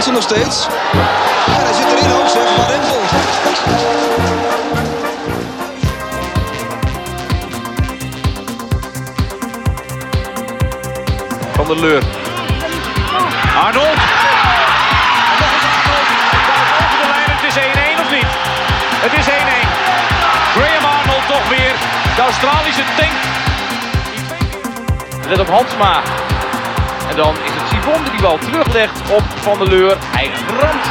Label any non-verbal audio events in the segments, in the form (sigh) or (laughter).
Hansen nog steeds. En hij zit erin ook zeg, Van Rempel. Van der Leur. Arnold. Over de lijn, het is 1-1 of niet? Het is 1-1. Graham Arnold toch weer. De Australische tank. Let op Hansma. En dan Sivon die die bal teruglegt op Van der Leur. Hij ramt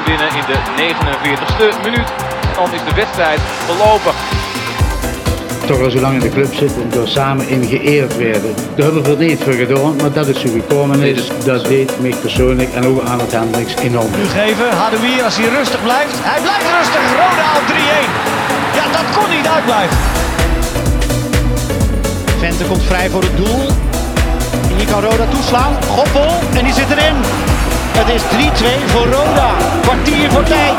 3-1 binnen in de 49ste minuut. Dan is de wedstrijd verlopen. toch al zo lang in de club zitten en door samen in geëerd werden. Daar hebben we er niet voor gedaan, maar dat is zo gekomen is. Dat deed mij persoonlijk en ook aan het Hendricks enorm. Nu geven, Hadoui als hij rustig blijft. Hij blijft rustig, Roda op 3-1. Ja, dat kon niet uitblijven. Vente komt vrij voor het doel. Hier kan Roda toeslaan. Goppel, en die zit erin. Het is 3-2 voor Roda. Kwartier voor tijd.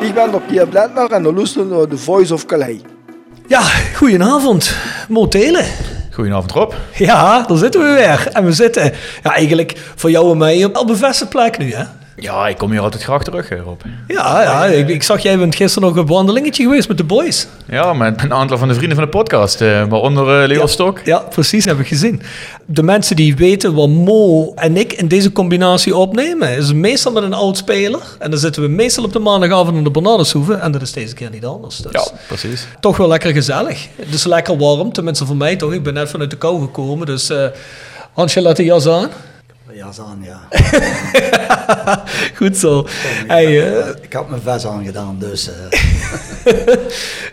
Ik ben de Pierre Blendner en we luisteren naar The Voice of Calais. Ja, goedenavond. Motelen. Goedenavond Rob. Ja, daar zitten we weer. En we zitten ja, eigenlijk voor jou en mij op een bevestigde plek nu, hè? Ja, ik kom hier altijd graag terug, Rob. Ja, ja ik, ik zag jij bent gisteren nog een wandelingetje geweest met de boys. Ja, met een aantal van de vrienden van de podcast, eh, waaronder eh, Leo Ja. Stok. Ja, precies, heb ik gezien. De mensen die weten wat Mo en ik in deze combinatie opnemen, is meestal met een oud speler. En dan zitten we meestal op de maandagavond in de Bernardeshoeve. En dat is deze keer niet anders. Dus Ja, precies. toch wel lekker gezellig. Het is lekker warm, tenminste voor mij toch. Ik ben net vanuit de kou gekomen, dus eh Hansje, laat de jas aan. Jas aan, ja. (laughs) Goed zo. Hey, eh, Ik had mijn vest aangedaan, dus... eh, (laughs)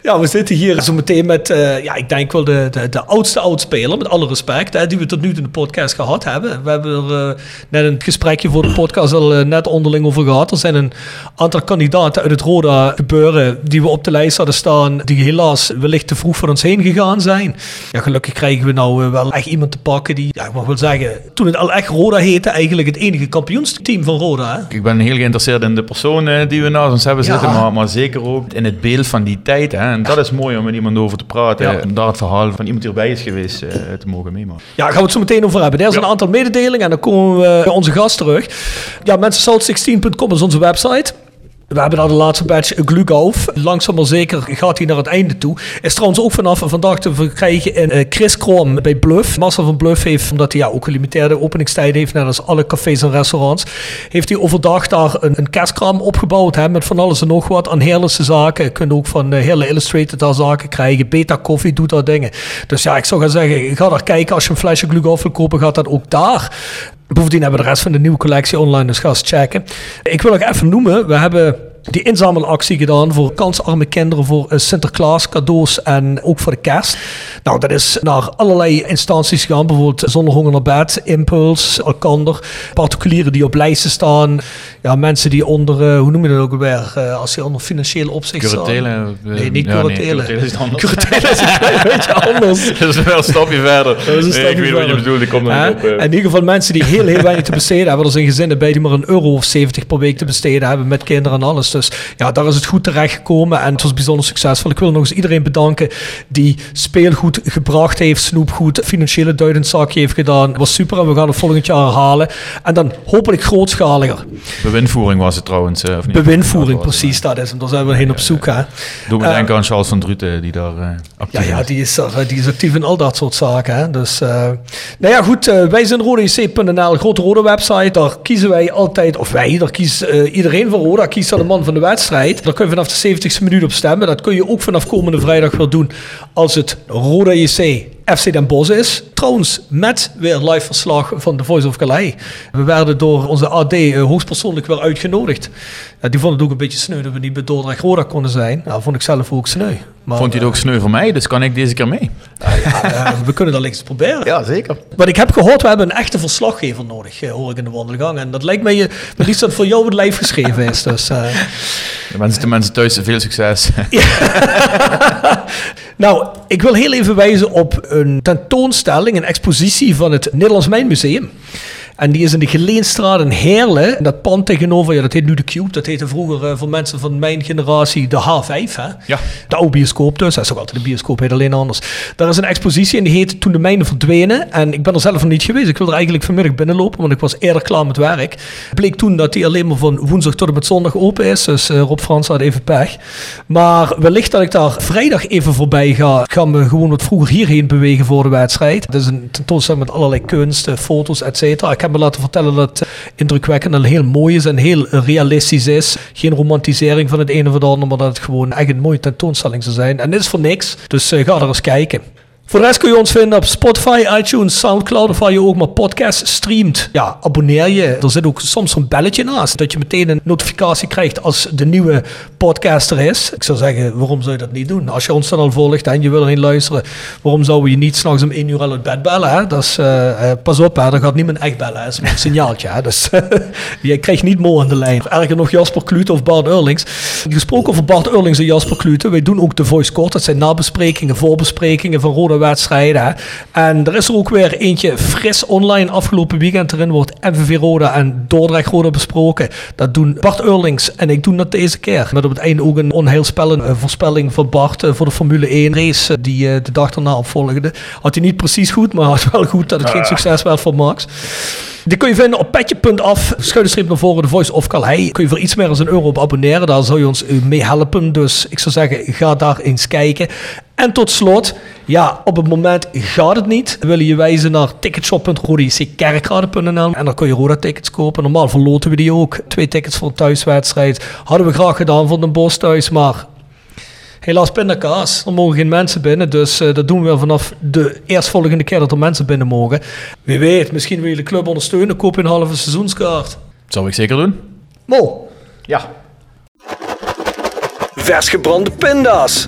Ja, we zitten hier zo meteen met, eh, ja, ik denk wel de, de, de oudste oudspeler, met alle respect, hè, die we tot nu toe in de podcast gehad hebben. We hebben er eh, net een gesprekje voor de podcast al net onderling over gehad. Er zijn een aantal kandidaten uit het Roda gebeuren die we op de lijst hadden staan, die helaas wellicht te vroeg van ons heen gegaan zijn. Ja, gelukkig krijgen we nou wel echt iemand te pakken die, ja, ik mag wel zeggen, toen het al echt Roda eigenlijk het enige kampioensteam van Roda. Hè? Ik ben heel geïnteresseerd in de persoon eh, die we naast ons hebben Ja. zitten, maar, maar zeker ook in het beeld van die tijd. Hè. En dat is mooi om met iemand over te praten. Ja. Om daar het verhaal van iemand die erbij is geweest eh, te mogen meemaken. Ja, gaan we het zo meteen over hebben. Er zijn een aantal mededelingen en dan komen we bij onze gast terug. Ja, mensen, salt16.com is onze website. We hebben daar de laatste batch Glugolf. Langzaam maar zeker gaat hij naar het einde toe. Is trouwens ook vanaf vandaag te verkrijgen in eh, Chris Krom bij Bluff. Marcel van Bluff heeft, omdat hij ja, ook gelimiteerde openingstijden heeft, net als alle cafés en restaurants, heeft hij overdag daar een, een opgebouwd hè, met van alles en nog wat aan heerlijke zaken. Je kunt ook van uh, hele Illustrated daar zaken krijgen. Beta Coffee doet daar dingen. Dus ja, ik zou gaan zeggen, ga daar kijken. Als je een flesje Glugolf wil kopen, gaat dat ook daar. Bovendien hebben we de rest van de nieuwe collectie online, dus ga eens checken. Ik wil nog even noemen, we hebben die inzamelactie gedaan voor kansarme kinderen, voor eh, Sinterklaas cadeaus en ook voor de kerst. Nou, dat is naar allerlei instanties gegaan, bijvoorbeeld Zonder Honger naar Bed, Impuls, Alkander, particulieren die op lijsten staan, ja, mensen die onder, eh, hoe noem je dat ook alweer, eh, als die onder financiële opzicht staan. Curatelen. Nee, niet ja, curatelen. curatelen is anders. Curatelen is een (laughs) beetje anders. dat is wel een stapje verder. Dat is een Nee, stapje ik weet wat je verder. bedoelt, ik kom er op. En in ieder geval mensen die heel, heel weinig te besteden hebben. Er zijn gezinnen bij die maar een euro of 70 per week te besteden hebben met kinderen en alles. Dus ja, daar is het goed terechtgekomen en het was bijzonder succesvol. Ik wil nog eens iedereen bedanken die speelgoed gebracht heeft, snoepgoed, financiële duidenzakje heeft gedaan. Het was super en we gaan het volgend jaar herhalen. En dan hopelijk grootschaliger. Bewindvoering was het trouwens. eh, of niet? Bewindvoering, precies, dat is hem. Daar zijn we heen op zoek. Hè. Doe me Eh, denken aan Charles van Druten, die daar eh actief Ja, ja die, is er, die is actief in al dat soort zaken. Hè. Dus, nou ja, goed. wij zijn rodec.nl, grote rode website. Daar kiezen wij altijd, of wij, daar kiest iedereen van Roda, kiest dan de man van de wedstrijd. Daar kun je vanaf de 70ste minuut op stemmen. Dat kun je ook vanaf komende vrijdag weer doen als het Roda JC FC Den Bosch is. Trouwens, met weer live verslag van The Voice of Calais. We werden door onze AD uh, hoogstpersoonlijk weer uitgenodigd. Ja, die vonden het ook een beetje sneu dat we niet bij Dordrecht Roda konden zijn. Nou, vond ik zelf ook sneu. Maar, Vond hij het ook sneu voor mij, dus kan ik deze keer mee. ja, we kunnen dat links proberen. Ja, zeker. Wat ik heb gehoord, we hebben een echte verslaggever nodig, eh, hoor ik in de wandelgang. En dat lijkt mij je, dat iets dat voor jou het lijf geschreven is. Dus, uh... de, mensen, de mensen thuis, veel succes. (laughs) (laughs) nou, ik wil heel even wijzen op een tentoonstelling, een expositie van het Nederlands Mijnmuseum. En die is in de Geleenstraat in Heerlen. En dat pand tegenover, ja, dat heet nu de Cube. Dat heette vroeger uh, voor mensen van mijn generatie de H5. Hè? Ja. De oude bioscoop dus. Dat is ook altijd de bioscoop, heet alleen anders. Daar is een expositie en die heet Toen de mijnen verdwenen. En ik ben er zelf nog niet geweest. Ik wil er eigenlijk vanmiddag binnenlopen, want ik was eerder klaar met werk. Bleek toen dat die alleen maar van woensdag tot en met zondag open is. Dus uh, Rob Frans had even pech. Maar wellicht dat ik daar vrijdag even voorbij ga. Ik ga me gewoon wat vroeger hierheen bewegen voor de wedstrijd. Het is een tentoonstelling met allerlei kunst, foto's, et cetera. Ik heb me laten vertellen dat indrukwekkend en heel mooi is en heel realistisch is. Geen romantisering van het ene of het andere, maar dat het gewoon echt een mooie tentoonstelling zou zijn. En dit is voor niks, dus uh, ga er eens kijken. Voor de rest kun je ons vinden op Spotify, iTunes, Soundcloud of waar je ook maar podcast streamt. Ja, abonneer je. Er zit ook soms zo'n belletje naast. Dat je meteen een notificatie krijgt als de nieuwe podcast er is. Ik zou zeggen, waarom zou je dat niet doen? Als je ons dan al volgt en je wil erin luisteren, waarom zouden we je niet s'nachts om 1 uur al uit bed bellen? Hè? Dat is, uh, uh, pas op, hè? dan gaat niemand echt bellen. Dat is een (laughs) signaaltje. Hè? Dus (laughs) je krijgt niet Mo aan de lijn. Erger nog Jasper Klute of Bart Eurlings. Gesproken over Bart Eurlings en Jasper Klute. Wij doen ook de Voice Court. Dat zijn nabesprekingen, voorbesprekingen van rode wedstrijden. En er is er ook weer eentje fris online afgelopen weekend. Erin wordt MVV Roda en Dordrecht Roda besproken. Dat doen Bart Eurlings en ik doe dat deze keer. Met op het einde ook een onheilspellende voorspelling van Bart voor de Formule 1 race die de dag daarna opvolgde. Had hij niet precies goed, maar had wel goed dat het geen succes werd voor Max. Die kun je vinden op petje.af, schuine naar voren, de Voice of Calais. Kun je voor iets meer dan een euro op abonneren. Daar zou je ons mee helpen. Dus ik zou zeggen, ga daar eens kijken. En tot slot, ja, op het moment gaat het niet. We willen je wijzen naar ticketshop.rodickerkrade.nl en daar kun je Roda-tickets kopen. Normaal verloten we die ook. Twee tickets voor een thuiswedstrijd. Hadden we graag gedaan voor de Bos thuis, maar helaas pindakaas. Er mogen geen mensen binnen, dus uh, dat doen we vanaf de eerstvolgende keer dat er mensen binnen mogen. Wie weet, misschien wil je de club ondersteunen, koop je een halve seizoenskaart. Zou ik zeker doen. Mo. Ja. Vers gebrande pinda's.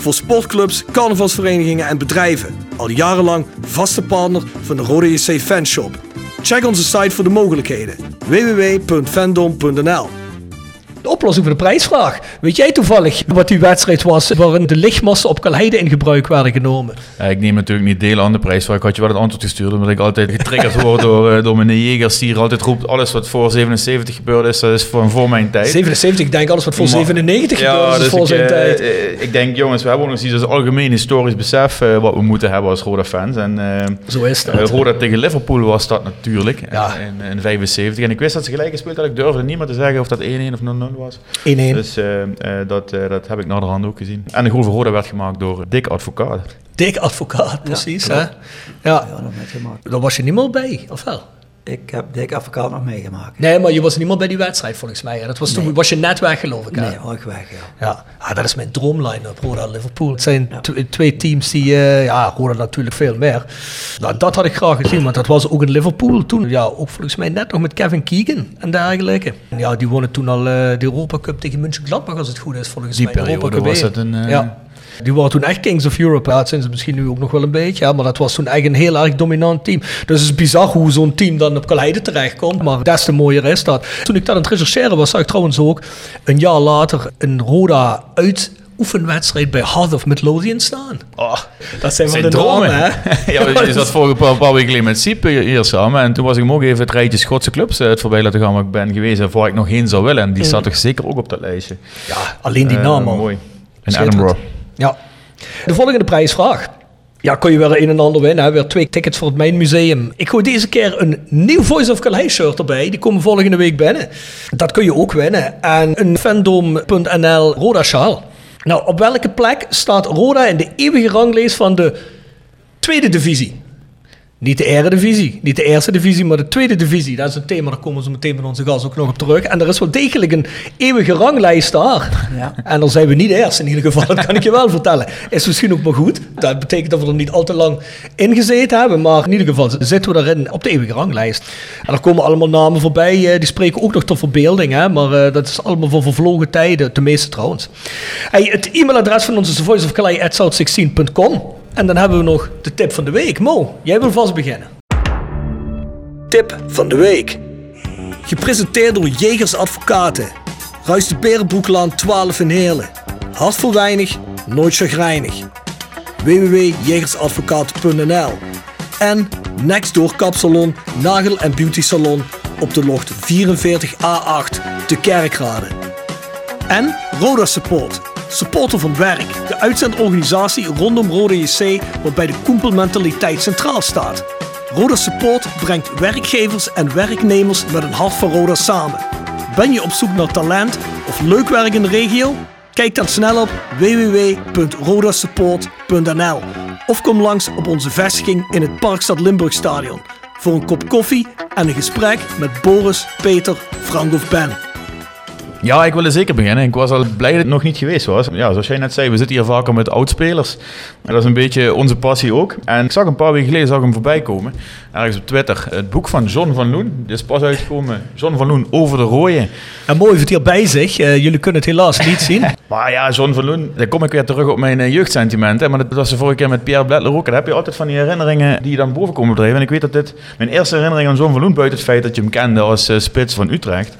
Voor sportclubs, carnavalsverenigingen en bedrijven. Al jarenlang vaste partner van de Rode JC Fanshop. Check onze site voor de mogelijkheden. www.fandom.nl de oplossing voor de prijsvraag. Weet jij toevallig wat die wedstrijd was waarin de lichtmassen op Kalheide in gebruik werden genomen? Ja, ik neem natuurlijk niet deel aan de prijsvraag. Ik had je wel het antwoord gestuurd, omdat ik altijd getriggerd word (laughs) door, uh, door meneer Jegers, die hier altijd roept, alles wat voor 77 gebeurd is, dat is voor, voor mijn tijd. 77, ik denk alles wat voor maar, 97 ja, gebeurd is, dus voor ik, zijn uh, tijd. Uh, ik denk, jongens, we hebben ook nog iets als algemeen historisch besef uh, wat we moeten hebben als Roda-fans. En, Zo is dat. Roda tegen Liverpool was dat natuurlijk, ja. in, in 75. En ik wist dat ze gelijk gespeeld hadden. Ik durfde niet meer te zeggen of dat 1-1 of 0-0 was. 1-1. Dus uh, uh, dat, uh, dat heb ik naar de hand ook gezien. En de goal voor Roda werd gemaakt door Dick Advocaat. Dick Advocaat, precies. Ja, hè? ja. ja dat gemaakt. Daar was je niet meer bij, of wel? Ik heb Dick Advocaat nog meegemaakt. Nee, maar je was niet meer bij die wedstrijd volgens mij. Dat was nee. toen was je net weg, geloof ik. Hè? Nee, ik weg, ja. Ja, ah, dat is mijn droomline-up, Roda Liverpool. Het zijn ja. twee teams die, uh, ja, Roda natuurlijk veel meer. Nou, dat had ik graag gezien, want dat was ook in Liverpool toen. Ja, ook volgens mij net nog met Kevin Keegan en dergelijke. En ja, die wonnen toen al uh, de Europa Cup tegen München Gladbach, als het goed is, volgens die mij. Die periode was het een... Uh... Ja. Die waren toen echt Kings of Europe. Ja, dat zijn ze misschien nu ook nog wel een beetje. Ja, maar dat was toen echt een heel erg dominant team. Dus het is bizar hoe zo'n team dan op Kaleide terechtkomt. Maar des te mooier is dat. Toen ik dat aan het rechercheren was, zag ik trouwens ook een jaar later een Roda uit oefenwedstrijd bij Heart of Midlothian staan. Oh, dat zijn zijn wel de dromen. hè? (laughs) ja, je zat vorige paar, paar weken geleden met Siep hier samen. En toen was ik hem ook even het rijtje Schotse clubs uh, het voorbij laten gaan waar ik ben geweest. En waar ik nog heen zou willen. En die staat toch zeker ook op dat lijstje. Ja, alleen die Uh, naam al. Mooi. In Edinburgh. Ja. De volgende prijsvraag. Ja, kon je weer een en ander winnen. Hè? Weer twee tickets voor het Mijn Museum. Ik gooi deze keer een nieuw Voice of Calais shirt erbij. Die komen volgende week binnen. Dat kun je ook winnen. En een fandom.nl Roda sjaal. Nou, op welke plek staat Roda in de eeuwige ranglijst van de tweede divisie? Niet de eredivisie, niet de eerste divisie, maar de tweede divisie. Dat is een thema, daar komen ze meteen met onze gast ook nog op terug. En er is wel degelijk een eeuwige ranglijst daar. Ja. En dan zijn we niet eerst in ieder geval, dat kan ik je wel vertellen. Is misschien ook maar goed. Dat betekent dat we er niet al te lang in gezeten hebben. Maar in ieder geval zitten we daarin op de eeuwige ranglijst. En er komen allemaal namen voorbij, eh, die spreken ook nog tot verbeelding. Hè? Maar eh, dat is allemaal voor vervlogen tijden, de meeste trouwens. Hey, het e-mailadres van ons is voiceofcalais.south16.com. En dan hebben we nog de tip van de week. Mo, jij wil vast beginnen. Tip van de week. Gepresenteerd door Jegers Advocaten. Ruist de Berenbroeklaan 12 in Heerlen. Hart voor weinig, nooit chagrijnig. www.jegersadvocaten.nl En Nextdoor Kapsalon, Nagel en Beauty Salon op de locht 44A8 te Kerkrade. En Roda Support. Supporter van werk. De uitzendorganisatie rondom Roda JC waarbij de koempelmentaliteit centraal staat. Roda Support brengt werkgevers en werknemers met een hart voor Roda samen. Ben je op zoek naar talent of leuk werk in de regio? Kijk dan snel op www.rodasupport.nl of kom langs op onze vestiging in het Parkstad Limburg Stadion voor een kop koffie en een gesprek met Boris, Peter, Frank of Ben. Ja, ik wilde zeker beginnen. Ik was al blij dat het nog niet geweest was. Ja, zoals jij net zei, we zitten hier vaker met oudspelers. En dat is een beetje onze passie ook. En ik zag een paar weken geleden zag ik hem voorbij komen. Ergens op Twitter. Het boek van John van Loen. Dit is pas uitgekomen. John van Loen over de rooien. En mooi heeft hier bij zich. Eh, jullie kunnen het helaas niet zien. (laughs) Maar ja, John van Loen, dan kom ik weer terug op mijn uh, jeugdsentimenten. Maar dat was de vorige keer met Pierre Bledler ook. En heb je altijd van die herinneringen die je dan boven komen drijven. En ik weet dat dit mijn eerste herinnering aan John van Loen, buiten het feit dat je hem kende als uh, spits van Utrecht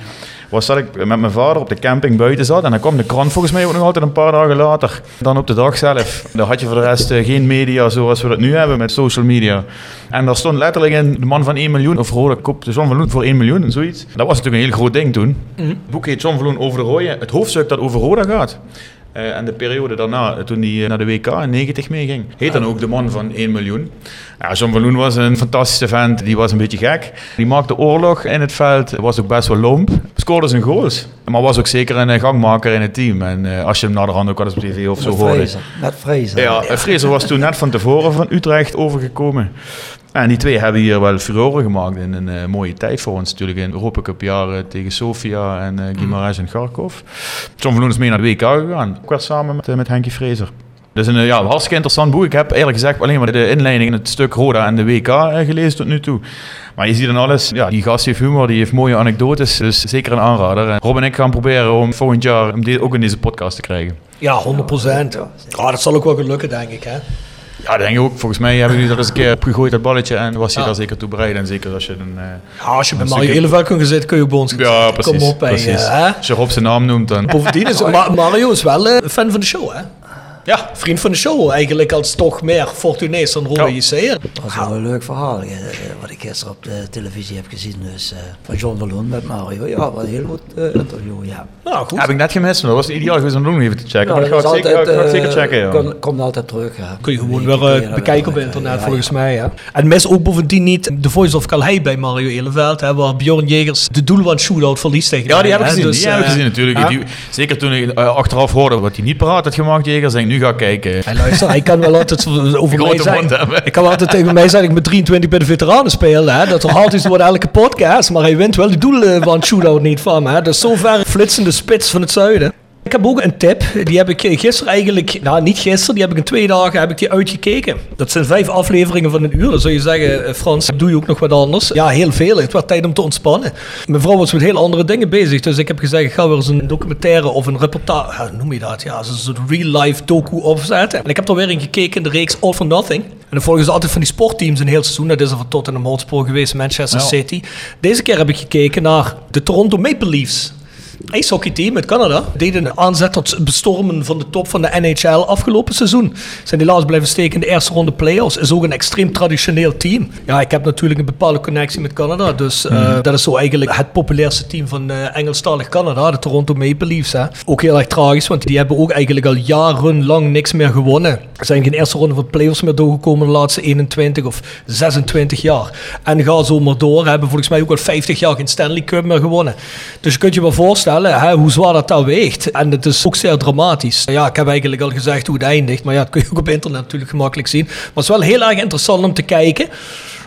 was dat ik met mijn vader op de camping buiten zat. En dan kwam de krant volgens mij ook nog altijd een paar dagen later. Dan op de dag zelf. Daar had je voor de rest uh, geen media zoals we dat nu hebben met social media. En daar stond letterlijk in de man van 1 miljoen. Of Rode kop de John van Loen voor 1 miljoen en zoiets. Dat was natuurlijk een heel groot ding toen. Mm. Het boek heet John van Loen over de. Het hoofdstuk dat over Roda gaat. Uh, en de periode daarna, toen hij naar de WK in 90 meeging, heet dan ook de man van 1 miljoen. Ja, John van Loen was een fantastische vent, die was een beetje gek. Die maakte oorlog in het veld, was ook best wel lomp. Scoorde zijn goals, maar was ook zeker een gangmaker in het team. En uh, als je hem naar de hand ook eens op tv of zo hoorde. Met Fraser. Ja, Fraser was toen net van tevoren van Utrecht overgekomen. En die twee hebben hier wel furoren gemaakt in een uh, mooie tijd voor ons natuurlijk. In Europa Cup jaren tegen Sofia en uh, Guimarães en Kharkov. John van Loen is mee naar de WK gegaan. Ook weer samen met, uh, met Henkie Vrezer. Dus een ja, hartstikke interessant boek. Ik heb eerlijk gezegd alleen maar de inleiding in het stuk Roda en de WK gelezen tot nu toe. Maar je ziet dan alles. Ja, die gast heeft humor, die heeft mooie anekdotes. Dus zeker een aanrader. En Rob en ik gaan proberen om volgend jaar hem ook in deze podcast te krijgen. Ja, 100 procent. Ja, dat zal ook wel gelukken, denk ik. Hè? Ja, denk ik ook. Volgens mij hebben jullie dat eens een keer opgegooid, dat balletje. En was je ja. daar zeker toe bereid. En zeker als je een... Uh, ja, als je bij Mario Eleveld kunt gezeten, kun je ook bij ons Ja, precies. Kom op, precies. Als je Rob zijn naam noemt, dan... Bovendien is (laughs) Mario is wel een fan van de show, hè? Ja, vriend van de show eigenlijk als toch meer Fortunees dan Rode JC. Dat was wel een leuk verhaal, eh, wat ik gisteren op de televisie heb gezien. Dus, uh, van John Verloon met Mario. Ja, wat een heel goed uh, interview, ja. Nou, goed. Heb ik net gemist, maar dat was ideaal geweest om nog even te checken. Maar dat ga ik, zeker, uh, zeker checken, komt altijd terug, ja. Kun je gewoon weer uh, bekijken op internet, ja, volgens ja. mij, ja. En mis ook bovendien niet de Voice of Calais bij Mario Eleveld, hè, waar Bjorn Jegers de doelwand shootout verliest tegen Ja, die heb ik gezien, dus, die heb ik gezien natuurlijk. Die, zeker toen ik achteraf hoorde wat hij niet paraat had gemaakt, Jegers, denk ik, nu ga ik kijken. Hey, luister, hij kan wel altijd (laughs) over mij zijn. Ik kan wel altijd tegen mij zeggen dat ik met 23 bij de veteranen speel. Hè. Dat haalt hij door elke podcast. Maar hij wint wel die doelen van shootout niet van me. Dus zover flitsende spits van het zuiden. Ik heb ook een tip. Die heb ik gisteren eigenlijk, nou niet gisteren, die heb ik in twee dagen heb ik die uitgekeken. Dat zijn vijf afleveringen van een uur. Dan zou je zeggen, Frans, doe je ook nog wat anders? Ja, heel veel. Het was tijd om te ontspannen. Mijn vrouw was met heel andere dingen bezig. Dus ik heb gezegd, ik ga weer eens een documentaire of een reportage, noem je dat? Ja, een soort real-life docu opzetten. En ik heb er weer in gekeken in de reeks All for Nothing. En dan volgen ze altijd van die sportteams een heel seizoen. Dat is er van Tottenham Hotspur geweest, Manchester ja. City. Deze keer heb ik gekeken naar de Toronto Maple Leafs. IJshockeyteam uit Canada deed een aanzet tot bestormen van de top van de NHL afgelopen seizoen. Zijn helaas blijven steken in de eerste ronde playoffs. Is ook een extreem traditioneel team. Ja, ik heb natuurlijk een bepaalde connectie met Canada. Dus uh, dat is zo eigenlijk het populairste team van uh, Engelstalig Canada, de Toronto Maple Leafs. Hè. Ook heel erg tragisch, want die hebben ook eigenlijk al jarenlang niks meer gewonnen. Ze zijn geen eerste ronde van de playoffs meer doorgekomen de laatste 21 of 26 jaar. En gaan zo maar door. Hebben volgens mij ook al 50 jaar geen Stanley Cup meer gewonnen. Dus je kunt je wel voorstellen hè, hoe zwaar dat weegt. En het is ook zeer dramatisch. Ja, ik heb eigenlijk al gezegd hoe het eindigt. Maar ja, dat kun je ook op internet natuurlijk gemakkelijk zien. Maar het is wel heel erg interessant om te kijken.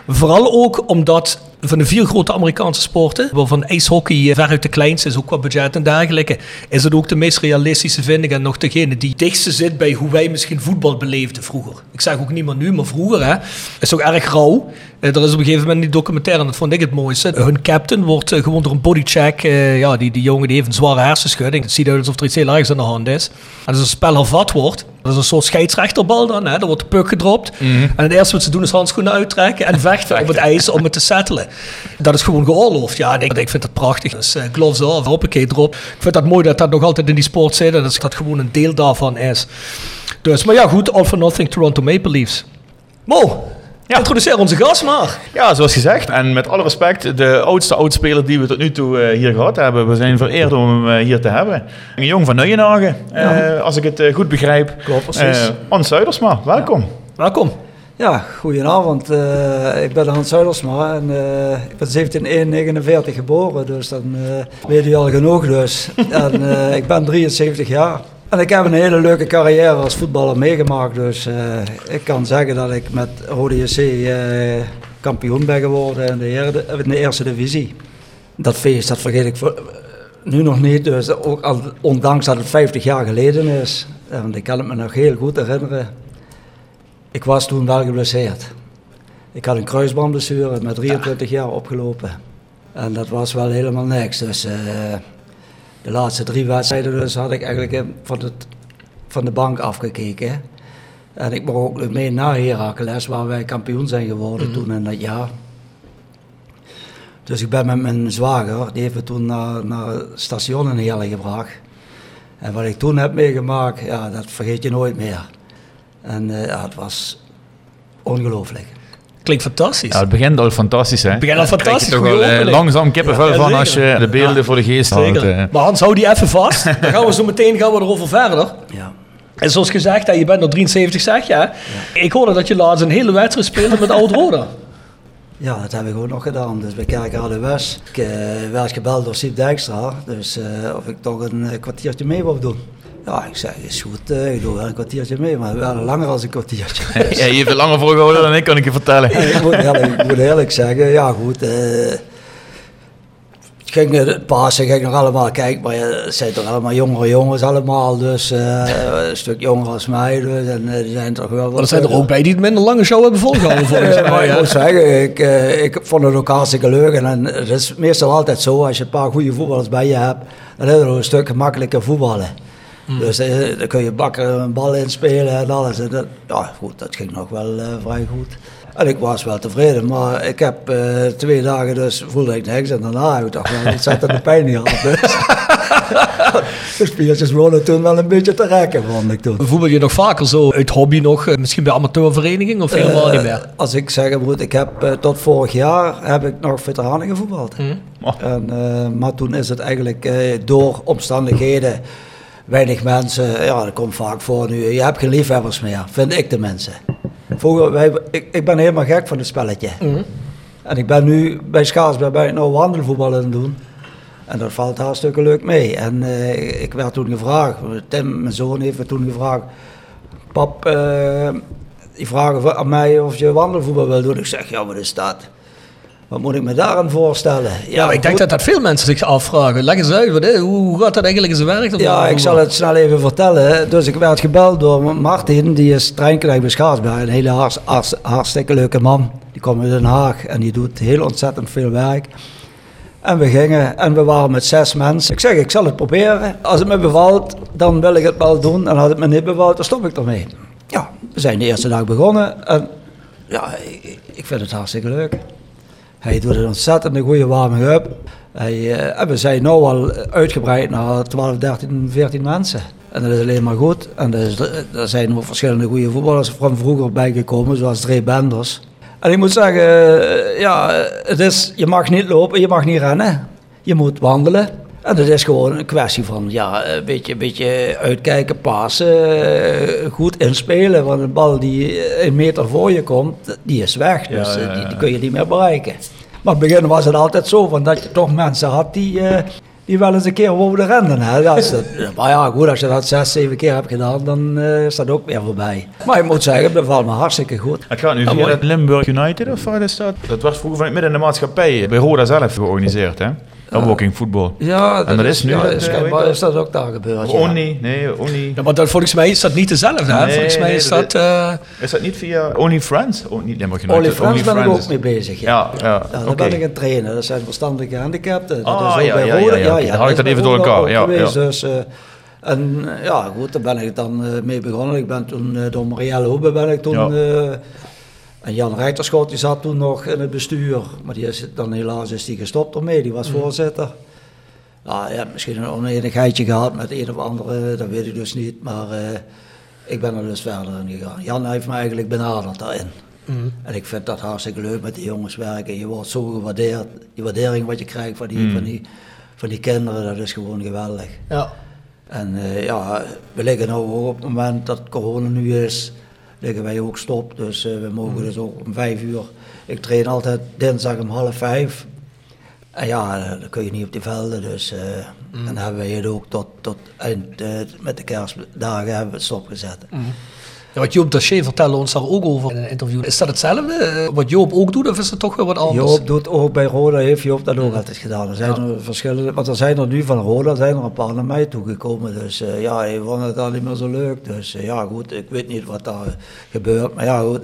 Vooral ook omdat van de vier grote Amerikaanse sporten, waarvan ijshockey veruit de kleinste is, ook qua budget en dergelijke, is het ook de meest realistische, vind en nog degene die dichtste zit bij hoe wij misschien voetbal beleefden vroeger. Ik zeg ook niet meer nu, maar vroeger, hè, is ook erg rauw. Er is op een gegeven moment die documentaire, en dat vond ik het mooiste. Hun captain wordt gewoon door een bodycheck, uh, ja, die, die jongen die heeft een zware hersenschudding. Het ziet uit alsof er iets heel ergs aan de hand is. En als een spel hervat wordt, dat is een soort scheidsrechterbal dan, hè, dan wordt de puck gedropt. Mm -hmm. En het eerste wat ze doen is handschoenen uittrekken en vechten op het ijs om het te settelen. Dat is gewoon geoorloofd. Ja, ik, ik vind het prachtig. Dus uh, gloves off, hoppakee erop. Ik vind dat mooi dat dat nog altijd in die sport zit en dat dat gewoon een deel daarvan is. Dus, maar ja, goed, all for nothing Toronto Maple Leafs. Mo, ja. Introduceer onze gast maar. Ja, zoals gezegd. En met alle respect, de oudste oudspeler die we tot nu toe uh, hier gehad hebben. We zijn vereerd om hem uh, hier te hebben. Een jong van Nuijenhagen, ja. uh, als ik het goed begrijp. Klopt, precies. Hans Zuidersma, welkom. Ja. Welkom. Ja, goedenavond. Uh, ik ben Hans Zuidersma en uh, ik ben 1749 geboren, dus dan uh, weet u al genoeg dus. (laughs) en ik ben 73 jaar. En ik heb een hele leuke carrière als voetballer meegemaakt, dus ik kan zeggen dat ik met Rode JC kampioen ben geworden in de, herde, in de, eerste divisie. Dat feest, dat vergeet ik voor, nu nog niet, dus ook al, ondanks dat het 50 jaar geleden is. Want ik kan het me nog heel goed herinneren. Ik was toen wel geblesseerd. Ik had een kruisbandblessure met 23 jaar opgelopen. En dat was wel helemaal niks. Dus uh, de laatste drie wedstrijden dus had ik eigenlijk van, het, van de bank afgekeken. En ik mocht ook mee naar Heracles, waar wij kampioen zijn geworden mm -hmm. toen in dat jaar. Dus ik ben met mijn zwager, die heeft me toen naar, naar het station in Heerlen gebracht. En wat ik toen heb meegemaakt, ja, dat vergeet je nooit meer. En uh, ja, het was ongelooflijk. Klinkt fantastisch. Ja, het begint al fantastisch, hè? Het begint al fantastisch. Je toch wel uh, langzaam kippenvel ja, van als je de beelden ja. voor de geest houdt. Uh. Maar Hans, hou die even vast. (laughs) Dan gaan we zo meteen gaan we erover verder. Ja. En zoals gezegd, je bent nog 73, zeg je. Ja. Ik hoorde dat je laatst een hele wedstrijd speelde met Oud-Roda. Ja, dat heb ik ook nog gedaan. Dus bij Kerk West. Ik uh, werd gebeld door Siep Dijkstra. Dus uh, of ik toch een kwartiertje mee wou doen. Ja, ik zeg, is goed, uh, ik doe wel een kwartiertje mee, maar wel langer als een kwartiertje. (laughs) ja, je hebt er langer voor gehouden dan ik, kan ik je vertellen. ik, moet eerlijk, ik moet eerlijk zeggen, ja goed. Uh, ging het Pasen ging nog allemaal kijken, maar het zijn toch allemaal jongere jongens allemaal, dus uh, (laughs) een stuk jonger als mij, dus en die zijn toch wel... Maar er zijn er ook bij die het minder lange show hebben volgehouden volgens mij. maar (laughs) ik moet zeggen, ik, ik vond het ook hartstikke leuk en het is meestal altijd zo, als je een paar goede voetballers bij je hebt, dan is het een stuk gemakkelijker voetballen. Mm. Dus uh, dan kun je bakken een bal inspelen en alles. En dat, ja, goed, dat ging nog wel uh, vrij goed. En ik was wel tevreden, maar ik heb uh, twee dagen dus voelde ik niks. En daarna heb ik toch wel ontzettend pijn gehad. Dus. (laughs) de spiertjes begonnen toen wel een beetje te rekken, vond ik toen. Voetbal je nog vaker zo uit hobby nog, misschien bij amateurvereniging of helemaal niet meer? Als ik zeg, moet, ik heb tot vorig jaar heb ik nog veteranen gevoetbald. Mm. Oh. En, maar toen is het eigenlijk door omstandigheden weinig mensen, ja, dat komt vaak voor nu. Je hebt geen liefhebbers meer, vind ik de mensen. Vroeger, wij, ik, ik ben helemaal gek van het spelletje. Mm. En ik ben nu bij Schaarsberg bij nou wandelvoetbal aan het doen. En dat valt hartstikke leuk mee. En uh, ik werd toen gevraagd, Tim, mijn zoon, heeft me toen gevraagd: Pap, uh, die vragen aan mij of je wandelvoetbal wil doen. Ik zeg: Ja, wat is dat? Wat moet ik me daaraan voorstellen? Ja, ja ik denk dat dat veel mensen zich afvragen. Leg eens uit, hoe gaat dat eigenlijk in zijn werk? Ja, ik zal het snel even vertellen. Dus ik werd gebeld door Martin, die is treinknecht bij Schaarsberg. Een hele hartst, hartst, hartstikke leuke man. Die komt uit Den Haag en die doet heel ontzettend veel werk. En we gingen en we waren met zes mensen. Ik zeg, ik zal het proberen. Als het me bevalt, dan wil ik het wel doen. En als het me niet bevalt, dan stop ik ermee. Ja, we zijn de eerste dag begonnen. En ja, ik, ik vind het hartstikke leuk. Hij doet een ontzettend goede warming-up. Hij, eh, en we zijn nu al uitgebreid naar 12, 13, 14 mensen. En dat is alleen maar goed. En er, er zijn ook verschillende goede voetballers van vroeger bijgekomen, zoals Dre Benders. En ik moet zeggen, eh, ja, het is, je mag niet lopen, je mag niet rennen. Je moet wandelen. En dat is gewoon een kwestie van ja, een beetje, een beetje uitkijken, passen, eh, goed inspelen. Want een bal die een meter voor je komt, die is weg. Dus Ja, ja, eh, die, kun je niet meer bereiken. Maar in het begin was het altijd zo, van dat je toch mensen had die, eh, die wel eens een keer wouden rennen. Hè. Ja, als dat, maar ja, goed, als je dat zes, zeven keer hebt gedaan, dan eh, is dat ook weer voorbij. Maar ik moet zeggen, het bevalt me hartstikke goed. Het gaat nu via dat Limburg United of wat is dat? Dat was vroeger van midden in de maatschappij bij Roda zelf georganiseerd, hè? Dat walking voetbal. Ja, En dat is nu ja, dat, is, schijnbaar weet is dat ook daar gebeurd. ja. Oni, nee, Oni. Ja, maar dat, volgens mij is dat niet dezelfde. Hè? Nee, volgens mij nee, is dat- dat... eh, Is dat niet via Only Friends? Oh, niet Limburg United. Only Friends ben ik ook mee bezig. Ja. Ja, ja, Ja, daar ben ik een trainer. Dat zijn verstandige gehandicapten. Dat Ah, is ook ja, bij ja, ja, ja. Dan had ik dat even door elkaar, ja, geweest, ja. Dus, eh, en ja, goed, daar ben ik dan eh, mee begonnen. Ik ben toen door Marielle Hoebe ben ik toen... Ja. en Jan Rijterschot die zat toen nog in het bestuur. Maar die is dan helaas is die gestopt ermee. Die was voorzitter. Ja, je hebt misschien een oneenigheidje gehad met een of andere, dat weet ik dus niet. Maar eh, ik ben er dus verder in gegaan. Jan heeft me eigenlijk benaderd daarin. En ik vind dat hartstikke leuk met die jongens werken. Je wordt zo gewaardeerd. Die waardering wat je krijgt van die, van die, van die kinderen, dat is gewoon geweldig. ja. En eh, ja, we liggen nu ook op het moment dat corona nu is, liggen wij ook stop. Dus eh, we mogen dus ook om vijf uur. Ik train altijd dinsdag om half vijf. En ja, eh, dan kun je niet op die velden. Dus eh, dan hebben wij het ook tot, tot eind, met de kerstdagen hebben we het stopgezet. Ja, wat Joop Daché vertelde ons daar ook over in een interview. Is dat hetzelfde eh, wat Joop ook doet of is het toch weer wat anders? Joop doet ook bij Roda, heeft Joop dat ook altijd gedaan. Er zijn er verschillende, want er zijn er nu van Roda zijn er een paar naar mij toegekomen. Dus eh, ja, hij vond het al niet meer zo leuk. Dus eh, ja, goed, ik weet niet wat daar gebeurt, maar ja, goed.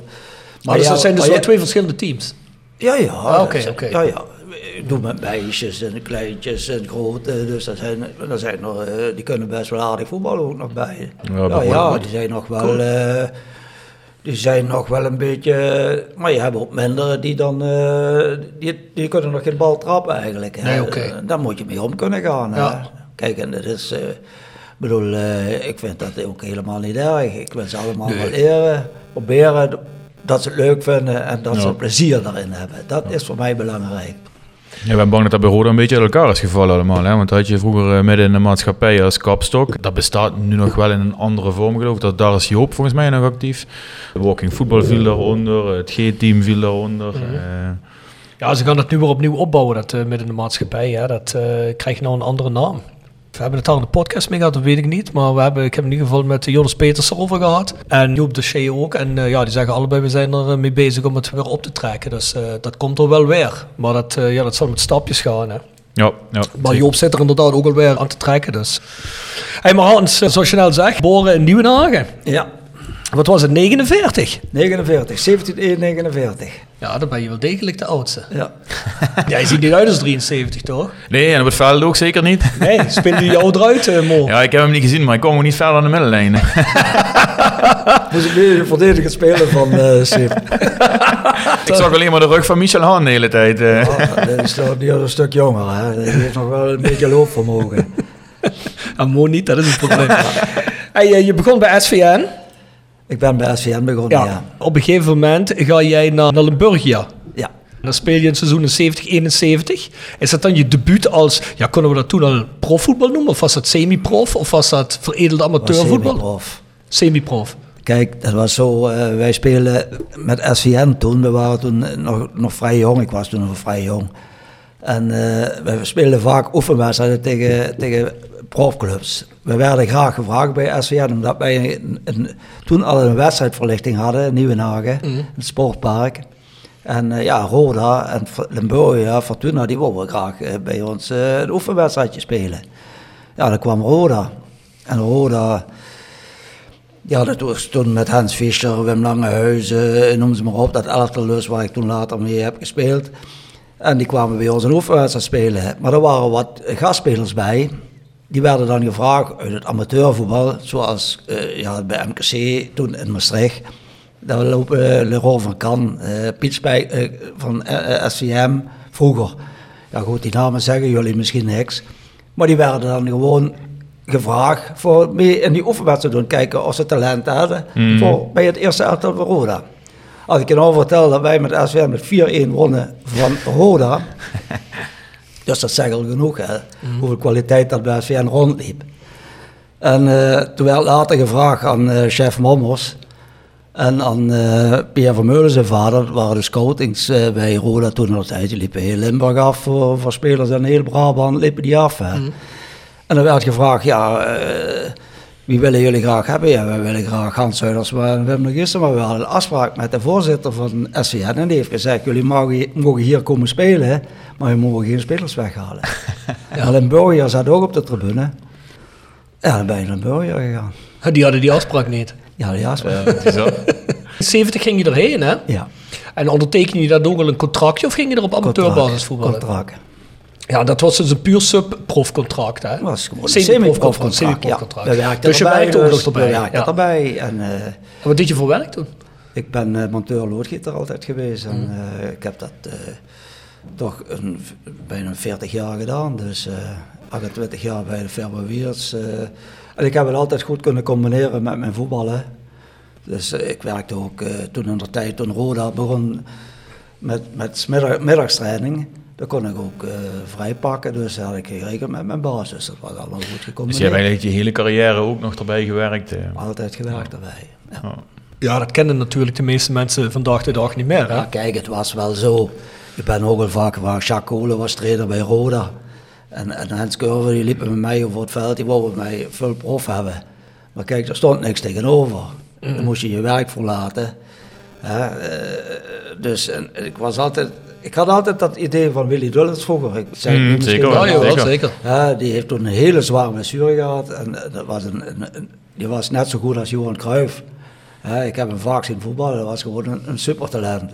maar dus ja, dat zijn dus maar wel twee verschillende teams. Ja, ja. Ah. Ja, ja. Ik doe met meisjes en kleintjes en grote. Dus dat zijn, dat zijn nog, eh, die kunnen best wel aardig voetballen ook nog bij. Ja, Ja, ja, die zijn nog wel... eh, die zijn nog wel een beetje... Maar je hebt ook minder die dan... eh, die, die kunnen nog geen bal trappen eigenlijk. Hè. Nee. Eh, Daar moet je mee om kunnen gaan. Ja. Kijk, en dat is... eh, ik bedoel, eh, ik vind dat ook helemaal niet erg. Ik wil ze allemaal wel leren, proberen dat ze het leuk vinden en dat ze plezier daarin hebben. Dat is voor mij belangrijk. Ja, ik ben bang dat dat bij Roda een beetje uit elkaar is gevallen allemaal. Hè? Want dat had je vroeger eh, midden in de maatschappij als kapstok. Dat bestaat nu nog wel in een andere vorm geloof ik. Dat, daar is Joop volgens mij nog actief. Walking Football viel daaronder. Het G-team viel daaronder. eh. Ja, ze gaan het nu weer opnieuw opbouwen, dat eh, midden in de maatschappij. Ja, dat eh, krijgt nou een andere naam. We hebben het daar in de podcast mee gehad, dat weet ik niet. Maar we hebben, ik heb in ieder geval met Jonas Peters erover gehad. En Joop de Shea ook. En eh, ja, die zeggen allebei, we zijn er eh, mee bezig om het weer op te trekken. Dus eh, dat komt er wel weer. Maar dat, eh, ja, dat zal met stapjes gaan. Hè. ja, ja. Maar Joop zit er inderdaad ook alweer aan te trekken. Dus. Hey, maar Hans, zoals je net zegt, geboren in Nieuwenhagen. Ja, Wat was het, 49? 49, 17 1 49. Ja, dan ben je wel degelijk de oudste. Ja. (laughs) Ja, je ziet niet uit als 73, toch? Nee, en op het veld ook zeker niet. (laughs) Nee, speelde je jou eruit, eh, Mo? Ja, ik heb hem niet gezien, maar ik kom ook niet verder aan de middenlijn. Moest (laughs) ik weer de verdediger spelen van eh Sip. ik zag alleen maar de rug van Michel Haan de hele tijd. eh. Oh, dat is toch een stuk jonger, hè? Die heeft nog wel een beetje loopvermogen. En Mo niet, dat is het probleem. hey, je begon bij SVN. Ik ben bij SVN begonnen, Ja. ja. Op een gegeven moment ga jij naar, naar Limburgia. Ja. Dan speel je in seizoen in 70-71. Is dat dan je debuut als, ja, kunnen we dat toen al profvoetbal noemen? Of was dat semi-prof? Of was dat veredelde amateurvoetbal? Semi-prof. Semi-prof. Kijk, dat was zo, eh, wij spelen met SVN toen, we waren toen nog, nog vrij jong, ik was toen nog vrij jong. En eh, we speelden vaak oefenwedstrijden tegen, tegen profclubs. We werden graag gevraagd bij SVN, omdat wij een- een- toen al een wedstrijdverlichting hadden in Nieuwenhagen, in het sportpark. En eh, ja, Roda en Limburgia, Fortuna, die wilden graag eh, bij ons eh, een oefenwedstrijdje spelen. Ja, dan kwam Roda. En Roda... Ja, dat was toen met Hans Fischer, Wim Langehuizen, noem ze maar op. Dat elftal waar ik toen later mee heb gespeeld. En die kwamen bij ons een oefenwedstrijd spelen. Maar er waren wat gastspelers bij. Die werden dan gevraagd uit het amateurvoetbal, zoals eh, ja, bij MKC toen in Maastricht. Daar lopen uh, Leroy van Kan, eh Piet Spijk eh, van eh, eh, SVM vroeger. Ja goed, die namen zeggen jullie misschien niks. Maar die werden dan gewoon gevraagd voor mee in die oefenwedstrijd te doen. Kijken of ze talent hadden voor, bij het eerste elftal van Roda. Als ik je nou vertel dat wij met SVM met 4-1 wonnen van Roda. (laughs) dus dat zegt al genoeg, hè. Hoeveel kwaliteit dat bij SVM rondliep. En eh, toen werd later gevraagd aan eh, chef Mommers en aan eh Pierre Vermeulen, zijn vader, dat waren de scoutings bij Roda toen tijd. Die liepen heel Limburg af voor, voor spelers en heel Brabant liepen die af. Hè. En dan werd gevraagd, ja, wie willen jullie graag hebben? Ja, wij willen graag Hans Zuiders en Wim de Gissen, maar we hadden een afspraak met de voorzitter van SVN en die heeft gezegd, jullie mogen, mogen hier komen spelen, maar je mogen geen spelers weghalen. (laughs) ja. En Burger zat ook op de tribune. Ja, dan ben je naar Burger gegaan. Die hadden die afspraak niet. Ja, die afspraak. Is (laughs) zo. 70 ging je erheen, hè? Ja, En onderteken je daar ook al een contractje of ging je er op amateurbasis voetballen? Contract. Ja, dat was dus een puur sub-profcontract, hè? Dat was gewoon een Semi-profcontract. semi-profcontract. Ja. Dus je werkte ook nog dus erbij. Ja. erbij. En, eh, En wat deed je voor werk toen? ik ben eh, monteur loodgieter altijd geweest. En eh, ik heb dat toch een, bijna 40 jaar gedaan. Dus eh 28 jaar bij de firma Wiers. eh. en ik heb het altijd goed kunnen combineren met mijn voetballen. Dus ik werkte ook toen in de tijd, toen Roda begon met, met middag, middagstraining. Dan kon ik ook eh vrij pakken, dus dat had ik geregeld met mijn baas. Dus dat was allemaal goed Dus gecombineerd. je hebt eigenlijk je hele carrière ook nog erbij gewerkt. eh. Altijd gewerkt erbij. Ja. Ja. Ja, dat kennen natuurlijk de meeste mensen vandaag de dag niet meer, hè? Ja, kijk, het was wel zo. Ik ben ook al vaker waar Jacques Kolen was trainer bij Roda. En, en Hans Curver, die liepen met mij over het veld, die wou met mij veel prof hebben. Maar kijk, er stond niks tegenover. Dan moest je je werk verlaten. Hè, eh, dus en, ik was altijd... Ik had altijd dat idee van Willy Dullens vroeger. Ik zei Mm, zeker wel. Ja, zeker. zeker. Ja, die heeft toen een hele zware blessure gehad. En eh, dat was een, een, een- die was net zo goed als Johan Cruijff. Ja, ik heb hem vaak zien voetballen, dat was gewoon een, een supertalent.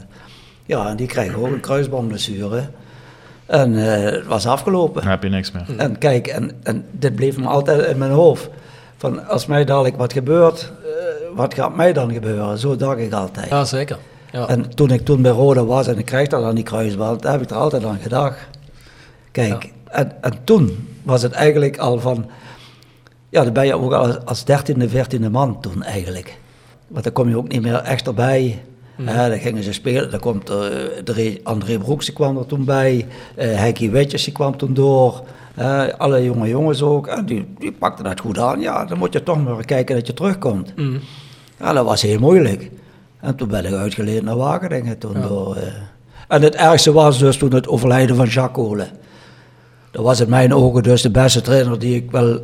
Ja, en die kreeg ook een kruisbandblessure. En eh, het was afgelopen. Dan heb je niks meer. En kijk, en, en dit bleef me altijd in mijn hoofd. Van als mij dadelijk wat gebeurt, eh, wat gaat mij dan gebeuren? Zo dacht ik altijd. Ja, zeker. Ja. En toen ik toen bij Roda was en ik kreeg dat aan die kruisband, heb ik er altijd aan gedacht. Kijk, en, en toen was het eigenlijk al van, ja, dan ben je ook al als, 13e, 14e man toen eigenlijk. Want dan kom je ook niet meer echt erbij. Ja, dan gingen ze spelen, dan komt eh, Dre- André Broeks die kwam er toen bij, eh Heikkie Wetjes die kwam toen door, alle jonge jongens ook, en die, die pakten dat goed aan. Ja, dan moet je toch maar kijken dat je terugkomt. Ja, dat was heel moeilijk. En toen ben ik uitgeleend naar Wageningen. Toen door, eh. En het ergste was dus toen het overlijden van Jacques Kolen. Dat was in mijn ogen dus de beste trainer die ik wel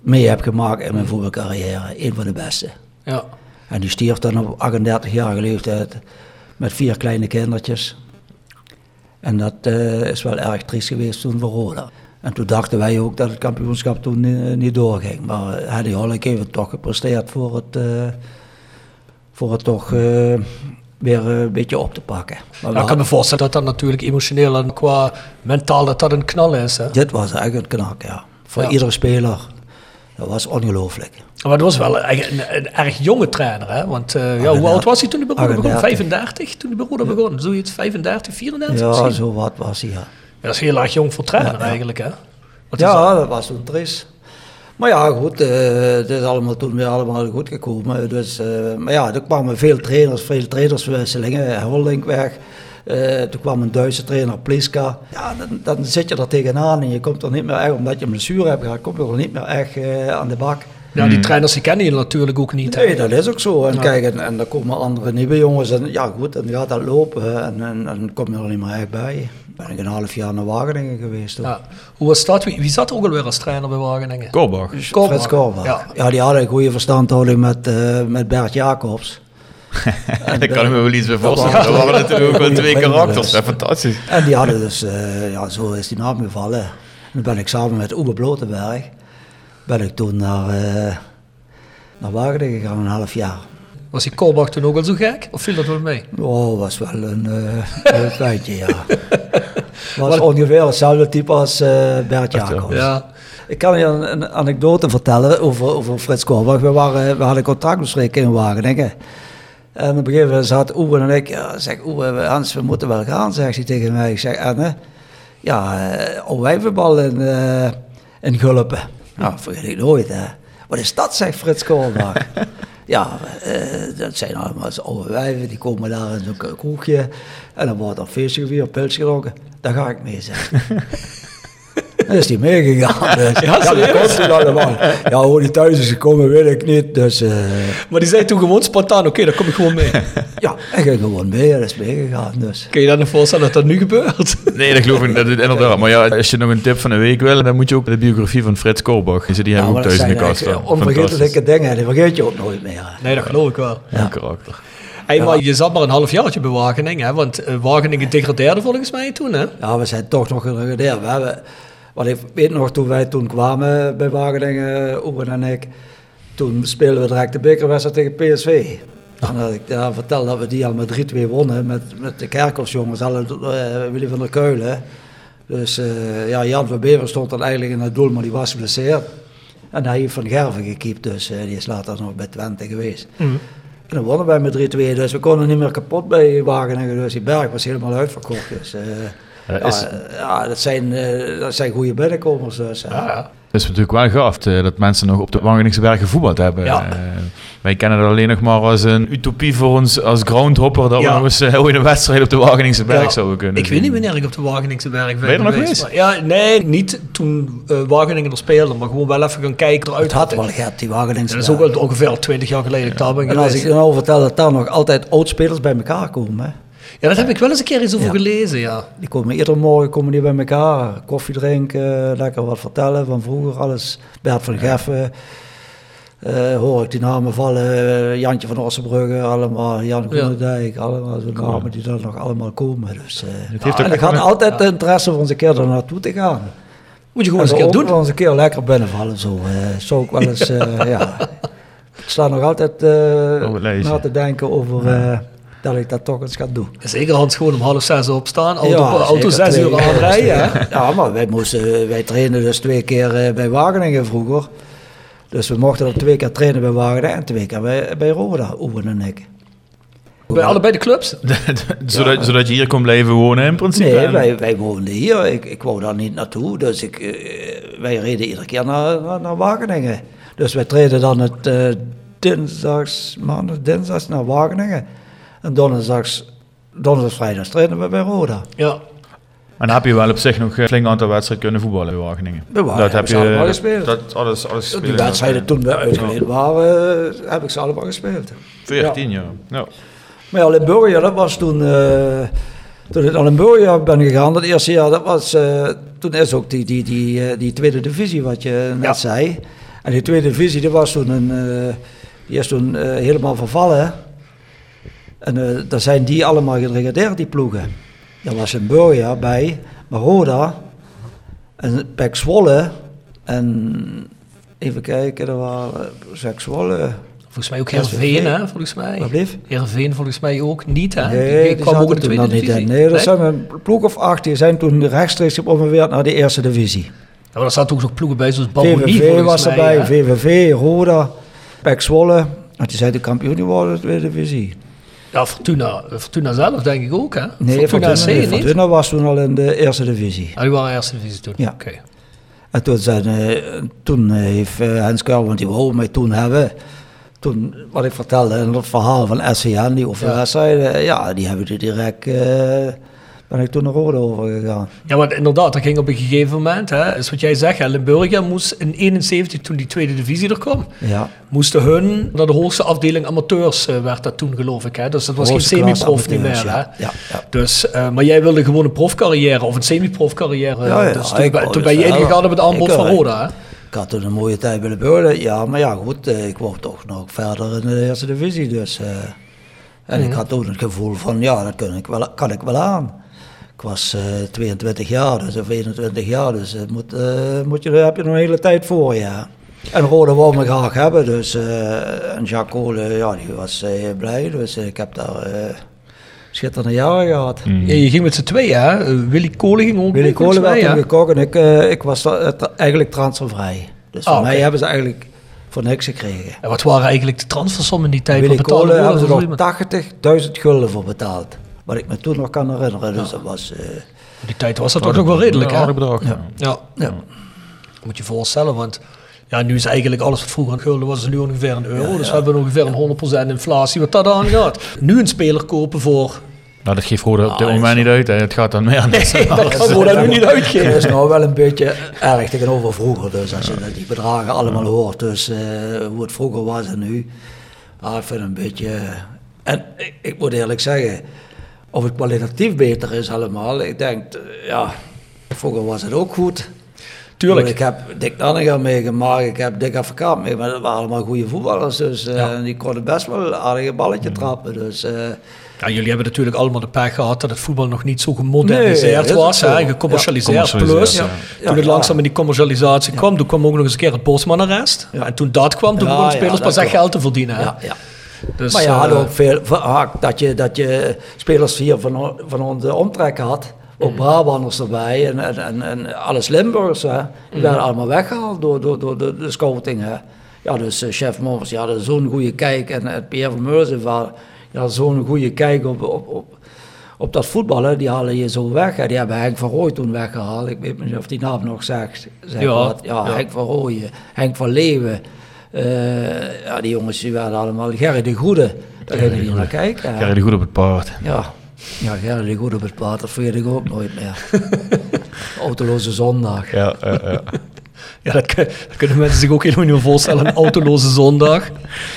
mee heb gemaakt in mijn voetbalcarrière. Een van de beste. ja. En die stierf dan op 38-jarige leeftijd met vier kleine kindertjes. En dat eh, is wel erg triest geweest toen voor Roda. En toen dachten wij ook dat het kampioenschap toen eh, niet doorging. Maar Hedy Hollik heeft het toch gepresteerd voor het, voor het toch eh, weer eh, een beetje op te pakken. Maar Ja, ik kan me voorstellen dat dat natuurlijk emotioneel en qua mentaal dat dat een knal is, hè? Dit was eigenlijk een knak, ja. Voor Ja. iedere speler. Dat was ongelooflijk. Maar het was wel een, een, een erg jonge trainer, hè? Want eh, ja, hoe 38. oud was hij toen bij Roda begon? 38. 35 toen bij Roda begon? Zoiets, 35, 34 Ja, misschien? zo wat was hij, ja. Dat is heel erg jong voor trainer eigenlijk, hè? Wat Ja, dat was toen. Maar ja, goed, eh, het is allemaal toen weer allemaal goed gekomen. Dus, eh, maar ja, er kwamen veel trainers, veel trainerswisselingen. Holding weg. Eh, toen kwam een Duitse trainer, Pliska. Ja, dan, dan zit je er tegenaan en je komt er niet meer echt, omdat je een blessure hebt gehad, kom je er niet meer echt eh, aan de bak. Ja, die trainers die kennen je natuurlijk ook niet. hè? Nee, dat is ook zo. En Ja. kijk, en, en dan komen andere nieuwe jongens en ja goed, dan gaat dat lopen hè, en, en, en dan kom je er niet meer echt bij. Ben ik een half jaar naar Wageningen geweest. Ja. Hoe was dat? Wie, wie zat er ook alweer als trainer bij Wageningen? Korbach. Korbach. Fred Korbach. Ja. Ja. die hadden een goede verstandhouding met, eh, met Bert Jacobs. (laughs) Daar kan ik me wel iets bij voorstellen. Dat waren natuurlijk ook wel twee karakters. dus. Fantastisch. En die hadden dus, eh, ja, zo is die naam gevallen. En dan ben ik samen met Uwe Blotenberg, ben ik toen naar, eh, naar Wageningen gegaan, een half jaar. Was die Korbach toen ook al zo gek? Of viel dat wel mee? Oh, was wel een (laughs) uh, feitje, ja. Was ongeveer hetzelfde type als eh, Bert Jacobs. Ja. Ik kan je een, een anekdote vertellen over, over Frits Korbach. We, waren, we hadden contractbespreking in Wageningen. En op een gegeven moment zat Oewe en ik, ja, zeg Oewe, Hans, we moeten wel gaan, zegt hij tegen mij. Ik zeg, Anne, ja, uh, Owijvenbal in, uh, in Gulpen. Nou, vergeet ik nooit, hè. Wat is dat, zegt Frits Koolbach. (laughs) ja, uh, dat zijn allemaal oude wijven, die komen daar in zo'n kroegje. En dan wordt er feestje gevierd, pils gedronken. Daar ga ik mee, zeg. (laughs) Dan is hij meegegaan. (laughs) Dus. Ja, ja dat komt toen allemaal. Ja, hoe die thuis is gekomen, weet ik niet. Dus, uh... Maar die zei toen gewoon spontaan, oké, okay, dan kom ik gewoon mee. ja, hij ging gewoon mee, dat is meegegaan. Dus. Kun je dan nog voorstellen dat dat nu gebeurt? nee, dat geloof ik dat inderdaad. Maar ja, als je nog een tip van de week wil, dan moet je ook de biografie van Frits Koolbach. Die hebben ja, ook thuis in de kast staan. Onvergetelijke dingen, die vergeet je ook nooit meer. Nee, dat geloof ik wel. Ja. karakter. Hey, maar je zat maar een half jaartje bij Wageningen, hè? want uh, Wageningen degradeerde volgens mij toen. Hè? Ja, we zijn toch nog gedegradeerd. We hebben want ik weet nog, toen wij toen kwamen bij Wageningen, Oeben en ik, toen speelden we direct de bekerwedstrijd tegen PSV. En dat ik ja, vertelde dat we die al met 3-2 wonnen met, met de Kerkelsjongens, alle, uh, Willy van der Keulen. Dus uh, ja, Jan van Bever stond dan eigenlijk in het doel, maar die was geblesseerd. En hij heeft Van Gerven gekiept, dus uh, die is later nog bij Twente geweest. Mm. En dan wonnen wij met 3-2, dus we konden niet meer kapot bij Wageningen. Dus die berg was helemaal uitverkocht. Dus, ja, is... ja, dat, zijn, uh, dat zijn goede binnenkomers. Dus, ja, Het is natuurlijk wel gaaf uh, dat mensen nog op de Wageningse Berg gevoetbald hebben. Ja. Uh, wij kennen het alleen nog maar als een utopie voor ons als groundhopper dat ja. we nog eens heel in een wedstrijd op de Wageningse Berg ja. zouden kunnen Ik zien. weet niet wanneer ik op de Wageningse Berg ben, ben je er nog geweest. Ja, nee, niet toen Wageningen er speelde, maar gewoon wel even gaan kijken eruit. Het had wel gehad, die Wageningse Dat is ook al ongeveer 20 jaar geleden dat daar ben En als ik nou vertel dat daar nog altijd oudspelers bij elkaar komen, hè? Ja, dat heb ik wel eens een keer eens over gelezen, ja. Die komen iedere morgen komen die bij elkaar, koffie drinken, lekker wat vertellen van vroeger, alles. Bert van Geffen, uh, hoor ik die namen vallen, Jantje van Ossenbrugge, allemaal, Jan Groenendijk, allemaal zo'n namen die er nog allemaal komen. Dus, uh, het heeft ja, en ik had altijd de interesse om eens een keer er naartoe te gaan. Moet je gewoon eens een keer doen. eens een keer lekker binnenvallen, zo. Uh, zou ik wel eens, (laughs) ja. Ik sta nog altijd na te denken over dat ik dat toch eens ga doen. Zeker Hans gewoon om half zes opstaan, auto, ja, auto zes uur aanrijden. Ja, maar wij, moesten, wij trainen dus twee keer uh, bij Wageningen vroeger. Dus we mochten er twee keer trainen bij Wageningen en twee keer bij, bij Roda, Owen en ik. Bij allebei de clubs? (laughs) zodat, ja. zodat je hier kon blijven wonen in principe? Nee, wij, wij woonden hier. Ik, ik wou daar niet naartoe. Dus ik, uh, wij reden iedere keer naar, naar, naar, Wageningen. Dus wij treden dan het uh, dinsdags, maandag, dinsdags naar Wageningen. En donderdags, donderdags, vrijdags trainen we bij Roda. Ja. En dan heb je wel op zich nog een flink aantal wedstrijden kunnen voetballen bij Wageningen. Bij Wageningen dat heb je allemaal gespeeld. Dat, alles, alles gespeeld. Die wedstrijden toen we uitgeleden waren, uh, heb ik ze allemaal gespeeld. 14 jaar. Ja. Maar ja, Limburgia, dat was toen... Uh, toen ik naar Limburgia ben gegaan, dat eerste jaar, dat was... Uh, toen is ook die, die, die, die tweede divisie, wat je net ja. zei. En die tweede divisie, dat was toen een... die is toen helemaal vervallen, en uh, daar zijn die allemaal gedegradeerd, die ploegen. Er was een Burja bij, Maroda en Pek Zwolle. En even kijken, er waren Pek Zwolle. Volgens mij ook Heerenveen, hè, volgens mij. Wat bleef? Heerenveen volgens mij ook niet, hè? Nee, die, die kwam ook in de tweede divisie. Niet nee, er zijn een ploeg of acht, die zijn toen rechtstreeks gepromoveerd naar de eerste divisie. Ja, maar er zaten ook nog ploegen bij, zoals Balmonie VVV was erbij, ja. VVV, Roda, Pek Zwolle. Die zijn de kampioen geworden, de tweede divisie. Ja, Fortuna, Fortuna zelf denk ik ook, hè? Nee, Fortuna, Fortuna, nee, Fortuna was toen al in de eerste divisie. Ah, die waren eerste divisie toen? Ja. Oké. En toen, zijn, uh, toen heeft uh, Hans Kuil, want die wou mij toen hebben... Toen, wat ik vertelde in het verhaal van SCN, die overwedstrijden, ja. ja, die hebben die direct... Uh, ben ik toen naar Rode overgegaan. Ja, want inderdaad, dat ging op een gegeven moment, hè, is wat jij zegt, hè, Limburgia moest in 71, toen die tweede divisie er kwam, ja. moesten hun naar de hoogste afdeling amateurs, uh, werd dat toen geloof ik. Hè. Dus dat was geen semi-prof niet meer. Ja. Hè. Ja, Dus, uh, maar jij wilde gewoon een profcarrière of een semi-prof carrière. Ja, ja, dus toen, toen ben je ingegaan op het aanbod van Roda. Hè? Ik had toen een mooie tijd bij de Limburgia, ja, maar ja goed, ik wou toch nog verder in de eerste divisie. Dus, en mm. ik had toen het gevoel van, ja, dat kan ik wel, kan ik wel aan. Ik was uh, 22 jaar, dus, of 21 jaar, dus uh, moet, uh, moet je, daar heb je nog een hele tijd voor, ja. En Rode wou me graag hebben, dus en Jacques Kolen, ja, die was blij, dus ik heb daar schitterende jaren gehad. Mm. Ja, je ging met z'n tweeën, hè? Willy Kolen ging ook Willy Kolen werd toen gekocht en ik, ik was eigenlijk transfervrij. Dus voor ah, mij hebben ze eigenlijk voor niks gekregen. En wat waren eigenlijk de transfersommen in die tijd? Willy Kolen hebben ze nog 80.000 gulden voor betaald. Wat ik me toen nog kan herinneren. Dus dat was... Uh, Die tijd was dat toch nog wel redelijk, Een hè? aardig bedrag. Ja. Ja. Ja. Moet je voorstellen, want ja, nu is eigenlijk alles wat vroeger aan gulden was, is nu ongeveer een euro. dus we hebben ongeveer een 100% inflatie wat dat aan gaat. Nu een speler kopen voor... Nou, dat geeft Roda op dit moment niet uit. Hè. Het gaat dan meer aan (laughs) Nee, dat kan Roda nu niet Dat uitgeven. is nou wel een beetje erg tegenover vroeger. Dus als je die bedragen allemaal hoort, dus eh, hoe het vroeger was en nu. Ah, ik vind het een beetje... En ik, ik moet eerlijk zeggen, of het kwalitatief beter is allemaal. Ik denk, eh, ja, vroeger was het ook goed. Tuurlijk. Ik heb Dick Nanninga meegemaakt, ik heb Dick Advocaat mee, maar dat waren allemaal goede voetballers. Dus eh, Ja. die konden best wel een aardige balletje trappen. Dus, eh, Ja, jullie hebben natuurlijk allemaal de pech gehad dat het voetbal nog niet zo gemoderniseerd Nee, was. hè, gecommercialiseerd. Ja, Plus, ja. Toen het langzaam in die commercialisatie kwam, toen kwam ook nog eens een keer het postmanarrest. Ja. En toen dat kwam, toen Ja, begonnen ja, spelers pas echt geld te verdienen. Dus, maar je had ook veel vaak dat je, dat je spelers hier van, van onze omtrek had. Mhm. Ook Brabanders erbij en, en, en, en alles Limburgers. Hè. Die Mhm. werden allemaal weggehaald door, door, door de, de scouting. Hè. Ja, dus eh, chef Mommers, die hadden zo'n goede kijk. En eh, Pierre van die had zo'n goede kijk op, op, op, op dat voetballen. Die halen je zo weg. Hè. Die hebben Henk van Rooij toen weggehaald. Ik weet niet of die naam nog zegt. zegt Ja, ja, ja. Henk van Rooij, Henk van Leeuwen. Eh, ja, die jongens die werden allemaal... Gerry de Goede, daar niet naar kijken. Gerry de goed op het paard. Ja, ja Gerry de Goede op het paard, dat vergeet ik ook nooit meer. (laughs) Autoloze zondag. Ja, ja, ja. (laughs) Ja, dat, dat kunnen mensen zich ook helemaal niet meer voorstellen. Een autoloze zondag.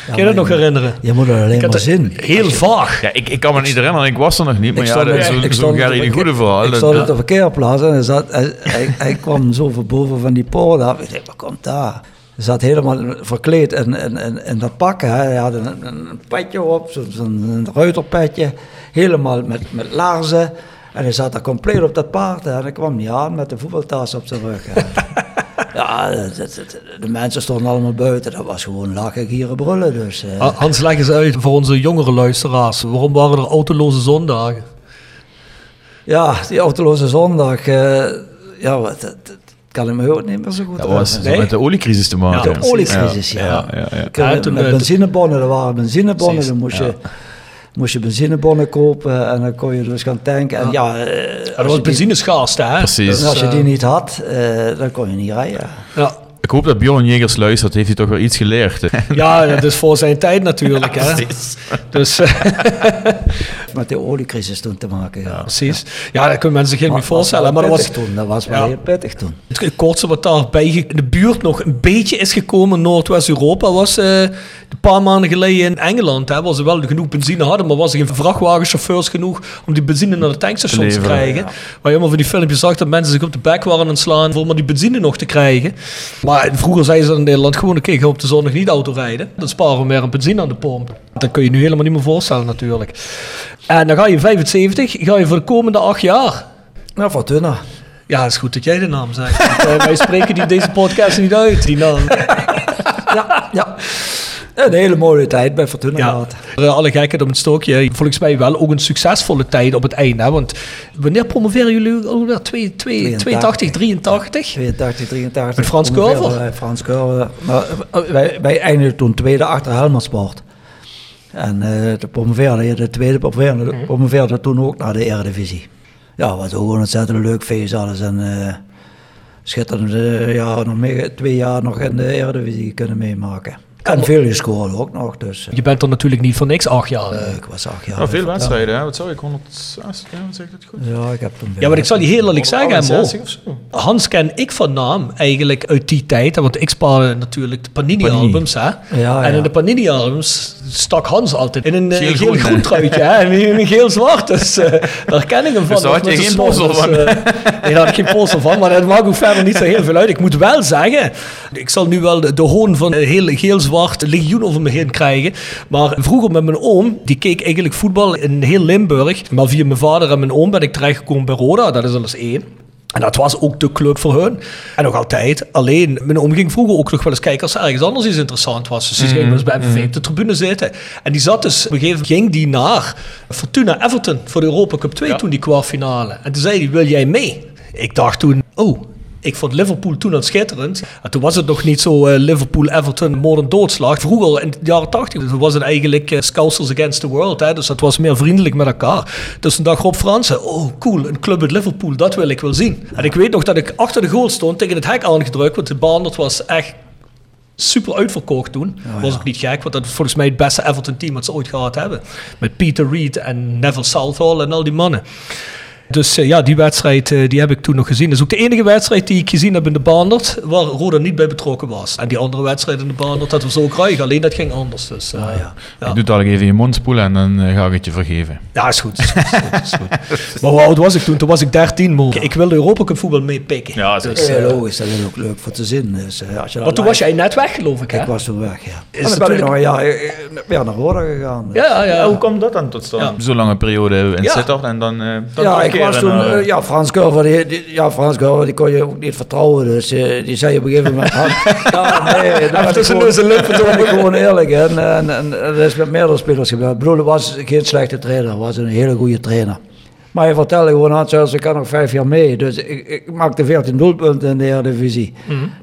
Kun je dat nog herinneren? Je moet er alleen maar zin. heel vaag. Ja, ik, ik kan me niet herinneren, ik was er nog niet. Maar Ik ja, dat is zo'n zo Gerry de goede verhaal. Ik Dat- stond ja. op de parkeerplaats en hij, zat, hij, hij, hij kwam zo van boven van die poort af. Ik dacht, wat komt daar? Zat helemaal verkleed in, in, in, in dat pak. Hè. Hij had een, een, petje op, zo'n ruiterpetje. Helemaal met, met laarzen. En hij zat daar compleet op dat paard. Hè. En hij kwam niet aan met de voetbaltas op zijn rug. hè. (laughs) ja, de mensen stonden allemaal buiten. Dat was gewoon lachen, gieren, brullen. Dus, eh, Ha- Hans, leg eens uit voor onze jongere luisteraars. Waarom waren er autoloze zondagen? Ja, die autoloze zondag, eh, ja, wat, kan ik me ook niet meer zo goed Dat was. Nee? met de oliecrisis te maken. Ja, de oliecrisis, ja. Ja, ja, ja. Ik, Ja, toen, met benzinebonnen, er waren benzinebonnen, dan moest, ja. je, moest je benzinebonnen kopen en dan kon je dus gaan tanken. En ja, als, was benzineschaarste, hè? Precies. en als je die niet had, eh, dan kon je niet rijden. Ja. Ik hoop dat Bjorn Jegers luistert, heeft hij toch wel iets geleerd. (laughs) ja, dat is voor zijn tijd natuurlijk, hè? Dus, eh, (laughs) Met de oliecrisis toen te maken, ja. precies. Ja, dat kunnen mensen zich helemaal niet voorstellen. Maar dat was toen, dat was wel Ja. heel pittig toen. het kortste wat daarbij in de buurt nog een beetje is gekomen, Noordwest-Europa, was eh, een paar maanden geleden in Engeland. Hè, waar ze wel genoeg benzine hadden, maar was er geen vrachtwagenchauffeurs genoeg om die benzine naar de tankstations te, Te krijgen. Waar je helemaal van die filmpjes zag dat mensen zich op de bek waren aan het slaan voor maar die benzine nog te krijgen. Maar vroeger zeiden ze in Nederland gewoon, oké, ga op de zondag niet auto rijden. Dan sparen we meer een benzine aan de pomp. Dat kun je nu helemaal niet meer voorstellen natuurlijk. En dan ga je in 75, ga je voor de komende acht jaar Nou, Fortuna. ja, het is goed dat jij de naam zegt. Want, eh, wij spreken die deze podcast niet uit, die (laughs) naam. Ja, ja. Een hele mooie tijd bij Fortuna Ja, gehad. Eh, alle gekheid om het stokje. Volgens mij wel ook een succesvolle tijd op het einde. Hè? Want wanneer promoveren jullie? 2, 2, 82, 83? 82, 83. Met Frans Curver? wij Frans Curver. Maar eh, wij, wij eindigden toen tweede achter Helmond Sport. En eh de promoveerde, de tweede promoveerde, Mhm. promoveerde toen ook naar de Eredivisie. Ja, wat ook een ontzettend leuk feest alles. En eh schitterende ja, nog meer, twee jaar nog in de Eredivisie kunnen meemaken. En veel gescoord ook nog, dus Je bent er natuurlijk niet voor niks acht jaar. eh, ik was acht jaar. Nou, veel Ja. wedstrijden, hè? wat zou ik? 106? Ja, wat zeg ik dat goed? Ja, ik heb Ja, maar ik zal je heel eerlijk zeggen, Mo. 160. Hans ken ik van naam eigenlijk uit die tijd. Want ik spaarde natuurlijk de Panini-albums. hè. Ja, En in de Panini-albums stak Hans altijd in een eh, Geel-groen, geel-groen hè? truitje. hè, En in een geel-zwart. Dus eh, daar ken ik hem van. Dus daar had je geen Dus, van. eh, nee, daar had ik geen van. Maar dat maakt ook verder niet zo heel veel uit. Ik moet wel zeggen, ik zal nu wel de, de hoon van een heel geel-zwart legioen over me heen krijgen. Maar vroeger met mijn oom, die keek eigenlijk voetbal in heel Limburg. Maar via mijn vader en mijn oom ben ik terechtgekomen bij Roda. Dat is alles één. En dat was ook de club voor hun. En nog altijd. Alleen, mijn oom ging vroeger ook nog wel eens kijken als er ergens anders iets interessant was. Dus die ging wel eens bij MVV op de tribune zitten. En die zat dus, op een gegeven moment ging die naar Fortuna Everton voor de Europa Cup 2 toen die kwartfinale. En toen zei hij, wil jij mee? Ik dacht toen, oh, Ik vond Liverpool toen al schitterend. En toen was het nog niet zo eh, Liverpool-Everton moord doodslag. Vroeger in de jaren 80 toen was het eigenlijk uh, Scousers Against the World. Hè? Dus dat was meer vriendelijk met elkaar. Dus een dag Rob Fransen, oh cool, een club uit Liverpool, dat wil ik wel zien. En ik weet nog dat ik achter de goal stond, tegen het hek aangedrukt, want de baan dat was echt super uitverkocht toen. Oh, was ja. ook niet gek, want dat is volgens mij het beste Everton team wat ze ooit gehad hebben. Met Peter Reed en Neville Southall en al die mannen. Dus eh, ja, die wedstrijd eh, die heb ik toen nog gezien. Dat is ook de enige wedstrijd die ik gezien heb in de Baandert waar Roda niet bij betrokken was. En die andere wedstrijd in de Baandert, dat was ook ruig. Alleen dat ging anders. Dus, eh, ja. Je doet al even je mond spoelen en dan ga ik het je vergeven. Ja, is goed. Is goed, is goed, is goed. (laughs) maar hoe oud was ik toen? Toen was ik 13, maar ik wilde Europa Cup voetbal meepikken. Ja, dus, Ja, eh, logisch, dat is ook leuk voor te zien. Dus, als je maar toen was jij net weg, geloof ik, hè? Ik was toen weg, ja. Is En ben ik toen- nog een jaar naar Roda gegaan. Ja, ja. Ja, hoe kwam dat dan tot stand? Ja. Zo'n lange periode in Ja. Sittard en dan, dan ja, ik was toen, eh, eh, ja, Frans Curver, die, die- ja, Frans Curver, die kon je ook niet vertrouwen, dus eh, die zei op een gegeven moment, (laughs) ja, nee, daar ben ik tussen gewoon- en lippen ben ik gewoon eerlijk, en, en, en dat is met meerdere spelers gebeurd. Ik bedoel, hij was geen slechte trainer, hij was een hele goede trainer. Maar hij vertelde gewoon aan, zoals ik kan nog vijf jaar mee. Dus ik, ik maakte 14 doelpunten in de Eredivisie.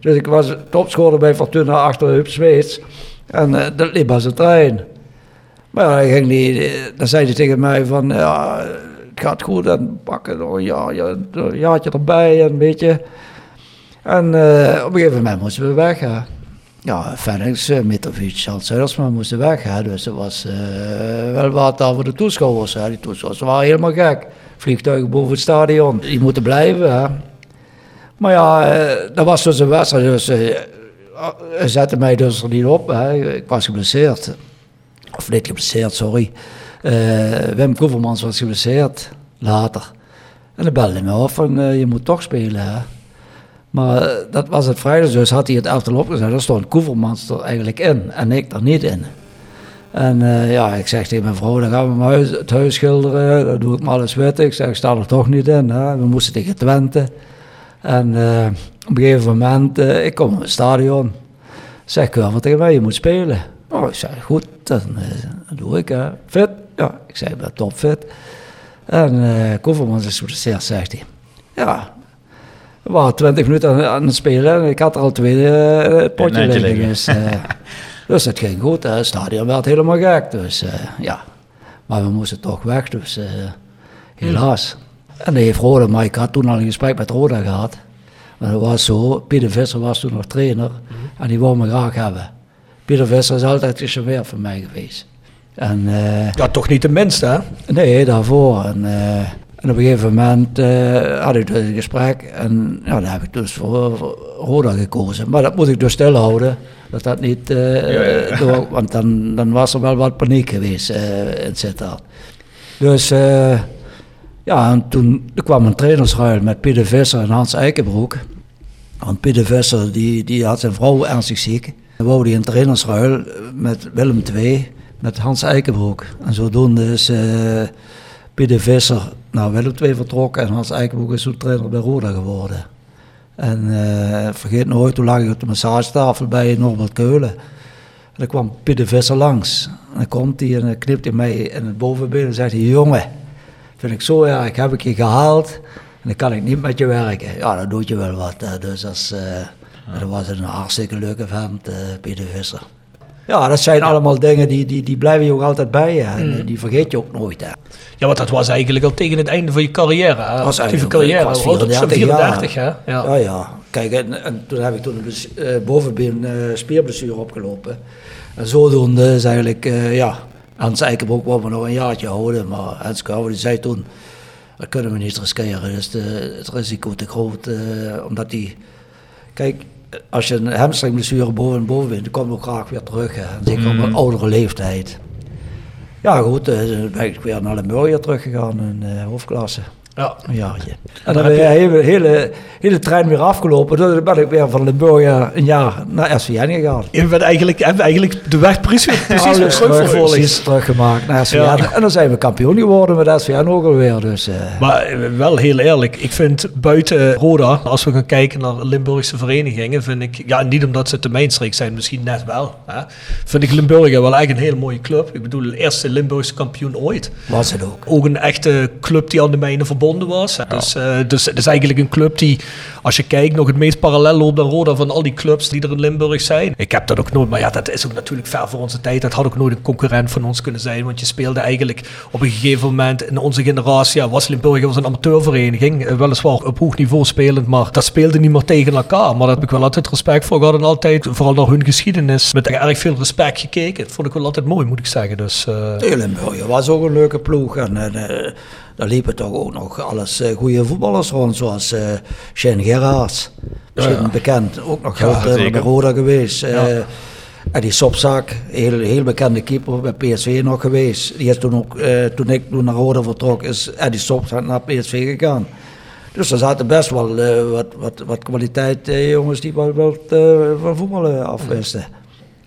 Dus ik was topscorer bij Fortuna achter Huub Smeets. En eh, dat liep als een trein. Maar ja, ging niet, eh, dan zei hij tegen mij van, ja, het gaat goed en pakken een, jaar, ja, een jaartje erbij en een beetje. En eh, op een gegeven moment moesten we weg. Hè. Ja, Phoenix, uh, Mitrovic, Hans Zuidersma moesten weg. Hè. Dus dat was eh, wel wat daar voor de toeschouwers. Hè. Die toeschouwers waren helemaal gek. Vliegtuigen boven het stadion. Die moeten blijven. Hè. Maar ja, eh, dat was dus een wedstrijd. Dus, eh, zette mij dus er niet op. Hè. Ik was geblesseerd. Of niet geblesseerd, sorry. Eh, Wim Koevermans was geblesseerd later. En dan belde hij me op van eh, je moet toch spelen. Maar eh, dat was het vrijdag, dus had hij het elftal opgezet. Daar stond Koevermans er eigenlijk in en ik er niet in. En ja, ik zeg tegen mijn vrouw, dan gaan we huis, het huis schilderen. Dan doe ik maar alles wit. Ik zeg, ik sta er toch niet in. Hè. We moesten tegen Twente. En op een gegeven moment, ik kom in het stadion. Zeg ik wel tegen mij, je moet spelen. Oh, ik zei, goed, dan, doe ik. Hè. Fit? Ja, ik zei, ik ben topfit. En eh Koevermans is geblesseerd, zegt hij. Ja, we waren 20 minuten aan, aan het spelen en ik had er al twee eh, het potje liggen. Dus, eh, (laughs) dus het ging goed. Het stadion werd helemaal gek. Dus eh, ja, maar we moesten toch weg. Dus eh, helaas. En dan heeft Roda, maar ik had toen al een gesprek met Roda gehad. Maar dat was zo, Pieter Visser was toen nog trainer en die wou me graag hebben. Pieter Visser is altijd gecharmeerd van mij geweest. En, eh, Ja, toch niet de minste, hè? Nee, daarvoor. En, eh, en op een gegeven moment eh, had ik dus een gesprek en ja, dan heb ik dus voor, voor Roda gekozen. Maar dat moet ik dus stilhouden, dat dat niet, eh, door- want dan, dan was er wel wat paniek geweest eh in Sittard. Dus ja, en toen er kwam een trainersruil met Pieter Visser en Hans Eikenbroek. Want Pieter Visser die, die had zijn vrouw ernstig ziek. Dan wou hij een trainersruil met Willem II, met Hans Eikenbroek. En zodoende is eh Pieter Visser naar Willem II vertrokken en Hans Eikenbroek is toen trainer bij Roda geworden. En eh, vergeet nooit, toen lag ik op de massagetafel bij Norbert Keulen. En dan kwam Pieter Visser langs. En dan komt hij en dan knipt hij mij in het bovenbeen en zegt hij, jongen, vind ik zo erg, heb ik je gehaald en dan kan ik niet met je werken. Ja, dan doet je wel wat. Dus eh, dat was een hartstikke leuke vent, eh Pieter Visser. Ja, dat zijn allemaal dingen die, die, die blijven je ook altijd bij je. En eh, die vergeet je ook nooit. Hè. Ja, want dat was eigenlijk al tegen het einde van je carrière. Hè? was Actieve eigenlijk- carrière. was Hoe oud was je? 34 34, hè? Ja. Ja, ja. Kijk, en, en toen heb ik toen een bless- eh, bovenbeen eh, spierblessure opgelopen. En zodoende is eigenlijk, eh, ja, Hans Eikenbroek wou me nog een jaartje houden. Maar Hans Kouwer die zei toen, dat kunnen we niet riskeren. Dus de, het risico te groot, omdat die... Kijk, als je een hamstringblessure boven en boven bent, dan kom je ook graag weer terug. Hè. Zeker op een oudere leeftijd. Ja goed, eh, dan ben ik weer naar Limburgia teruggegaan in eh, hoofdklasse. Ja. Een jaartje. En dan ben je hele, hele, hele trein weer afgelopen. Dan ben ik weer van Limburgia een jaar naar SVN gegaan. Je bent eigenlijk, hebben eigenlijk de weg precies, precies terug teruggemaakt naar SVN. Ja. En dan zijn we kampioen geworden met SVN ook alweer. Dus, eh, Maar eh, wel heel eerlijk, ik vind buiten Roda, als we gaan kijken naar Limburgse verenigingen, vind ik, ja niet omdat ze te mainstreek zijn, misschien net wel, hè, vind ik Limburgia wel echt een hele mooie club. Ik bedoel, de eerste Limburgse kampioen ooit. was het ook. Ook een echte club die aan de mijnen voorbij verbonden was. Dus, uh, dus het is eigenlijk een club die, als je kijkt, nog het meest parallel loopt aan Roda van al die clubs die er in Limburg zijn. Ik heb dat ook nooit, maar ja, dat is ook natuurlijk ver voor onze tijd. Dat had ook nooit een concurrent van ons kunnen zijn, want je speelde eigenlijk op een gegeven moment in onze generatie, ja, was Limburg was een amateurvereniging, eh, weliswaar op hoog niveau spelend, maar dat speelde niet meer tegen elkaar. Maar daar heb ik wel altijd respect voor gehad en altijd, vooral naar hun geschiedenis, met erg veel respect gekeken. Dat vond ik wel altijd mooi, moet ik zeggen. Dus, uh... Limburg was ook een leuke ploeg en uh, daar liepen toch ook nog alles uh, goede voetballers rond, zoals uh, Shane Gerards. Misschien ja, ja. bekend, ook nog ja, bij Roda geweest. Ja. Eddie Sopzak, heel, heel bekende keeper bij PSV nog geweest. Die is toen ook, toen ik toen naar Roda vertrok, is Eddie Sopzak naar PSV gegaan. Dus er zaten best wel wat, wat, wat kwaliteit jongens die wel, wel van voetballen afwisten.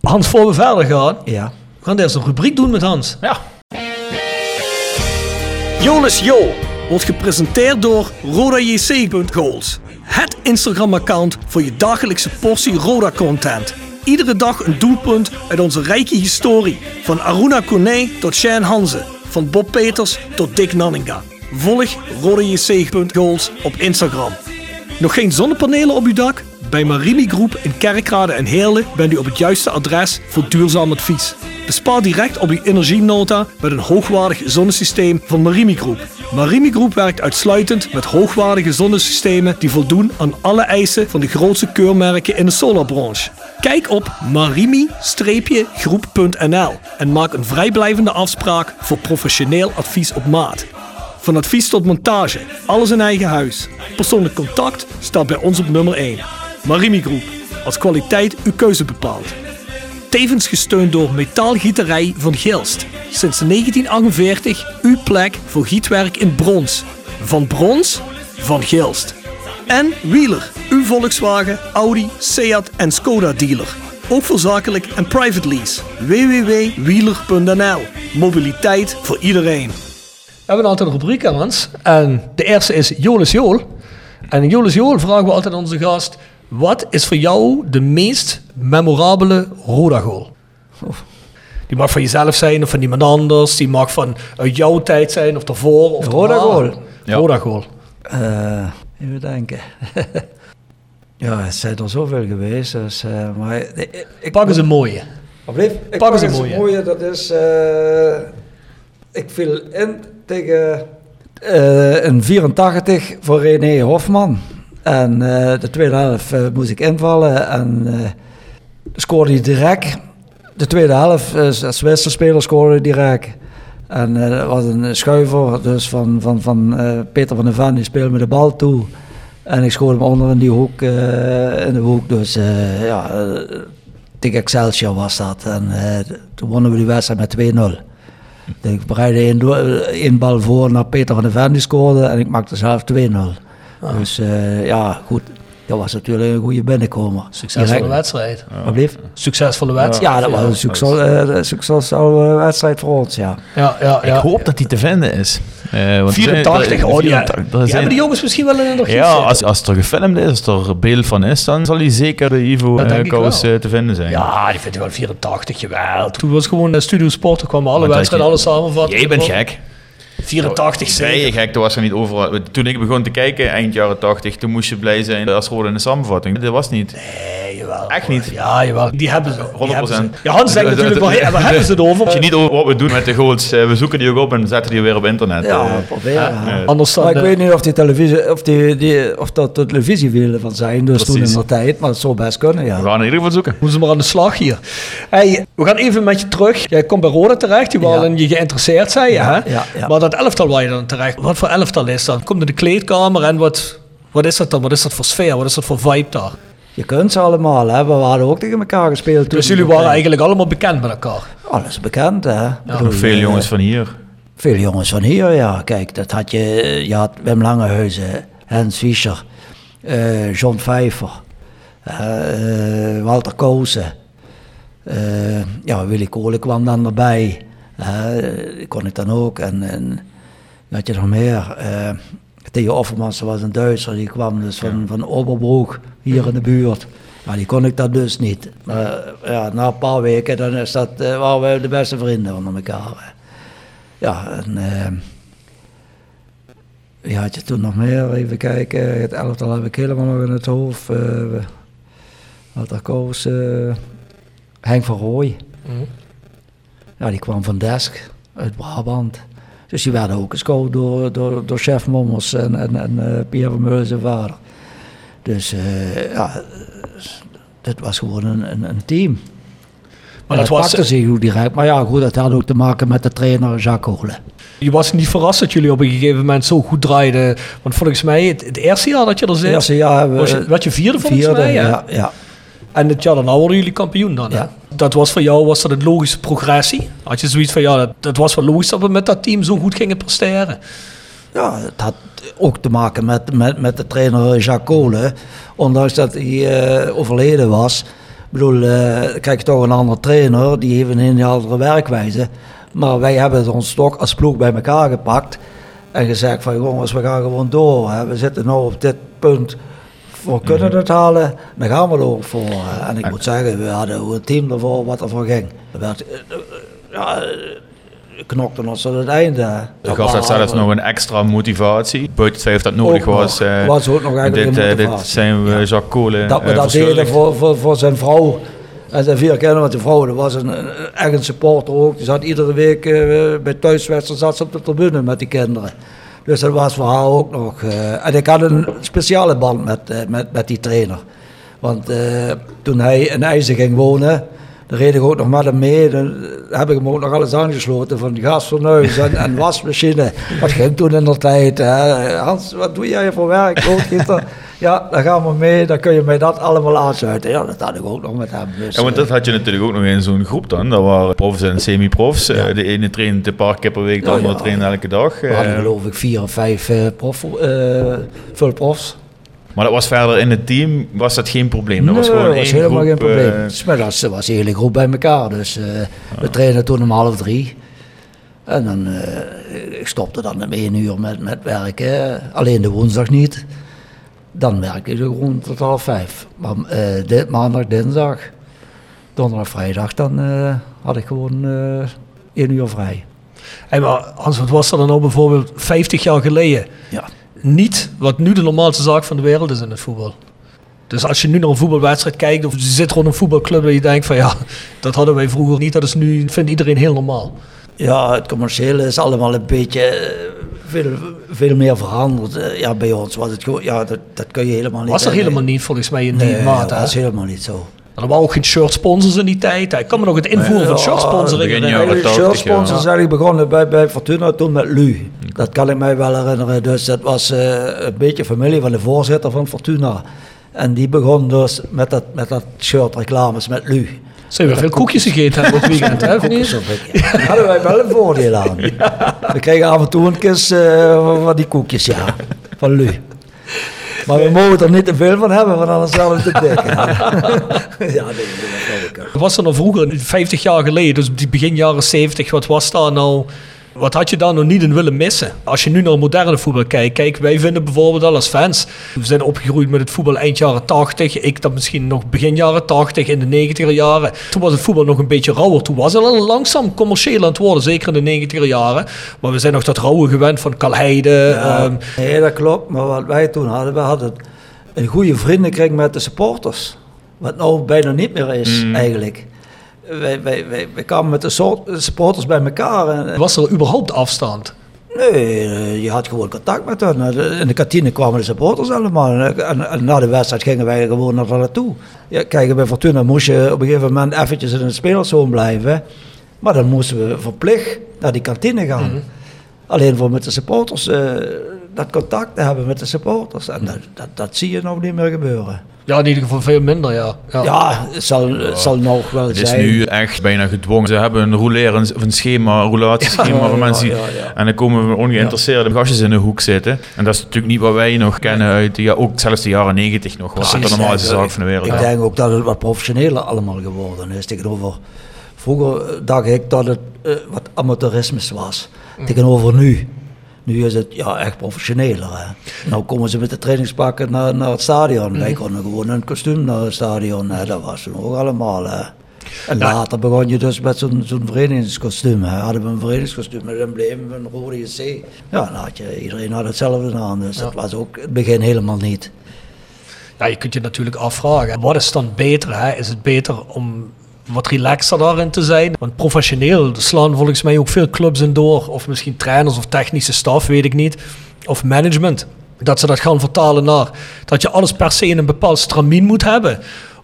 Hans, voor we verder gaan, ja. we gaan eerst een rubriek doen met Hans. Ja. Jolis Jo wordt gepresenteerd door RodaJC.goals. Het Instagram-account voor je dagelijkse portie Roda-content. Iedere dag een doelpunt uit onze rijke historie. Van Aruna Kone tot Shane Hanze. Van Bob Peters tot Dick Nanninga. Volg RodaJC.goals op Instagram. Nog geen zonnepanelen op uw dak? Bij Marimi Groep in Kerkrade en Heerlen bent u op het juiste adres voor duurzaam advies. Bespaar direct op uw energienota met een hoogwaardig zonnesysteem van Marimi Groep. Marimi Groep werkt uitsluitend met hoogwaardige zonnesystemen die voldoen aan alle eisen van de grootste keurmerken in de solarbranche. Kijk op marimi-groep.nl en maak een vrijblijvende afspraak voor professioneel advies op maat. Van advies tot montage, alles in eigen huis. Persoonlijk contact staat bij ons op nummer 1. Marimi Groep, als kwaliteit uw keuze bepaalt. Tevens gesteund door Metaalgieterij van Gilst. Sinds 1948 uw plek voor gietwerk in brons. Van brons, van Gilst. En Wheeler, uw Volkswagen, Audi, Seat en Skoda dealer. Ook voor zakelijk en private lease. www.wheeler.nl Mobiliteit voor iedereen. We hebben een rubriek aan ons. En de eerste is Jolis Jool. En in Jolis Jool vragen we altijd aan onze gast... Wat is voor jou de meest memorabele Roda-goal? Die mag van jezelf zijn of van iemand anders. Die mag van uit jouw tijd zijn of daarvoor. Of Roda-goal? Ja. Roda-goal. Uh, even denken. (laughs) ja, het zijn er zoveel geweest. Dus, uh, maar ik, ik, pak eens een mooie. Pak eens een mooie. mooie. Dat is... Uh, ik viel in tegen... een 84 voor René Hofman. En uh, de tweede helft uh, moest ik invallen en uh, scoorde hij direct. De tweede helft, als Zwitserspeler scoorde direct. En dat was een schuiver dus van, van, van Peter van der Ven, die speelde me de bal toe. En ik scoorde hem onder in die hoek, in de hoek. Dus ja, tegen Excelsior was dat. En toen wonnen we die wedstrijd met 2-0. Ik bereidde één bal voor naar Peter van der Ven, die scoorde. En ik maakte zelf 2-0. Ah. Dus uh, ja, goed. Dat was natuurlijk een goede binnenkomer. Succesvolle wedstrijd. Wat bleef? Succesvolle wedstrijd. Ja, dat was een succes, uh, succesvolle wedstrijd voor ons, ja. ja, ja, Ik hoop dat die te vinden is. Uh, want 84, oh ja. Die hebben die jongens misschien wel in een Ja, als, als het er gefilmd is, als er beeld van is, dan zal hij zeker de Ivo-kous te vinden zijn. Ja, die vind ik wel 84, jawel. Toen was gewoon de Studio Sport, er kwamen alle wedstrijden, alle samenvatten. Jij bent gek. 84 zeker. Ben je gek, toen was er niet overal. Toen ik begon te kijken, eind jaren 80, toen moest je blij zijn als rode in de samenvatting. Dat was niet. Nee, jawel. Echt niet? Ja, jawel. Die hebben ze. 100%. Die hebben ze. Ja, Hans zegt (laughs) natuurlijk, maar waar hebben ze het over? Als je niet over wat we doen met de goals, we zoeken die ook op en zetten die weer op internet. Ja, proberen. Ja. Anders dan, ik weet niet of die televisie, of, die, die, of dat de televisiewielen van zijn, dus toen in de tijd, maar het zou best kunnen, ja. We gaan in ieder geval zoeken. Moeten ze maar aan de slag hier. Hey, we gaan even met je terug. Jij komt bij Rode terecht, die waren ja. je geïnteresseerd, zei je, hè? Ja, ja. Maar dat elftal waar je dan terecht. Wat voor elftal is dat? Komt in de kleedkamer en wat, wat is dat dan? Wat is dat voor sfeer? Wat is dat voor vibe daar? Je kunt ze allemaal hebben. We hadden ook tegen elkaar gespeeld. Dus jullie waren eigenlijk allemaal bekend met elkaar? Alles bekend, hè. Ja. Bedoel, veel jongens van hier. Veel jongens van hier, ja. Kijk, dat had je... Je had Wim Langehuizen, Hans Fischer, uh, John Pfeiffer, uh, Walter Koosen. Uh, ja, Willy Kolen kwam dan erbij. Die kon ik dan ook. En, en had je nog meer? Uh, Theo Offermans was een Duitser, die kwam dus van, ja. van Oberbroek, hier in de buurt. Maar die kon ik dat dus niet. Maar ja, na een paar weken dan is dat, uh, waren we de beste vrienden onder elkaar. Ja, en, uh, Wie had je toen nog meer? Even kijken. Het elftal heb ik helemaal nog in het hoofd. Uh, wat er koos. Henk van Rooij. Mm. Ja, die kwam van Desk uit Brabant. Dus die werden ook gescout door, door, door chef Mommers en, en, en uh, Pierre Vermeulen zijn vader. Dus uh, ja, dit was gewoon een, een, een team. Maar dat, dat was pakte zich hoe direct. Maar ja, goed, dat had ook te maken met de trainer Jacques Holle. Je was niet verrast dat jullie op een gegeven moment zo goed draaiden. Want volgens mij, het, het eerste jaar dat je er zit, het eerste jaar was je, wat je vierde volgens vierde, mij. Ja, ja. En het jaar daarna worden jullie kampioen dan. Ja. Dat was voor jou was dat een logische progressie. Had je zoiets van ja, dat, dat was wel logisch dat we met dat team zo goed gingen presteren. Ja, het had ook te maken met, met, met de trainer Jacques Kolen. Ondanks dat hij uh, overleden was. Ik bedoel, uh, kijk toch een andere trainer, die heeft een hele andere werkwijze. Maar wij hebben ons toch als ploeg bij elkaar gepakt. En gezegd van jongens, we gaan gewoon door. Hè. We zitten nu op dit punt we kunnen het halen, dan gaan we er ook voor. En ik moet zeggen, we hadden een team ervoor wat ervoor ging. Er werd, eh, eh, ja, knokten ons tot het einde. Dat gaf dat zelfs nog een extra motivatie. Buiten het feit dat nodig was. Was ook nog eigenlijk dit, dit zijn we ja. Jacques Kolen Dat we dat deden voor, voor, voor zijn vrouw. En zijn vier kinderen met de vrouw, dat was een, echt een supporter ook. Die zat iedere week bij thuiswedstrijden zat ze op de tribune met die kinderen. Dus dat was voor haar ook nog. Uh, en ik had een speciale band met, uh, met, met die trainer. Want uh, toen hij in IJzer ging wonen, dan reed ik ook nog met hem mee. Dan heb ik hem ook nog alles aangesloten van gasfornuis en, en wasmachine. Wat ging toen in de tijd? Hè? Hans, wat doe jij voor werk? Ja, dan gaan we mee, dan kun je mij dat allemaal aansluiten. Ja, dat had ik ook nog met hem. Dus, ja, want dat had je natuurlijk ook nog in zo'n groep dan. Dat waren profs en semi-profs. Ja. De ene trainde een paar keer per week, de andere trainde elke dag. We hadden geloof ik vier of vijf prof, profs. Maar dat was verder in het team, was dat geen probleem? Dat was gewoon dat was helemaal geen probleem. Uh, Smiddags was de hele groep bij elkaar. Dus uh, we trainen toen om half drie. En dan uh, ik stopte dan om één uur met, met werken. Alleen de woensdag niet. Dan werkte ik gewoon tot half vijf. Maar dit, maandag, dinsdag, donderdag, vrijdag, dan had ik gewoon één uur vrij. Hey, maar Hans, wat was er dan nou bijvoorbeeld 50 jaar geleden? Ja niet wat nu de normaalste zaak van de wereld is in het voetbal. Dus als je nu naar een voetbalwedstrijd kijkt of je zit rond een voetbalclub en je denkt van ja, dat hadden wij vroeger niet, dat is nu, vindt iedereen heel normaal. Ja, het commerciële is allemaal een beetje eh, veel, veel meer veranderd. Eh, ja, bij ons was het gewoon, ja, dat, dat kun je helemaal niet. Was er helemaal niet volgens mij in die nee, mate? dat was helemaal niet zo. Er waren ook geen shirt sponsors in die tijd. Ik kan me nog het invoeren van shirt sponsoring herinneren. Shirt sponsors ja. eigenlijk begonnen bij, bij Fortuna toen met Lu. Dat kan ik mij wel herinneren. Dus dat was uh, een beetje familie van de voorzitter van Fortuna. En die begon dus met dat, met dat shirt reclames met Lu. Zijn we veel koekjes gegeten hebben het weekend, hè? Daar hadden wij wel een voordeel aan. We kregen af en toe een kist uh, van die koekjes, ja. Van Lu. Maar we mogen er niet te veel van hebben, want anders zouden we te dik. (laughs) ja, dat is Was er nog vroeger, 50 jaar geleden, dus begin jaren 70, wat was daar nou wat had je daar nog niet in willen missen? Als je nu naar moderne voetbal kijkt. Kijk, wij vinden bijvoorbeeld al als fans. We zijn opgegroeid met het voetbal eind jaren 80. Ik dat misschien nog begin jaren 80, in de 90er jaren. Toen was het voetbal nog een beetje rauwer. Toen was het al langzaam commercieel aan het worden. Zeker in de 90er jaren. Maar we zijn nog dat rauwe gewend van Kalheide. Ja, um... Nee, dat klopt. Maar wat wij toen hadden, we hadden een goede vriendenkring met de supporters. Wat nou bijna niet meer is, mm. eigenlijk wij, wij, wij, wij kwamen met de supporters bij elkaar. En, Was er überhaupt afstand? Nee, eh, je had gewoon contact met hen. In de kantine kwamen de supporters allemaal. En, en na de wedstrijd gingen wij gewoon naar naartoe. Ja, kijk, bij Fortuna moest je op een gegeven moment eventjes in het spelerzoon blijven. Maar dan moesten we verplicht naar die kantine gaan. Mhm. Alleen voor met de supporters, uh, dat contact te hebben met de supporters. En dat, dat, dat zie je nog niet meer gebeuren. Ja, in ieder geval veel minder, ja. Ja, ja het, zal, het zal nog wel het zijn. Het is nu echt bijna gedwongen. Ze hebben een rouleren, een schema, een roulatieschema ja, voor mensen. En dan komen we ongeïnteresseerde gastjes in de hoek zitten. En dat is natuurlijk niet wat wij nog kennen uit, ja, ook zelfs de jaren negentig nog. Was dat de normaalste zaak van de wereld. Ik denk ook dat het wat professioneler allemaal geworden is. Tegenover, vroeger dacht ik dat het uh, wat amateurisme was. Mm. Tegenover nu. Nu is het ja, echt professioneler. Hè. Nou komen ze met de trainingspakken naar, naar het stadion. Wij mhm. konden gewoon een kostuum naar het stadion. Hè. Dat was toen ook allemaal. Hè. En later begon je dus met zo'n zo'n verenigingskostuum. Hè. Hadden we een verenigingskostuum met een embleem van Rode JC. Ja, dan had je, iedereen had hetzelfde aan. Dus dat was ook het begin helemaal niet. Ja, je kunt je natuurlijk afvragen, wat is dan beter? Hè? Is het beter om wat relaxer daarin te zijn? Want professioneel slaan volgens mij ook veel clubs in door. Of misschien trainers of technische staf, weet ik niet. Of management. Dat ze dat gaan vertalen naar dat je alles per se in een bepaald stramien moet hebben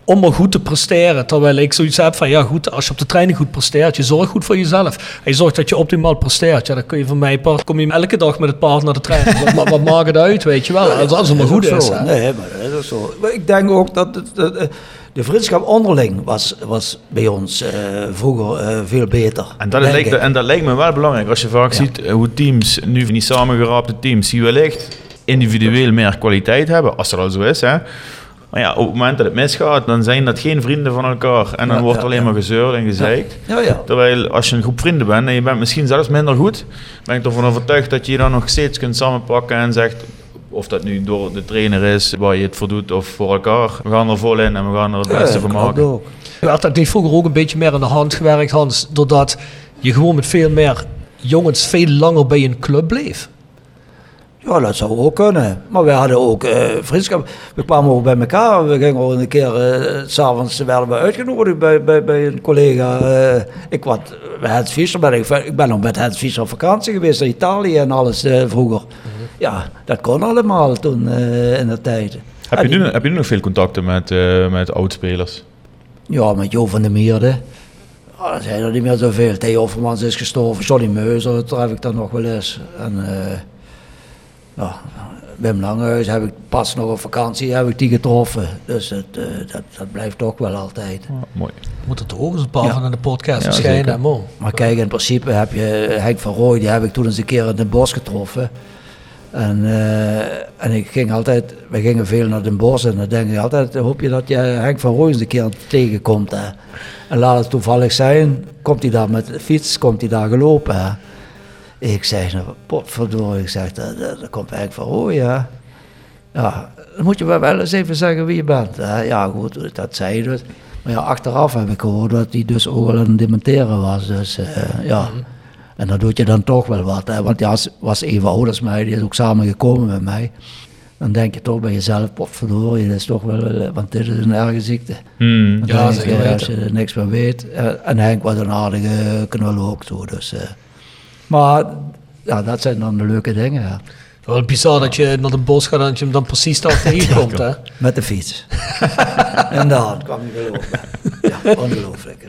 om maar goed te presteren. Terwijl ik zoiets heb van, ja goed, als je op de training goed presteert, je zorgt goed voor jezelf. En je zorgt dat je optimaal presteert. Ja, dan kun je van mij, paard, kom je elke dag met het paard naar de training. wat, wat maakt het uit, weet je wel, als, als het maar goed is. Zo. hè. Nee, maar dat is zo. Maar ik denk ook dat het, de, de, de vriendschap onderling was, was bij ons eh, vroeger eh, veel beter. En dat, lijkt, en dat lijkt me wel belangrijk. Als je vaak ziet eh, hoe teams, nu van die samengeraapte teams, die wellicht individueel meer kwaliteit hebben, als dat al zo is. Hè. Maar ja, op het moment dat het misgaat, dan zijn dat geen vrienden van elkaar. En dan Ja, wordt er ja, alleen ja. maar gezeur en gezeikt. Ja, ja. Terwijl als je een groep vrienden bent en je bent misschien zelfs minder goed, ben ik ervan overtuigd dat je je dan nog steeds kunt samenpakken en zegt, of dat nu door de trainer is waar je het voor doet of voor elkaar, we gaan er vol in en we gaan er het beste Ja, van maken. ook. werd dat niet vroeger ook een beetje meer aan de hand gewerkt, Hans, doordat je gewoon met veel meer jongens veel langer bij een club bleef? Ja, dat zou ook kunnen. Maar we hadden ook eh, vriendschap. We kwamen ook bij elkaar. We gingen ook een keer, eh, s s'avonds werden we uitgenodigd bij, bij, bij een collega. eh, ik was bij Hans Fischer, ben ik, ik ben nog met Hans Fischer op vakantie geweest in Italië en alles eh, vroeger. Ja, dat kon allemaal toen eh, in de tijd. Heb En je, nu, heb je nu nog veel contacten met, eh met oudspelers? Ja, met Jo van der Meerde. Er zijn er niet meer zoveel. Theo Offermans is gestorven. Johnny Meuser, dat tref ik dan nog wel eens. En eh, ja, Wim Langhuis heb ik pas nog op vakantie heb ik die getroffen. Dus het, eh, dat, dat blijft toch wel altijd. mooi. Moet er toch ook eens een paar Ja. van in de podcast Ja, verschijnen, man. Maar kijk, in principe heb je Henk van Rooij, die heb ik toen eens een keer in Den Bosch getroffen. En, eh, en ik ging altijd, we gingen veel naar Den Bosch en dan denk ik altijd, hoop je dat je Henk van Rooij eens een keer tegenkomt. Hè. En laat het toevallig zijn, komt hij daar met de fiets, komt hij daar gelopen. Hè. Ik zeg, nou, potverdorie, ik zeg, dat, dat, dat komt Henk van Rooij, ja. Ja, dan moet je wel wel eens even zeggen wie je bent. Hè. Ja, goed, dat zei je dus. Maar ja, achteraf heb ik gehoord dat hij dus ook al aan het dementeren was. Dus eh, ja, en dan doet je dan toch wel wat. Hè. Want ja, was even ouder als mij, die is ook samen gekomen met mij. Dan denk je toch bij jezelf, potverdorie, dat is toch wel, eh, want dit is een erge ziekte. Hmm. Dan Ja, weten. als je er niks van weet. Eh, en Henk was een aardige knul ook zo. Dus. Maar ja, dat zijn dan de leuke dingen. Ja. Wel bizar dat je naar de bos gaat en dat je hem dan precies daar (laughs) tegenkomt, hè. Met de fiets. (laughs) en dan kwam hij gelopen. Ja, ongelooflijk.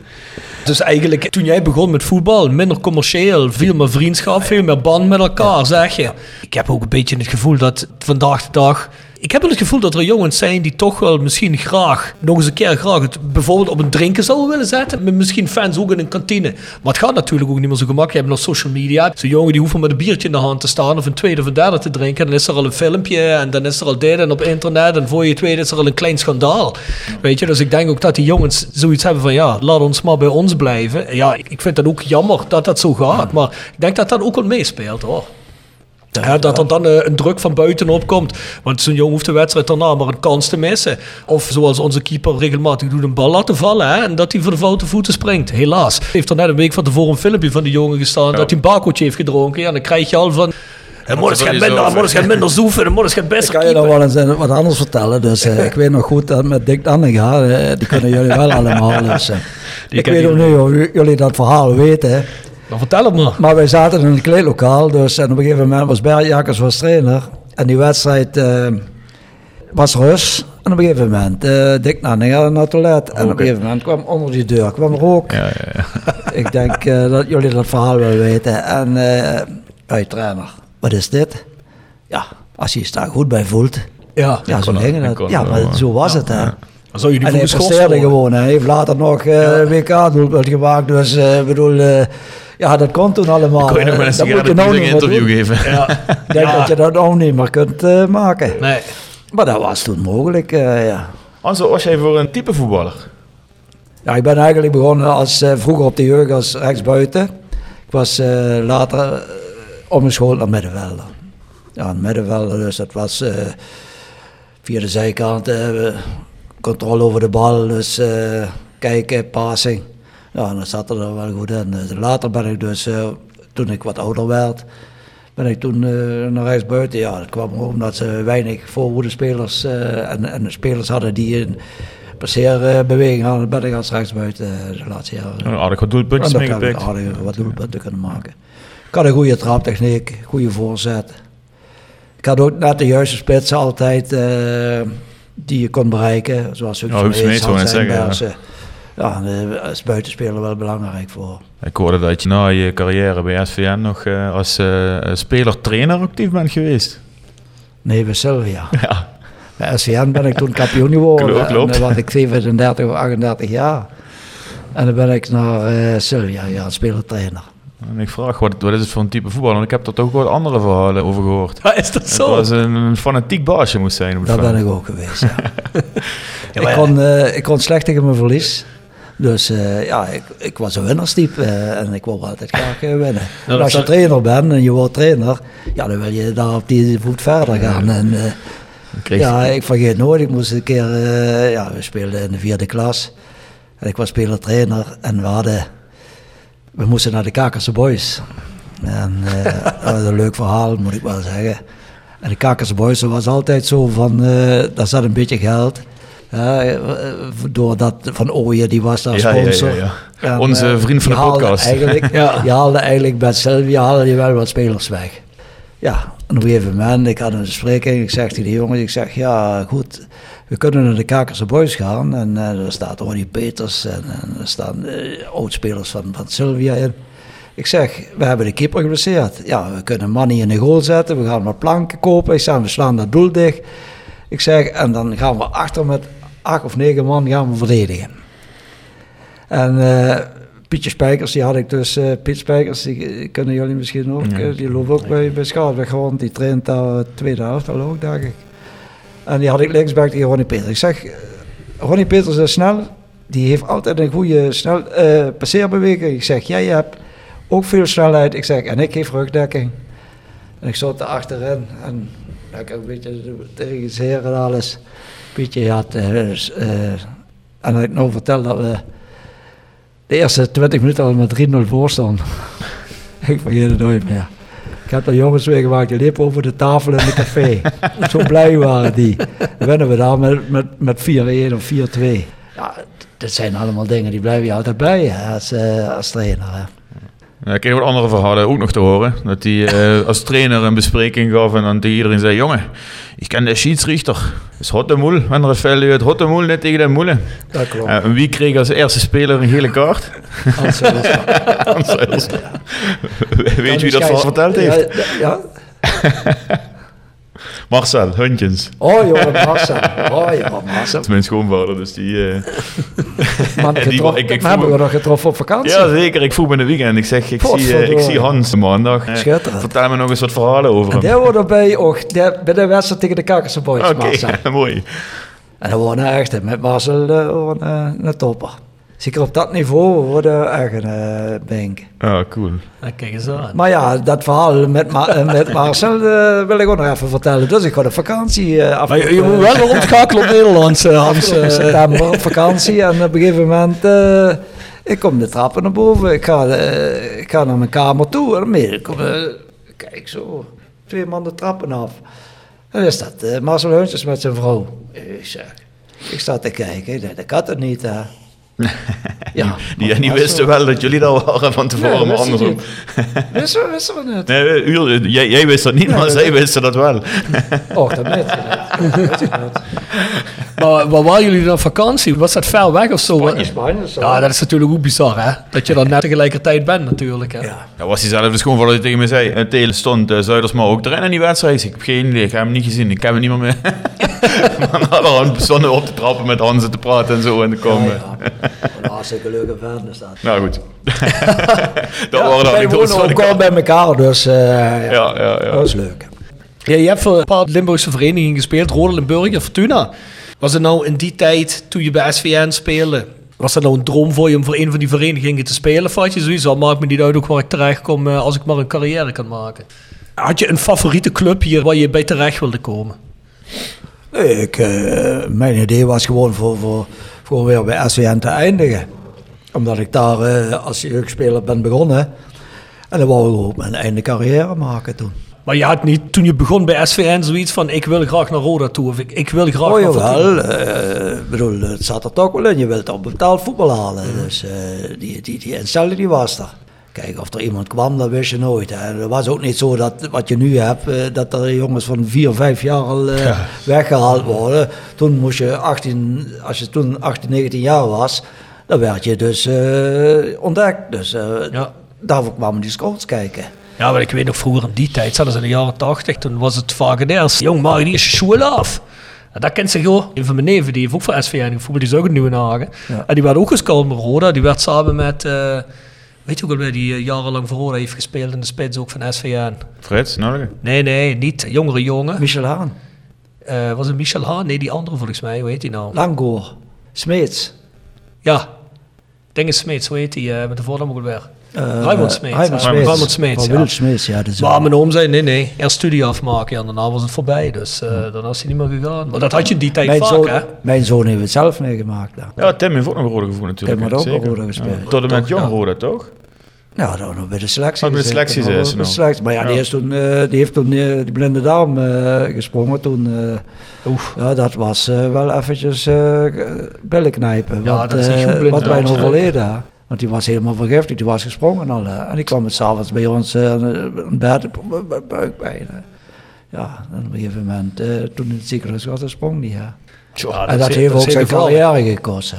Dus eigenlijk, toen jij begon met voetbal, minder commercieel, veel meer vriendschap, veel meer band met elkaar, zeg je. Ik heb ook een beetje het gevoel dat vandaag de dag... Ik heb wel het gevoel dat er jongens zijn die toch wel misschien graag, nog eens een keer graag, het bijvoorbeeld op een drinken zouden willen zetten. Met misschien fans ook in een kantine. Maar het gaat natuurlijk ook niet meer zo gemakkelijk. Je hebt nog social media. Zo'n jongen die hoeft maar met een biertje in de hand te staan of een tweede of derde te drinken. Dan is er al een filmpje en dan is er al dit en op internet. En voor je weet is er al een klein schandaal. Weet je, dus ik denk ook dat die jongens zoiets hebben van ja, laat ons maar bij ons blijven. Ja, ik vind dat ook jammer dat dat zo gaat. Maar ik denk dat dat ook wel meespeelt hoor. Ja, dat er dan eh, een druk van buitenop komt. Want zo'n jongen hoeft de wedstrijd daarna maar een kans te missen. Of zoals onze keeper regelmatig doet, een bal laten vallen. Hè, en dat hij voor de foute voeten springt. Helaas. Heeft er net een week van tevoren een filmpje van die jongen gestaan. Dat hij een bakootje heeft gedronken. Ja, dan krijg je al van... En wil gaat minder, Morris gaat minder (laughs) zoeven. En Morris gaat best Ik kan je nog wel eens eh, wat anders vertellen. Dus eh, ik weet nog goed dat met Dick Dannega, eh, die kunnen jullie wel (laughs) allemaal. Dus, eh, ik weet ook niet of jullie dat verhaal weten. Maar vertel het maar. Maar wij zaten in een kleedlokaal. Dus, en op een gegeven moment was Bert Jakkers was trainer. En die wedstrijd eh, was rust. En op een gegeven moment, eh Dick Dannega naar het toilet. En op een gegeven moment kwam onder die deur kwam rook. Ja, ja, ja. (laughs) Ik denk eh, dat jullie dat verhaal wel weten. En hey, trainer, wat is dit? Ja, als je je daar goed bij voelt. Ja, Ja, zo het. Ja, maar zo was het. Hè. Zou je die En hij presteerde gewoon. Hij heeft later nog eh WK-doelpunt gemaakt. Dus eh, ik bedoel, eh, ja, dat kon toen allemaal. Kon je nog wel een Dat moet je sigaret nou een meer interview geven? Ja. (laughs) Ik denk Ja. dat je dat ook niet meer kunt maken. Nee. Maar dat was toen mogelijk, ja. Anso, was jij voor een type voetballer? Ja, ik ben eigenlijk begonnen als, vroeger op de jeugd als rechtsbuiten. Ik was later omgeschoold naar middenvelder. Ja, middenvelder, dus dat was via de zijkant, controle over de bal. Dus eh, kijken, passing. Ja, dat zat er wel goed in. Dus later ben ik dus, eh, toen ik wat ouder werd, ben ik toen uh, naar rechtsbuiten. Ja, dat kwam omdat ze weinig voorhoedespelers uh, en, en spelers hadden die een passeerbeweging hadden. Ben ik als rechtsbuiten de laatste jaren. Ja, aardig wat doelpuntjes meegepikt. Aardig wat doelpunten kunnen maken. Ik had een goede traptechniek, goede voorzet. Ik had ook net de juiste spitsen altijd die je kon bereiken. Zoals Huub ja, Smeets, Hans zeggen, ja. ja, is buitenspeler wel belangrijk voor. Ik hoorde dat je na je carrière bij SVN nog uh, als uh, speler-trainer actief bent geweest. Nee, bij Sylvia. (laughs) Ja. Bij SVN ben ik toen kampioen geworden. Klopt, klopt. En dan was ik 37 of 38 jaar. En dan ben ik naar Sylvia, ja, speler-trainer. En ik vraag, wat, wat is het voor een type voetbal? En ik heb er toch wat andere verhalen over gehoord. Ja, is dat zo? Was een, een fanatiek baasje moest zijn. Daar ben ik ook geweest, ja. (laughs) ja ik, kon, uh, ik kon slecht tegen mijn verlies. Dus uh, ja, ik, ik was een winnerstype uh, en ik wou altijd graag winnen. (laughs) Nou, als je trainer bent en je wordt trainer, ja, dan wil je daar op die voet verder gaan. Ja. En, ja, ik vergeet nooit, ik moest een keer, ja, we speelden in de vierde klas. En ik was speler-trainer en we hadden we moesten naar de Kakerse Boys. En uh, (laughs) dat was een leuk verhaal, moet ik wel zeggen. En de Kakerse Boys was altijd zo van, uh, daar zat een beetje geld. Uh, doordat Van Ooyen, die was daar sponsor. Ja, ja, ja, en, Onze vriend van de podcast. Eigenlijk, (laughs) ja. Je haalde eigenlijk bij Sylvia haalde je wel wat spelers weg. Ja, op een gegeven moment, ik had een bespreking, ik zeg tegen de jongens, ik zeg, ja goed, we kunnen naar de Kakerse Boys gaan. En uh, er staat Ronnie Peters en, er staan uh, oudspelers van, van Sylvia in. Ik zeg, we hebben de keeper geblesseerd. Ja, we kunnen money in de goal zetten, we gaan wat planken kopen. Ik zeg, we slaan dat doel dicht. Ik zeg, en dan gaan we achter met acht of negen man gaan we verdedigen. En uh, Pietje Spijkers, die had ik dus, uh, Piet Spijkers, die kunnen jullie misschien ook, ja. die loopt ook bij, bij Schaalweg gewoon, die traint daar tweede helft al ook, dacht ik. En die had ik linksback tegen Ronnie Peters. Ik zeg, Ronnie Peters is snel. Die heeft altijd een goede snel, uh, passeerbeweging. Ik zeg, jij hebt ook veel snelheid. Ik zeg, en ik geef rugdekking. En ik zat er achterin. En ik een beetje tegen het heren en alles. Pietje had... Uh, uh, en ik nou vertel dat we de eerste 20 minuten al met 3-0 voor stonden. ik vergeet het nooit meer. Ik heb er jongens mee gemaakt, die liepen over de tafel in het café. (laughs) Zo blij waren die. Dan winnen we daar met, met, met 4-1 of 4-2. Ja, dat zijn allemaal dingen die blijven je altijd bij hè, als, uh, als trainer. Hè. Ja, ik kreeg wat andere verhalen ook nog te horen. Dat hij uh, (laughs) als trainer een bespreking gaf en dan tegen iedereen zei: Jongen, ik ken de scheidsrichter. Dat is hot de moel. Wanneer er fel uit hot de moel net tegen de moelen. Dat klopt. Uh, en wie kreeg als eerste speler een gele kaart? (laughs) Hans Weet je wie dat verteld heeft? Ja. ja. (laughs) Marcel, Huntjens. Oh jongen, Marcel. Oh ja, Marcel. Dat is mijn schoonvader, dus die... Uh... (laughs) Man, (laughs) die ik, ik hebben we nog getroffen op vakantie? Ja, zeker. Ik voel me in de weekend. Ik zeg, ik, zie, uh, ik zie Hans maandag. Uh, vertel me nog eens wat verhalen over hem. En wordt erbij ook bij de wedstrijd tegen de Kakerse Boys, Oké, okay, (laughs) mooi. En dat was echt, met Marcel uh, een topper. Zeker op dat niveau worden eigen uh, bank. Ah, cool. kijk eens aan. Maar ja, dat verhaal met, Ma eh, met Marcel uh, wil ik ook nog even vertellen. Dus ik ga op vakantie uh, af. Maar je, je moet wel ontschakelen op Nederlands, Hans. (laughs) september op vakantie en op een gegeven moment... ik kom de trappen naar boven. Ik ga, ik ga naar mijn kamer toe. En dan kom kijk zo, twee man de trappen af. En dan staat Marcel Heuntjes met zijn vrouw. Ik zeg, ik sta te kijken. Dat kan het niet, hè. (laughs) ja, die, die wisten wel dat jullie dat waren van tevoren, nee, maar andersom. wisten we, wisten we niet. (laughs) Nee, u, jij, jij wist dat niet, nee, maar zij wisten dat wel. (laughs) Och, dat weet maar waar waren jullie dan vakantie? Was dat ver weg of zo? Spanje, Spanje. Zo. Ja, dat is natuurlijk ook bizar, hè? Dat je dan net tegelijkertijd bent, natuurlijk. Hè? Ja. ja was hij zelf dus gewoon voordat hij tegen me zei: Het tele stond uh, Zuidersma ook erin in die wedstrijd. Ik heb geen idee, ik heb hem niet gezien, ik heb hem niet meer mee. maar dan stonden we op te trappen met Hansen te praten en zo en te komen. Ja, ja. Hartstikke leuke vent is dat. Nou goed. (laughs) dat ja, waren dan niet ons bij elkaar, dus uh, ja, ja, ja, dat was leuk. Ja, je hebt voor een paar Limburgse verenigingen gespeeld, Rode Limburg en Fortuna. Was het nou in die tijd, toen je bij SVN speelde, was dat nou een droom voor je om voor een van die verenigingen te spelen? Of had je zoiets al, maakt me niet uit ook waar ik terecht kom uh, als ik maar een carrière kan maken? Had je een favoriete club hier waar je bij terecht wilde komen? Nee, ik, uh, mijn idee was gewoon voor, voor, gewoon weer bij SWN te eindigen. Omdat ik daar eh, als jeugdspeler ben begonnen. En dan wou ik ook mijn einde carrière maken toen. Maar je had niet, toen je begon bij SVN, zoiets van ik wil graag naar Roda toe. Of ik, ik wil graag Oh naar jawel, Fortuna. eh, ik bedoel, het zat er toch wel in. Je wilt op betaald voetbal halen. Dus eh, die, die, die instelling die was er. Kijk, of er iemand kwam, dat wist je nooit. Hè. Het was ook niet zo dat wat je nu hebt, eh, dat er jongens van vier, vijf jaar al eh, weggehaald worden. Toen moest je 18, als je toen 18, 19 jaar was, dan werd je dus eh, ontdekt. Dus eh, Ja. daarvoor kwamen die scouts kijken. Ja, maar ik weet nog vroeger in die tijd, zelfs in de jaren 80, toen was het vaak eerst. Jong, maak die is je schoen af. En dat kent zich hoor. Een van mijn neven, die heeft ook voor SVN gevoetbald, die is ook in Nieuwenhagen. Ja. En die werd ook gescout met Roda. Die werd samen met, weet je ook alweer, die eh, jarenlang voor Roda heeft gespeeld in de spits ook van SVN. Frits, nodig. Nee, nee, niet. Jongere jongen. Michel Haan, Eh, was het Michel Haan? Nee, die andere volgens mij. Hoe heet die nou? Langgoor, Smeets. Ja. Dinges Smeets, hoe heet die? eh, met de voornaam ook alweer. Eh, Raymond Smeets. Raymond. Raymond Smeets, Van ja. Willem Smeets, ja. Dat is Maar mijn oom zei, nee, nee, eerst studie afmaken en daarna was het voorbij. Dus eh dan is hij niet meer gegaan. Maar dat had je die tijd mijn, vaak, zoon, hè? mijn zoon heeft het zelf meegemaakt. Ja, Ja, Tim heeft ook nog Roda gevoerd natuurlijk. Tim had ook zeker. nog Roda gespeeld. Ja, tot en met Jong ja. Roda, toch? ja dat nog bij de selectie. Oh, bij de selectie maar zei ze nog. Maar ja, Die, Ja. is toen, eh, die heeft toen eh, die blinde dame eh, gesprongen. Toen, eh, Oef. ja, dat was eh, wel eventjes eh billen knijpen. Ja, want, dat is niet eh, goed blind Wat wij nog verleden. Want die was helemaal vergiftigd, die was gesprongen al. hè. En die kwam het s'avonds bij ons eh, een bed, buikpijn. hè. Ja, en op een gegeven moment, eh, toen in het ziekenhuis was, sprong. Hè. Ja, en dat heeft ook zijn carrière gekost. hè.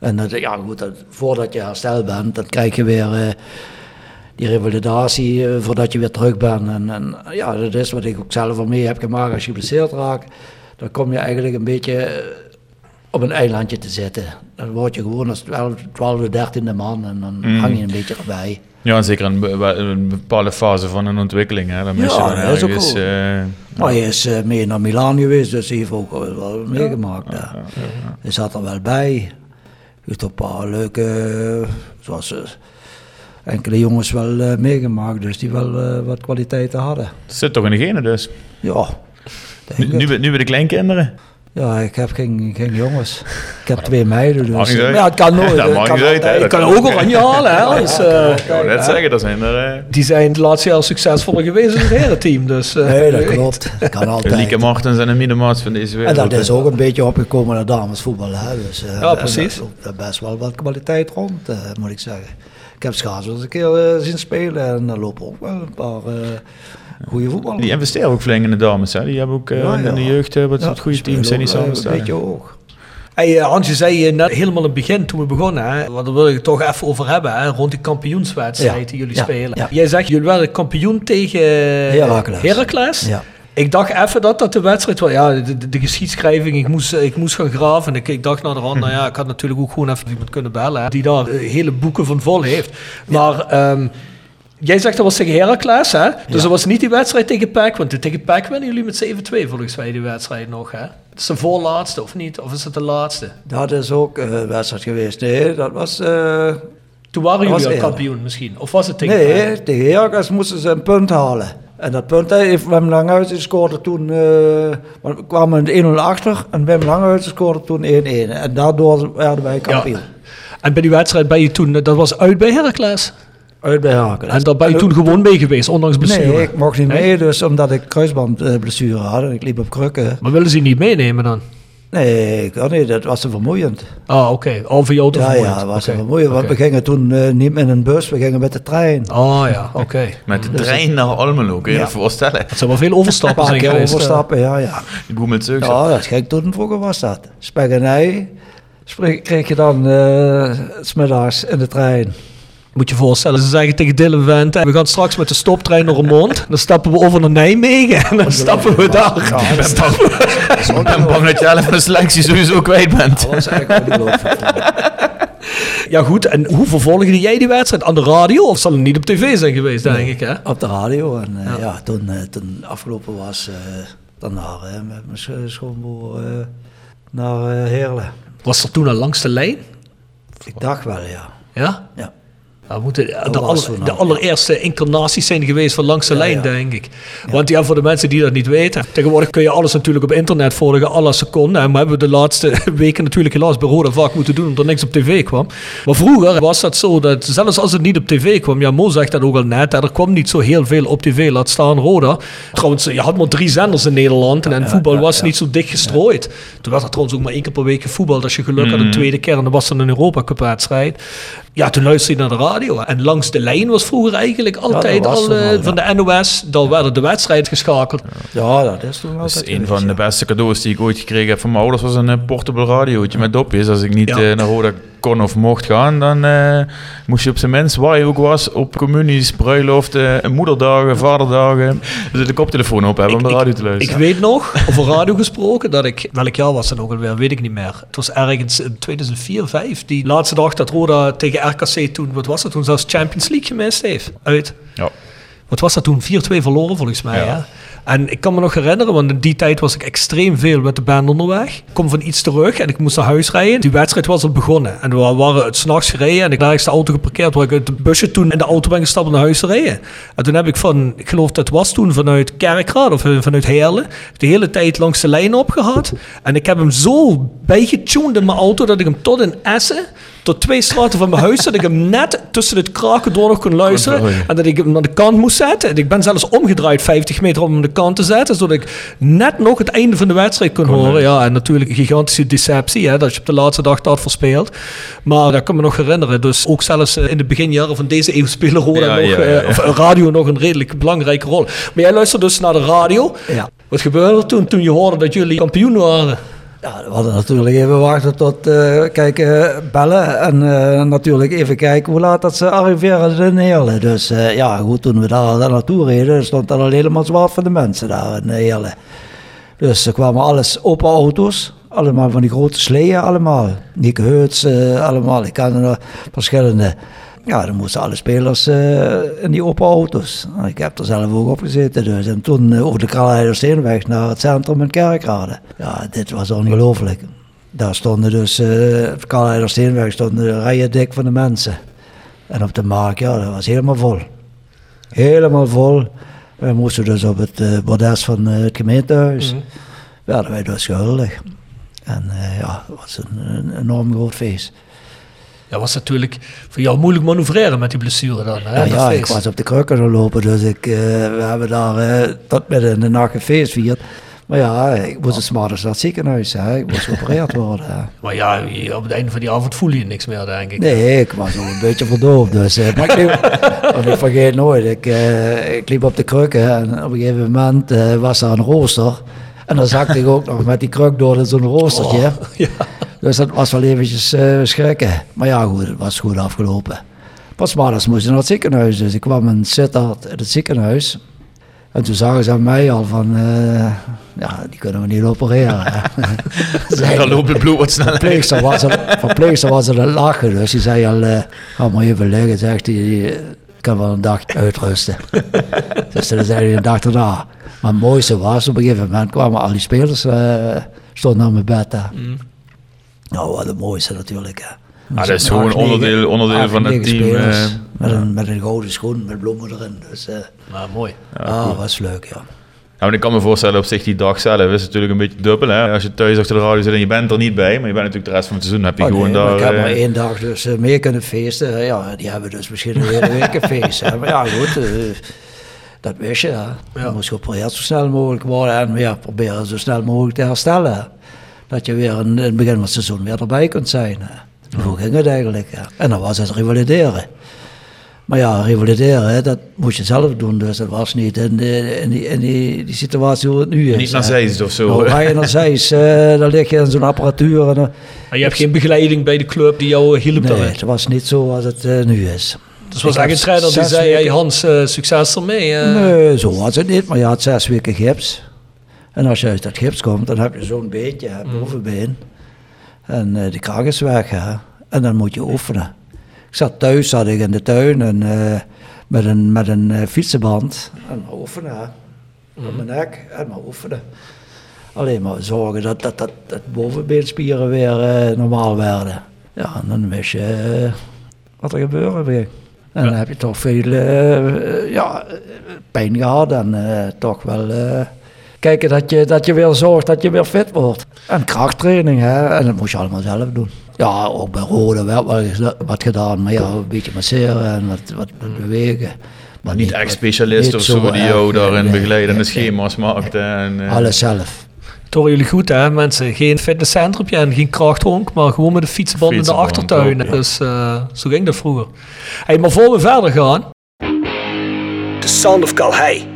En dat, ja, goed, dat, voordat je hersteld bent, dan krijg je weer eh, die revalidatie eh, voordat je weer terug bent. En, en ja, dat is wat ik ook zelf al mee heb gemaakt. Als je geblesseerd raakt, dan kom je eigenlijk een beetje eh, op een eilandje te zitten. Dan word je gewoon als 12, 12 13e man en dan Mm. hang je een beetje erbij. Ja, zeker een, be- een bepaalde fase van een ontwikkeling. Hè. Dan Ja, je dan dat is ook eh, Maar hij is eh, mee naar Milaan geweest, dus hij heeft ook wel meegemaakt. daar. Hij zat er wel bij. Heeft een paar leuke, zoals eh, enkele jongens wel meegemaakt, dus die wel wat kwaliteiten hadden. Het zit toch in de genen dus. Ja, Nu, nu bij de kleinkinderen. Ja ik heb geen, geen jongens. Ik heb twee meiden, dus. Maar uit. ja, het kan nooit. (laughs) Dat het maakt kan niet uit, hè. altijd. Je kan ook oranje halen, (laughs) hè? Eh, Ik wou net zeggen, dat zijn er... eh, die zijn het laatste jaar succesvoller geweest in het herenteam. Dus, eh, Nee, dat (laughs) klopt. Dat kan altijd. Lieke Martens en Emine Maats van deze En wereld. dat is ook een beetje opgekomen naar damesvoetbal. Hè? Dus, eh, Ja, en precies. Er best wel wat kwaliteit rond, eh, moet ik zeggen. Ik heb Schaats wel eens een keer eh, zien spelen en er lopen ook wel een paar eh goede voetballers. Die investeren ook flink in de dames. Hè. Die hebben ook eh, Ja, in de jeugd eh, wat, Ja, goede teams zijn die eh, samenstellen. Een beetje hoog. Hey, eh, Hans, je zei net helemaal in het begin toen we begonnen, hè, want daar wil ik het toch even over hebben, hè, rond die kampioenswedstrijd Ja, die jullie ja, spelen. ja. Jij zegt, jullie werden kampioen tegen Heracles. Heracles. Ja. Ik dacht even dat dat de wedstrijd was. Ja, de, de, de geschiedschrijving, ik moest, ik moest gaan graven. En ik, ik dacht naar de hand, nou ja, ik had natuurlijk ook gewoon even iemand kunnen bellen. hè, die daar hele boeken van vol heeft. Maar ehm, jij zegt dat was tegen Heracles, hè? Dus Ja. dat was niet die wedstrijd tegen PEC. Want tegen PEC winnen jullie met 7-2 volgens mij die wedstrijd nog, hè? Het is de voorlaatste of niet? Of is het de laatste? Dat is ook eh, een wedstrijd geweest. Nee, dat was... eh, Toen waren jullie al kampioen misschien? Of was het tegen nee, PEC? tegen Heracles moesten ze een punt halen. En dat punt heeft Wim Langhuizen scoorde toen... eh, want we kwamen 1-0 achter en Wim Langhuizen scoorde toen 1-1. En daardoor werden wij kampioen. En bij die wedstrijd ben je toen, dat was uit bij Heracles. Uit bij. En daar ben je toen gewoon mee geweest, ondanks blessure. Nee, ik mocht niet mee, dus omdat ik kruisbandblessure had en ik liep op krukken. Maar willen ze je niet meenemen dan? Nee, ik kan niet, dat was te vermoeiend. Ah, oké. Al voor jou te Ja, vermoeiend. ja, dat was te Oké, vermoeiend, want we gingen toen eh, niet met een bus, we gingen met de trein. Ah ja, (laughs) oké. Met de trein naar Almelo, kun je je voorstellen. Het zou wel veel Een overstappen paar zijn keer geweest. eh. overstappen, ja, ja. Die boel met zeugzak. Ja, dat ging toen vroeger was dat. Spek en ei kreeg je dan eh, 's smiddags in de trein. Moet je je voorstellen, ze zeggen tegen Dylan Vent, we gaan straks met de stoptrein naar Remond. Dan stappen we over naar Nijmegen en dan stappen we daar. Ja, (laughs) dat, (laughs) Ik ben bang dat je helft van de selectie sowieso kwijt bent. dat was eigenlijk ongelooflijk. Ja goed, en hoe vervolgde jij die wedstrijd? Aan de radio of zal het niet op tv zijn geweest, denk ik hè? Op de radio. En eh, Ja. ja. toen, eh, toen afgelopen was, eh daarna hè, met mijn scho- schoonboer naar Heerlen. Was er toen al langs de lijn? Ik dacht wel, ja. Ja? ja. Ja, moeten de, Dat was aller- de al, allereerste incarnaties zijn geweest van langs de Ja, lijn, ja. denk ik. Want ja, voor de mensen die dat niet weten. Tegenwoordig kun je alles natuurlijk op internet volgen, alle seconden. En we hebben de laatste (laughs) weken natuurlijk helaas bij Roda vaak moeten doen, omdat er niks op tv kwam. Maar vroeger was dat zo, dat zelfs als het niet op tv kwam, ja, Mo zegt dat ook al net, er kwam niet zo heel veel op tv, laat staan Roda. Trouwens, je had maar drie zenders in Nederland en, en voetbal was niet zo dicht gestrooid. Toen werd er trouwens ook maar één keer per week gevoetbald als je geluk had, een tweede keer. En dan was er een Europa Cup wedstrijd. Ja, toen luisterde je naar de radio. En langs de lijn was vroeger eigenlijk altijd al eh, van de NOS. Dan werden de wedstrijd geschakeld. Ja, dat is toen Dat altijd is een van de beste cadeaus die ik ooit gekregen heb van mijn ouders. was een eh, portable radiootje met dopjes. Als ik niet Ja. eh, naar Roda kon of mocht gaan, dan eh, moest je op zijn minst, waar je ook was, op communies, bruiloften, moederdagen, vaderdagen, dus de koptelefoon op hebben om de radio te Ik luisteren. weet nog, over radio gesproken, dat ik, welk jaar was dat ook alweer, weet ik niet meer. Het was ergens in 2004, 5, die laatste dag dat Roda tegen RKC toen, wat was het toen, zelfs Champions League gemist heeft. Uit. Ja. Wat was dat toen? 4-2 verloren volgens mij. Ja. Hè? En ik kan me nog herinneren, want in die tijd was ik extreem veel met de band onderweg. Ik kom van iets terug en ik moest naar huis rijden. Die wedstrijd was al begonnen. En we waren het s'nachts gereden en ik nergens de auto geparkeerd waar ik uit het busje toen in de auto ben gestapt naar huis te rijden. En toen heb ik van, ik geloof dat was toen vanuit Kerkrade of eh, vanuit Heerlen, de hele tijd langs de lijn opgehad. En ik heb hem zo bijgetuned in mijn auto dat ik hem tot in Essen, tot twee straten van mijn huis, dat ik hem net tussen het kraken door nog kon luisteren. En dat ik hem aan de kant moest zetten. En ik ben zelfs omgedraaid 50 meter om hem aan de kant te zetten. Zodat ik net nog het einde van de wedstrijd kon horen. Ja, en natuurlijk een gigantische deceptie. Hè, dat je op de laatste dag dat verspeelt. Maar dat kan me nog herinneren. Dus ook zelfs eh, in de beginjaren van deze eeuw spelen Roda Ja, nog, ja, ja, eh, of eh, radio nog een redelijk belangrijke rol. Maar jij luistert dus naar de radio. Ja. Wat gebeurde er toen, toen je hoorde dat jullie kampioen waren? Ja, we hadden natuurlijk even wachten tot kijken, bellen en eh, natuurlijk even kijken hoe laat dat ze arriveren in Heerlen. Dus ja, goed, toen we daar, naartoe reden, stond er al helemaal zwaar van de mensen daar in Heerlen. Dus er kwamen alles open auto's, allemaal van die grote sleeën allemaal. Nick Heuts, allemaal, ik ken er verschillende. Ja, dan moesten alle spelers eh, in die open auto's. Ik heb er zelf ook op gezeten dus. En toen eh, over de Karl-Heidersteenweg naar het centrum in Kerkrade. Ja, dit was ongelooflijk. Daar stonden dus, eh op de Karl-Heidersteenweg stonden rijen dik van de mensen. En op de markt, ja, dat was helemaal vol. Helemaal vol. We moesten dus op het eh, bordes van het gemeentehuis. Werden wij dus gehuldigd. En ja, het was een, een enorm groot feest. Ja, was natuurlijk voor jou moeilijk manoeuvreren met die blessure dan. Hè, Ja, dat ja, ik was op de krukken gaan lopen, dus ik, eh, we hebben daar eh, tot midden in de nacht een feest vierd. Maar ja, ik moest het maandags naar het ziekenhuis, hè. ik moest geopereerd (laughs) worden. hè. Maar ja, op het einde van die avond voel je niks meer, denk ik. Nee, ik was nog een beetje verdoofd, dus eh, maar ik, liep, (laughs) want ik vergeet nooit, ik, eh, ik liep op de krukken en op een gegeven moment eh, was er een rooster. En dan zakte ik ook nog met die kruk door zo'n roostertje. (laughs) ja. Dus dat was wel eventjes eh, schrikken. Maar ja, goed, het was goed afgelopen. Pas maandags moest ik naar het ziekenhuis, dus ik kwam in Sittard in het ziekenhuis. En toen zagen ze aan mij al van, eh, ja, die kunnen we niet opereren. (laughs) Zei- Dan loopt het bloed wat sneller. verpleegster was er, verpleegster was er aan het lachen, dus die zei al, eh, ga maar even liggen, zegt hij, ik kan wel een dag uitrusten. (laughs) dus dat zei hij een dag daarna. Maar het mooiste was, op een gegeven moment kwamen al die spelers, eh stonden aan mijn bed. Nou, wat het mooiste natuurlijk. Hè. Ah, dat is gewoon onderdeel, onderdeel van het team. spelers eh, met, een, met een gouden schoen met bloemen erin. Dus, eh Maar mooi. ah, was leuk, ja. Ja, maar ik kan me voorstellen, op zich die dag zelf is natuurlijk een beetje dubbel. Hè? Als je thuis achter de radio zit en je bent er niet bij, maar je bent natuurlijk de rest van het seizoen, heb je Oh, gewoon nee, daar... ik heb eh, maar één dag dus meer kunnen feesten. Ja, die hebben dus misschien een hele week een feest. hè. Maar ja, goed, dat wist je. Hè. Je moest geprobeerd zo snel mogelijk worden en ja, proberen zo snel mogelijk te herstellen. Dat je weer in, het begin van het seizoen weer erbij kunt zijn. Hè. Hoe ging het eigenlijk? En dan was het revalideren. Maar ja, revalideren, hè, dat moest je zelf doen. Dus dat was niet in, de, in, die, in die, die situatie hoe het nu is. Niet naar. Zeist of zo. Nou, ga je naar Zeist, eh, dan lig je in zo'n apparatuur. En, je hebt geen begeleiding bij de club die jou hielp Nee, daarin. het was niet zo als het eh, nu is. Dus was eigenlijk een trainer die zei, hey Hans, eh, succes ermee. eh. Nee, zo was het niet, maar je had zes weken gips. En als je uit dat gips komt, dan heb je zo'n beentje, hè, bovenbeen. En eh die kraag is weg, hè. En dan moet je oefenen. Ik zat thuis, zat ik in de tuin en, eh, met een, met een eh, fietsenband. En maar oefenen, hè. Op mijn nek en maar oefenen. Alleen maar zorgen dat, dat, dat, dat bovenbeenspieren weer normaal werden. Ja, en dan wist je wat er gebeurde weer. En dan heb je toch veel ja, pijn gehad en toch wel kijken dat je, dat je weer zorgt dat je weer fit wordt. En krachttraining, hè? en dat moest je allemaal zelf doen. Ja, ook bij Rode werd wel wat gedaan, maar ja, een beetje masseren en wat, wat bewegen. Maar Niet echt specialisten niet of zo die jou daarin nee, begeleiden en de nee, nee. schema's maakten. En, eh, Alles zelf. Het horen jullie goed hè mensen. Geen fitnesscentrumpje en geen krachthonk, maar gewoon met de fietsband in de achtertuin. ook, ja. Dus eh, zo ging dat vroeger. Hey, maar voor we verder gaan. The Sound of Calhei.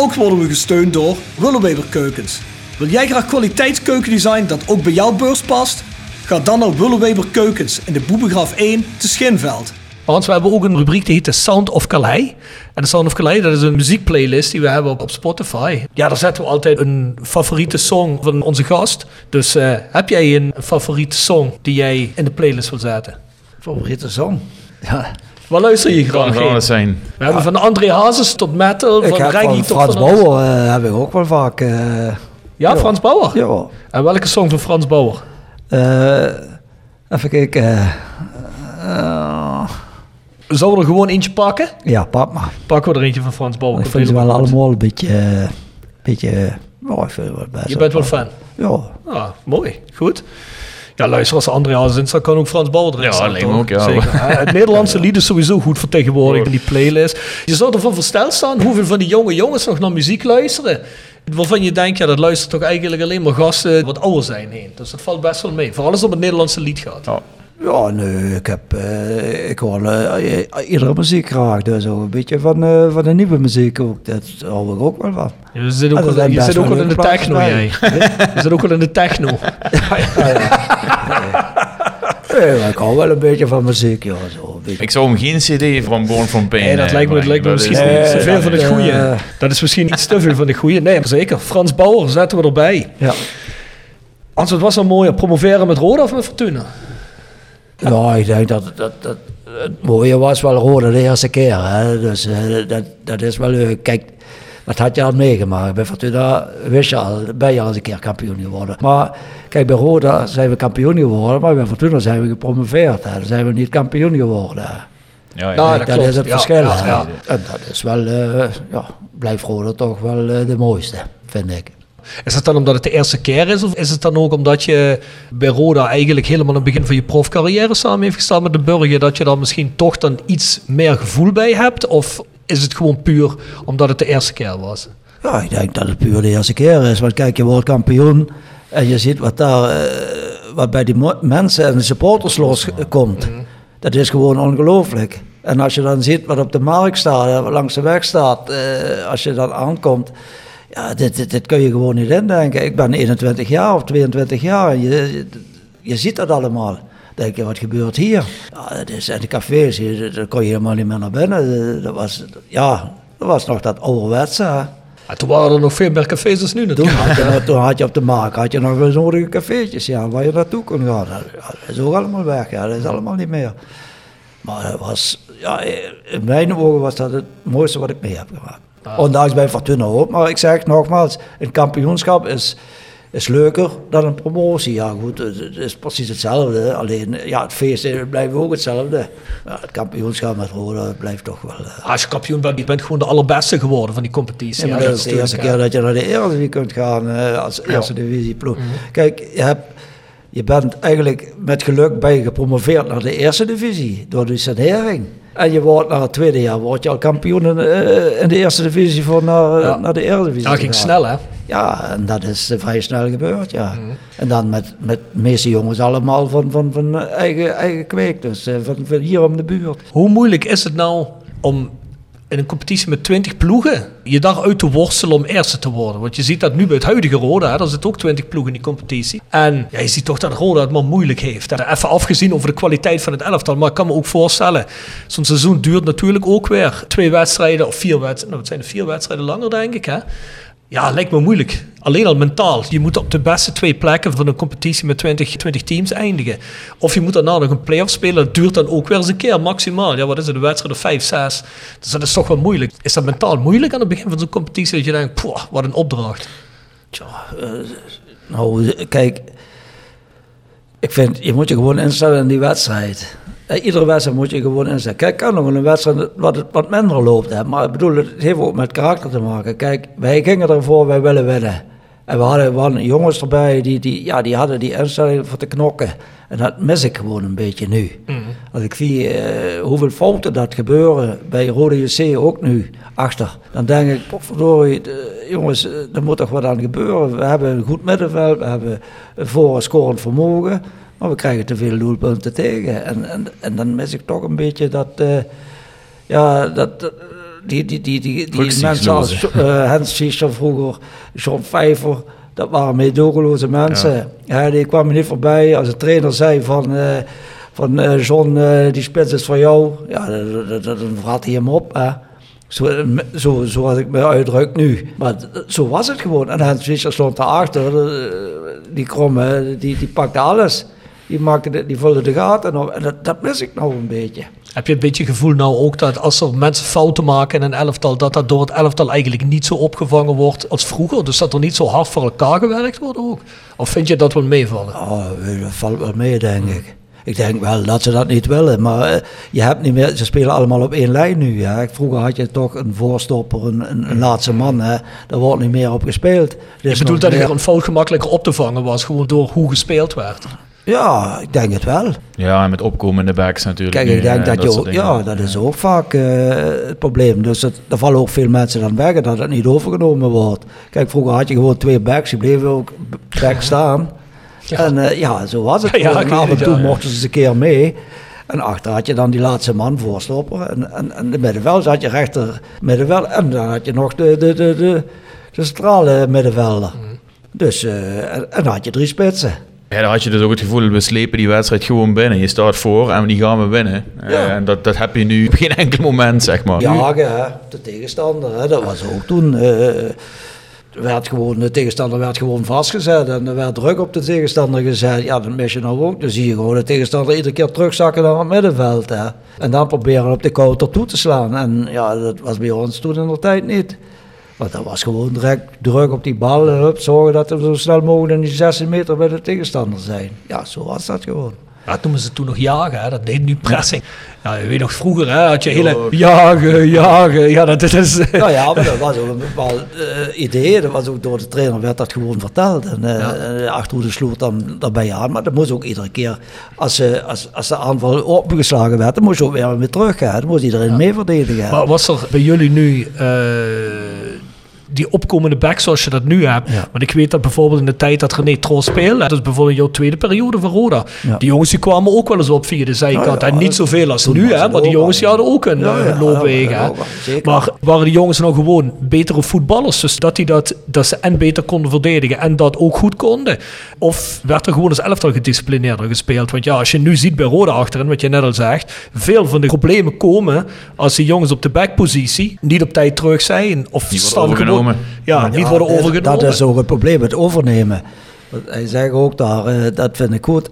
Ook worden we gesteund door Willeweber Keukens. Wil jij graag kwaliteitskeukendesign dat ook bij jouw beurs past? Ga dan naar Willeweber Keukens in de Boebegraaf 1 te Schinveld. Hans, we hebben ook een rubriek die heet The Sound of Calais. En The Sound of Calais, dat is een muziekplaylist die we hebben op, op Spotify. Ja, daar zetten we altijd een favoriete song van onze gast. Dus eh, heb jij een favoriete song die jij in de playlist wil zetten? Favoriete song? Ja. Waar luister je kan graag alles zijn. We hebben van André Hazes tot metal, Ik van reggae van tot Frans van. Bauer eh, heb ik ook wel vaak. eh, Ja, Frans Bauer? ja. En welke song van Frans Bauer? Eh, even kijken. Zullen we er gewoon eentje pakken? ja, pak maar. Pakken we er eentje van Frans Bauer. Ik vind ze wel allemaal een beetje... beetje oh, ik vind het wel best Je bent wel fan? Ja. Ah, mooi. Goed. Ja, luister, als André Hazes in staat, kan ook Frans Bauer erin Ja, staan, toch? ook, ja. Zeker. hè? (laughs) Het Nederlandse lied is sowieso goed vertegenwoordigd in die playlist. Je zou ervan versteld staan hoeveel van die jonge jongens nog naar muziek luisteren. Waarvan je denkt, ja, dat luistert toch eigenlijk alleen maar gasten wat ouder zijn heen. Dus dat valt best wel mee. Vooral als het om het Nederlandse lied gaat. Ja. Ja, nee, ik heb... eh, ik hoor eh, iedere muziek graag. Dus ook een beetje van, eh, van de nieuwe muziek ook. Dat hou ik ook wel van. Je zit ook, dat wel, zijn je best zit ook wel wel in de techno, jij. (laughs) Je zit ook wel in de techno. Nee, maar ik hou wel een beetje van muziek, ja. Zo, een beetje. Ik zou hem geen cd van Born From Pain Nee, dat lijkt me, dat lijkt me misschien iets te veel van het goede. Dat is misschien iets te veel van het goede. Nee, maar zeker. Frans Bauer zetten we erbij. Ja. Hans, wat was dan mooier? Promoveren met Roda of met Fortuna? Ja, ik denk dat, dat, dat het mooie was wel rode de eerste keer. Hè. Dus eh, dat, dat is wel leuk. Kijk, dat had je al meegemaakt. Bij Fortuna wist je al, ben je al eens een keer kampioen geworden. Maar kijk, bij Roda zijn we kampioen geworden, maar bij Fortuna zijn we gepromoveerd. Hè. Dan zijn we niet kampioen geworden. Ja, ja. Ja, dat is het Ja, verschil. ja. En dat is wel, eh, ja, blijft Roda toch wel eh, de mooiste, vind ik. Is het dan omdat het de eerste keer is? Of is het dan ook omdat je bij Roda eigenlijk helemaal aan het begin van je profcarrière samen heeft gestaan met de Burger? Dat je daar misschien toch dan iets meer gevoel bij hebt? Of is het gewoon puur omdat het de eerste keer was? Ja, ik denk dat het puur de eerste keer is. Want kijk, je wordt kampioen en je ziet wat daar eh, wat bij die mensen en de supporters loskomt. Dat is gewoon ongelooflijk. En als je dan ziet wat op de markt staat, eh, langs de weg staat, eh, als je dan aankomt. Ja, dit, dit, dit kun je gewoon niet indenken. Ik ben 21 jaar of 22 jaar en je, je, je ziet dat allemaal. Denk je, wat gebeurt hier? Ja, en de cafés, hier, daar kon je helemaal niet meer naar binnen. Dat was, ja, dat was nog dat ouderwetse. hè. Ja, toen waren er nog veel meer cafés dan nu Toen natuurlijk. had, je, nog- toen had je op de markt had je nog wel nodige cafeetjes ja, waar je naartoe kon gaan. Dat, dat is ook allemaal weg, ja, dat is allemaal niet meer. Maar het was, ja, in mijn ogen was dat het mooiste wat ik mee heb gemaakt. Ondanks bij Fortuna ook, maar ik zeg nogmaals, een kampioenschap is, is leuker dan een promotie. Ja goed, het, is precies hetzelfde, alleen ja, het feest blijft ook hetzelfde. Ja, het kampioenschap met Roda blijft toch wel... eh, Als je kampioen bent, je bent gewoon de allerbeste geworden van die competitie. ja, Ja, dat is de eerste keer dat je naar de Eredivisie kunt gaan eh, als eerste divisieploeg. Kijk, je, hebt, je bent eigenlijk met geluk je gepromoveerd naar de eerste divisie door de sanering. En je wordt na het tweede jaar word je al kampioen in, eh, in de eerste divisie voor naar, Ja. naar de Eredivisie. Dat ging snel hè. Ja, en dat is eh, vrij snel gebeurd, ja. En dan met, met de meeste jongens allemaal van, van, van eigen, eigen kweek, dus eh, van, van hier om de buurt. Hoe moeilijk is het nou om in een competitie met 20 ploegen je daaruit te worstelen om eerste te worden. Want je ziet dat nu bij het huidige Roda, daar zitten ook 20 ploegen in die competitie. En ja, je ziet toch dat Roda het maar moeilijk heeft. Even afgezien over de kwaliteit van het elftal, maar ik kan me ook voorstellen, zo'n seizoen duurt natuurlijk ook weer twee wedstrijden of vier wedstrijden. Nou, het zijn er vier wedstrijden langer, denk ik. Hè? Ja, lijkt me moeilijk. Alleen al mentaal. Je moet op de beste twee plekken van een competitie met 20, 20 teams eindigen. Of je moet daarna nog een play-off spelen. Dat duurt dan ook weer eens een keer, maximaal. Ja, wat is het, een wedstrijd of 5, 6. Dus dat is toch wel moeilijk. Is dat mentaal moeilijk aan het begin van zo'n competitie? Dat je denkt, poh, wat een opdracht. Tja, uh, nou, kijk. Ik vind, je moet je gewoon instellen in die wedstrijd. Iedere wedstrijd moet je gewoon inzetten. Kijk, kan nog een wedstrijd wat, het wat minder loopt. Hè. Maar ik bedoel, het heeft ook met karakter te maken. Kijk, wij gingen ervoor, wij willen winnen. En we hadden, we hadden jongens erbij die, die, ja, die hadden die instelling voor te knokken. En dat mis ik gewoon een beetje nu. Mm. Als ik zie uh, hoeveel fouten dat gebeuren bij Rode JC ook nu achter. Dan denk ik, jongens, er moet toch wat aan gebeuren. We hebben een goed middenveld, we hebben een voor scorend vermogen. Maar we krijgen te veel doelpunten tegen. En, en, en dan mis ik toch een beetje dat. Uh, ja, dat. die, die, die, die, die mensen als uh, Hans vroeger, John Pfeiffer, dat waren meedogenloze mensen. Ja. ja. die kwamen niet voorbij als de trainer zei van. Uh, van uh, John, uh, die spits is voor jou. Ja, dan vraagt hij hem op. Hè. Zo, zo, zoals ik me uitdruk nu. Maar zo was het gewoon. En Hans Fischer stond daarachter. Die kromme, die, die pakte alles die, maakte de, die vulde de gaten op. En dat, dat mis ik nou een beetje. Heb je een beetje het gevoel nou ook dat als er mensen fouten maken in een elftal, dat dat door het elftal eigenlijk niet zo opgevangen wordt als vroeger? Dus dat er niet zo hard voor elkaar gewerkt wordt ook? Of vind je dat wel meevallen? Oh, dat valt wel mee, denk ik. Ik denk wel dat ze dat niet willen, maar uh, je hebt niet meer, ze spelen allemaal op één lijn nu. Vroeger had je toch een voorstopper, een, een, een laatste man, hè. daar wordt niet meer op gespeeld. Je bedoelt dat er een fout gemakkelijker op te vangen was, gewoon door hoe gespeeld werd? Ja, ik denk het wel. Ja, en met opkomende backs natuurlijk. Kijk, ik denk dat, je ook, ja, dat is ook vaak uh, het probleem. Dus het, er vallen ook veel mensen dan weg dat het niet overgenomen wordt. Kijk, vroeger had je gewoon twee backs, die bleven ook back staan. (laughs) Ja. En uh, ja, zo was het. Ja, en af en toe mochten ze eens een keer mee. En achter had je dan die laatste man voorstopper. En, en, en de middenveld had je rechter middenveld. En dan had je nog de, de, de, de, de centrale middenvelder. Mm. Dus, uh, en, en dan had je drie spitsen. Ja, dan had je dus ook het gevoel, we slepen die wedstrijd gewoon binnen. Je staat voor en die gaan we winnen. Ja. en dat, dat heb je nu op geen enkel moment, zeg maar. Jagen, hè, de tegenstander, hè, dat was ook toen. Uh, werd gewoon, de tegenstander werd gewoon vastgezet en er werd druk op de tegenstander gezet. Ja, dat mis je nou ook. Dan zie je gewoon de tegenstander iedere keer terugzakken naar het middenveld. Hè. En dan proberen op de counter toe te slaan. En ja, dat was bij ons toen in de tijd niet. Want dat was gewoon direct druk op die bal. Hup, zorgen dat we zo snel mogelijk in die 16 meter bij de tegenstander zijn. Ja, zo was dat gewoon. Ja, dat noemen ze toen nog jagen, hè? dat deed nu pressing. Ja, je weet nog, vroeger hè, had je hele jagen, jagen. Ja, dat is... (laughs) Nou ja, maar dat was ook een bepaald uh, idee. Dat was ook door de trainer werd dat gewoon verteld. En uh, ja. de achterhoede sloeg dan daarbij aan. Maar dat moest ook iedere keer, als, uh, als, als de aanval opgeslagen werd, dan moest je ook weer weer terug gaan. Dan moest iedereen ja. mee verdedigen. Maar was er bij jullie nu die opkomende back zoals je dat nu hebt. Ja. Want ik weet dat bijvoorbeeld in de tijd dat René Tros speelde, dat is bijvoorbeeld jouw tweede periode van Roda. Ja. Die jongens die kwamen ook wel eens op via de zijkant. en niet zoveel als nu, hè, maar die jongens die hadden ook een, ja, een loopwegen. maar waren die jongens nou gewoon betere voetballers? Dus dat, die dat, dat ze en beter konden verdedigen en dat ook goed konden? Of werd er gewoon als elftal gedisciplineerder gespeeld? Want ja, als je nu ziet bij Roda achterin, wat je net al zegt, veel van de problemen komen als die jongens op de backpositie niet op tijd terug zijn of stand ja, niet worden overgenomen. Dat is ook het probleem, het overnemen. Hij zegt ook daar, uh, dat vind ik goed.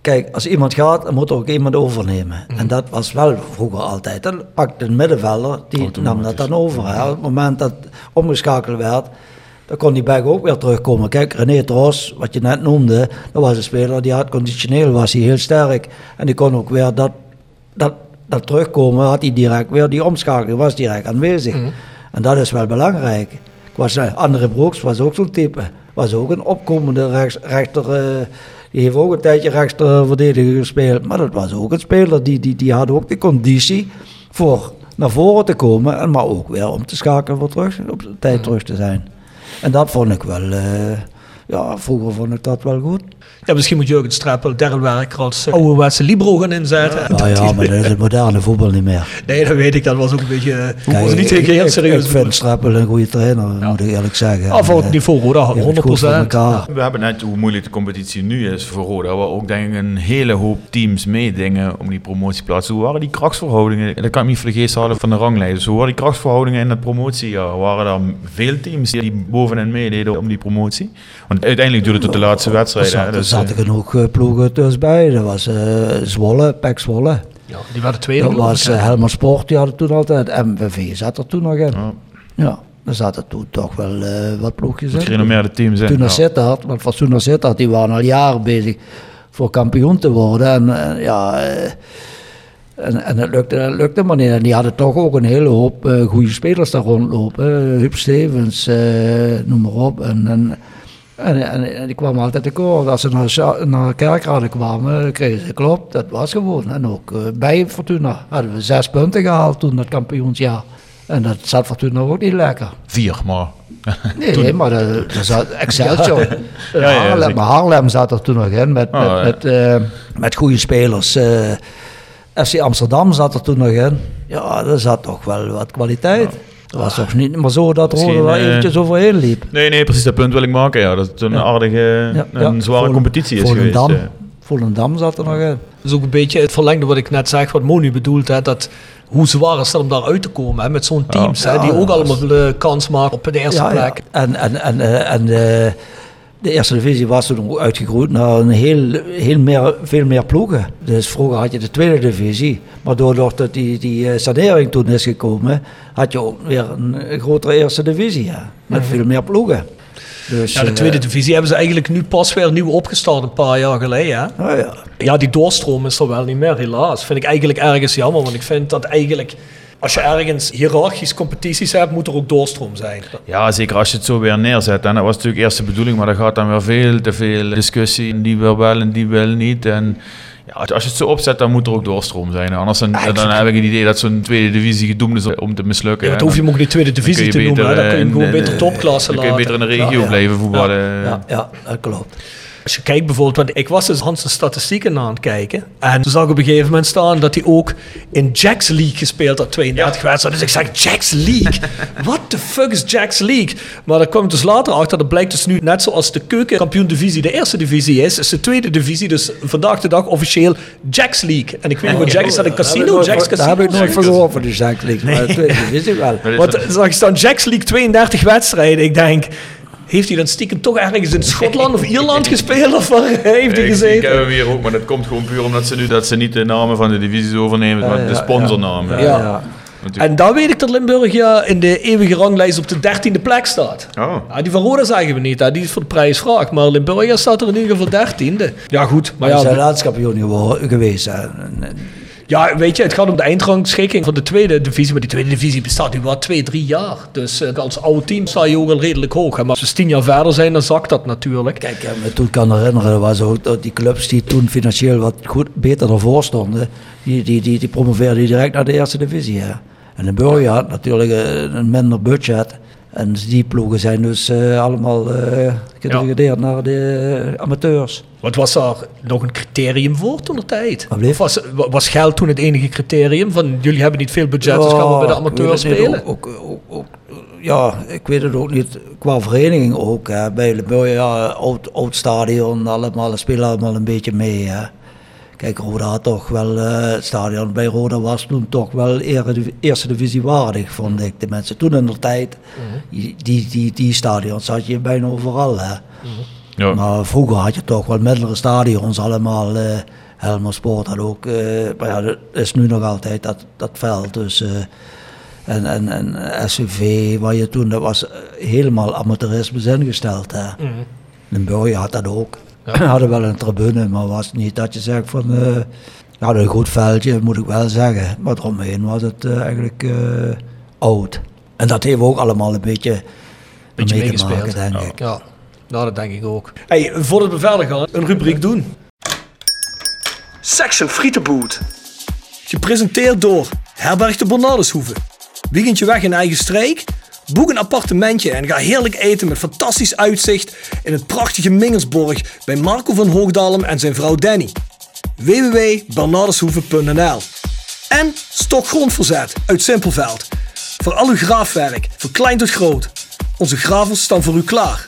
Kijk, als iemand gaat, dan moet er ook iemand overnemen. Mhm. En dat was wel vroeger altijd. Dan pakte een middenvelder, die nam dat dan over. Hè. Op het moment dat omgeschakeld werd, dan kon die back ook weer terugkomen. Kijk, René Tros, wat je net noemde, dat was een speler die had conditioneel, was hij heel sterk. En die kon ook weer dat, dat, dat terugkomen, had hij direct weer die omschakeling, was direct aanwezig. Mm en dat is wel belangrijk. Ik was, uh, André Brooks was ook zo'n type. Was ook een opkomende rechts, rechter. Uh, die heeft ook een tijdje rechter verdediger gespeeld. Maar dat was ook een speler die, die, die had ook de conditie voor naar voren te komen. En maar ook weer om te schakelen voor terug, op de tijd terug te zijn. En dat vond ik wel. Uh, ja, vroeger vond ik dat wel goed. Ja, misschien moet Jurgen Streppel, Daryl Werker als uh, ouderwetse libero gaan inzetten. Nou ja, maar dat is het moderne voetbal niet meer. Nee, dat weet ik. Dat was ook een beetje... Uh, Kijk, was niet ik, heel ik, serieus. Ik vind Streppel een goede trainer, ja. moet ik eerlijk zeggen. Ah, voor het niveau Roda, 100 ja. We hebben net hoe moeilijk de competitie nu is voor Roda. Waar ook denk ik een hele hoop teams meedingen om die promotieplaats. Hoe waren die krachtverhoudingen? Dat kan ik niet voor de geest halen van de ranglijst. Hoe waren die krachtverhoudingen in het promotiejaar? Waren er veel teams die bovenin meededen om die promotie? Want uiteindelijk duurde het tot de laatste wedstrijd. Dus, zaten genoeg uh, ploegen tussen bij. Dat was uh, Zwolle, Pek Zwolle. Ja, die waren tweede. Dat was uh, Helmer Sport, die hadden toen altijd. MVV zat er toen nog in. Ja. ja. Er zaten toen toch wel uh, wat ploegjes in. Gerenommeerde teams in. Toen ja. Sittard, want Fatsoena Sittard, die waren al jaren bezig voor kampioen te worden. En ja... En, en het lukte, het lukte maar niet. En die hadden toch ook een hele hoop uh, goede spelers daar rondlopen. Huub Stevens, noem maar op. En, en, en, en, en die kwamen altijd tekort. Als ze naar, naar Kerkrade kwamen, kregen ze klopt. Dat was gewoon. En ook uh, bij Fortuna hadden we zes punten gehaald toen dat kampioensjaar. En dat zat Fortuna ook niet lekker. Vier, maar... (laughs) nee, maar dat, dat zat Excelsior. (laughs) ja, ja, Haarlem, maar Haarlem zat er toen nog in met, oh, met, met, uh, met goede spelers. Uh, FC Amsterdam zat er toen nog in. Ja, er zat toch wel wat kwaliteit. Het was toch niet maar zo dat Rode er eventjes overheen liep. Nee, nee, precies dat punt wil ik maken. Ja. Dat het een ja. aardige, ja, een zware competitie is Volendam, geweest. Volendam zat er nog in. Dat is ook een beetje het verlengde wat ik net zeg, wat Monu bedoelt. Hè, dat hoe zwaar is het om daar uit te komen hè, met zo'n teams, hè, die ook allemaal uh, kans maken op de eerste plek. En, en, en, uh, en uh, de eerste divisie was toen uitgegroeid naar een heel, heel meer, veel meer ploegen. Dus vroeger had je de tweede divisie. Maar doordat die, die sanering toen is gekomen, had je ook weer een grotere eerste divisie. Met mm. veel meer ploegen. Dus, ja, de tweede divisie hebben ze eigenlijk nu pas weer nieuw opgestart een paar jaar geleden. Hè? Oh ja. ja, die doorstroom is er wel niet meer, helaas. Vind ik eigenlijk ergens jammer, want ik vind dat eigenlijk als je ergens hiërarchisch competities hebt, moet er ook doorstroom zijn. Ja, zeker als je het zo weer neerzet. En dat was natuurlijk eerst de bedoeling, maar er gaat dan weer veel te veel discussie. Die wil wel en die wil niet. En ja, als je het zo opzet, dan moet er ook doorstroom zijn. Anders dan, dan heb ik het idee dat zo'n tweede divisie gedoemd is om te mislukken. Ja, dan hoef je hem ook niet tweede divisie te noemen. Dan kun je hem gewoon beter topklasse laten. Dan kun je beter in de regio blijven voetballen. Ja, ja, dat klopt. Als je kijkt bijvoorbeeld, want ik was dus Hans' statistieken aan het kijken. En toen zag ik op een gegeven moment staan dat hij ook in Jacks League gespeeld had, 32 ja. wedstrijden. Dus ik zeg, Jacks League? What the fuck is Jacks League? Maar daar kwam ik dus later achter, dat blijkt dus nu net zoals de keukenkampioen divisie de eerste divisie is, is de tweede divisie dus vandaag de dag officieel Jacks League. En ik weet niet wat Jack is, dat een casino? Jacks Casino? Daar heb ik nooit van gehoord van de Jacks League, maar de tweede divisie wel. Want zag je staan Jacks League 32 wedstrijden. Ik denk... Heeft hij dan stiekem toch ergens in Schotland of (laughs) Ierland gespeeld? Of waar heeft hij gezeten? Ik heb hem hier ook, maar dat komt gewoon puur omdat ze nu dat ze niet de namen van de divisies overnemen, maar de sponsornamen. Ja, ja. En dan weet ik dat Limburg ja in de eeuwige ranglijst op de dertiende plek staat. Oh. Ja, die van Roda zeggen we niet, hè. die is voor de prijsvraag. Maar Limburg staat er in ieder geval dertiende. Ja goed, maar, maar ja... Ze zijn landskampioen geweest. Hè. Ja, weet je, het gaat om de eindrangschikking van de tweede divisie. Maar die tweede divisie bestaat nu wel twee, drie jaar. Dus uh, als oude team sta je ook al redelijk hoog. Hè. Maar als we tien jaar verder zijn, dan zakt dat natuurlijk. Kijk, ik me toen kan herinneren, was ook dat die clubs die toen financieel wat goed, beter ervoor stonden, die, die, die, die promoveerden direct naar de eerste divisie. Hè. En de Burger had natuurlijk een minder budget. En die ploegen zijn dus uh, allemaal uh, gedegradeerd ja. naar de amateurs. Wat was daar nog een criterium voor toen de tijd? Of was, was geld toen het enige criterium? Van jullie hebben niet veel budget, dus gaan we bij de amateurs spelen? Ook, ook, ook, ja, ik weet het ook niet. Qua vereniging ook. Hè. Bij de ja, oud, oud stadion, allemaal, spelen allemaal een beetje mee. Hè. Kijk, Roda had toch wel, uh, het stadion bij Roda was toen toch wel eerste divisie waardig, vond ik. De mensen toen in de tijd, die, die, die, die stadions had je bijna overal. Hè. Ja. Maar vroeger had je toch wel mittlere stadions allemaal. Uh, Helmer Sport had ook, uh, maar ja, dat is nu nog altijd dat, dat veld. Dus, uh, en, en, en SUV, waar je toen, dat was helemaal amateurisme ingesteld. Hè. Mm. Limburg had dat ook. Ja. (clears throat) hadden wel een tribune, maar was niet dat je zegt van... Uh, hadden een goed veldje, moet ik wel zeggen. Maar eromheen was het uh, eigenlijk uh, oud. En dat heeft ook allemaal een beetje, beetje mee te maken, denk ja. ik. Ja, nou, dat denk ik ook. Hey, voordat we verder gaan, een rubriek doen. Section Frietenboot. Gepresenteerd door Herberg de Bernardeshoeve. Weekendje weg in eigen streek? Boek een appartementje en ga heerlijk eten met fantastisch uitzicht in het prachtige Mingersborg bij Marco van Hoogdalem en zijn vrouw Danny. www.bernardeshoeven.nl En Stok Grondverzet uit Simpelveld. Voor al uw graafwerk, van klein tot groot. Onze gravels staan voor u klaar.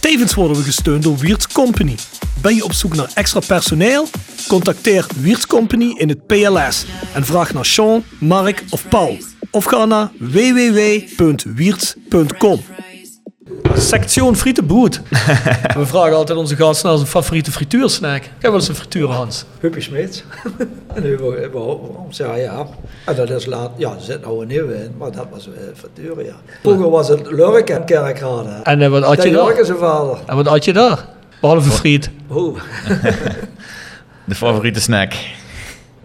Tevens worden we gesteund door Wiert's Company. Ben je op zoek naar extra personeel? Contacteer Wiert's Company in het PLS en vraag naar Sean, Mark of Paul. Of ga naar www.wiertz.com. Section frietenboet. (laughs) we vragen altijd onze gasten naar zijn favoriete frituursnack. Ik heb wel eens een frituur, Hans. Huppie Smits. en (laughs) nu we, we, ja, ja. En dat is laat, ja, er zit nou een nieuwe in, maar dat was uh, frituur, ja. Vroeger was het Lurk en Kerkrade. En uh, wat had je daar? zijn vader. En wat had je daar? Behalve friet. Oeh. (laughs) De favoriete snack.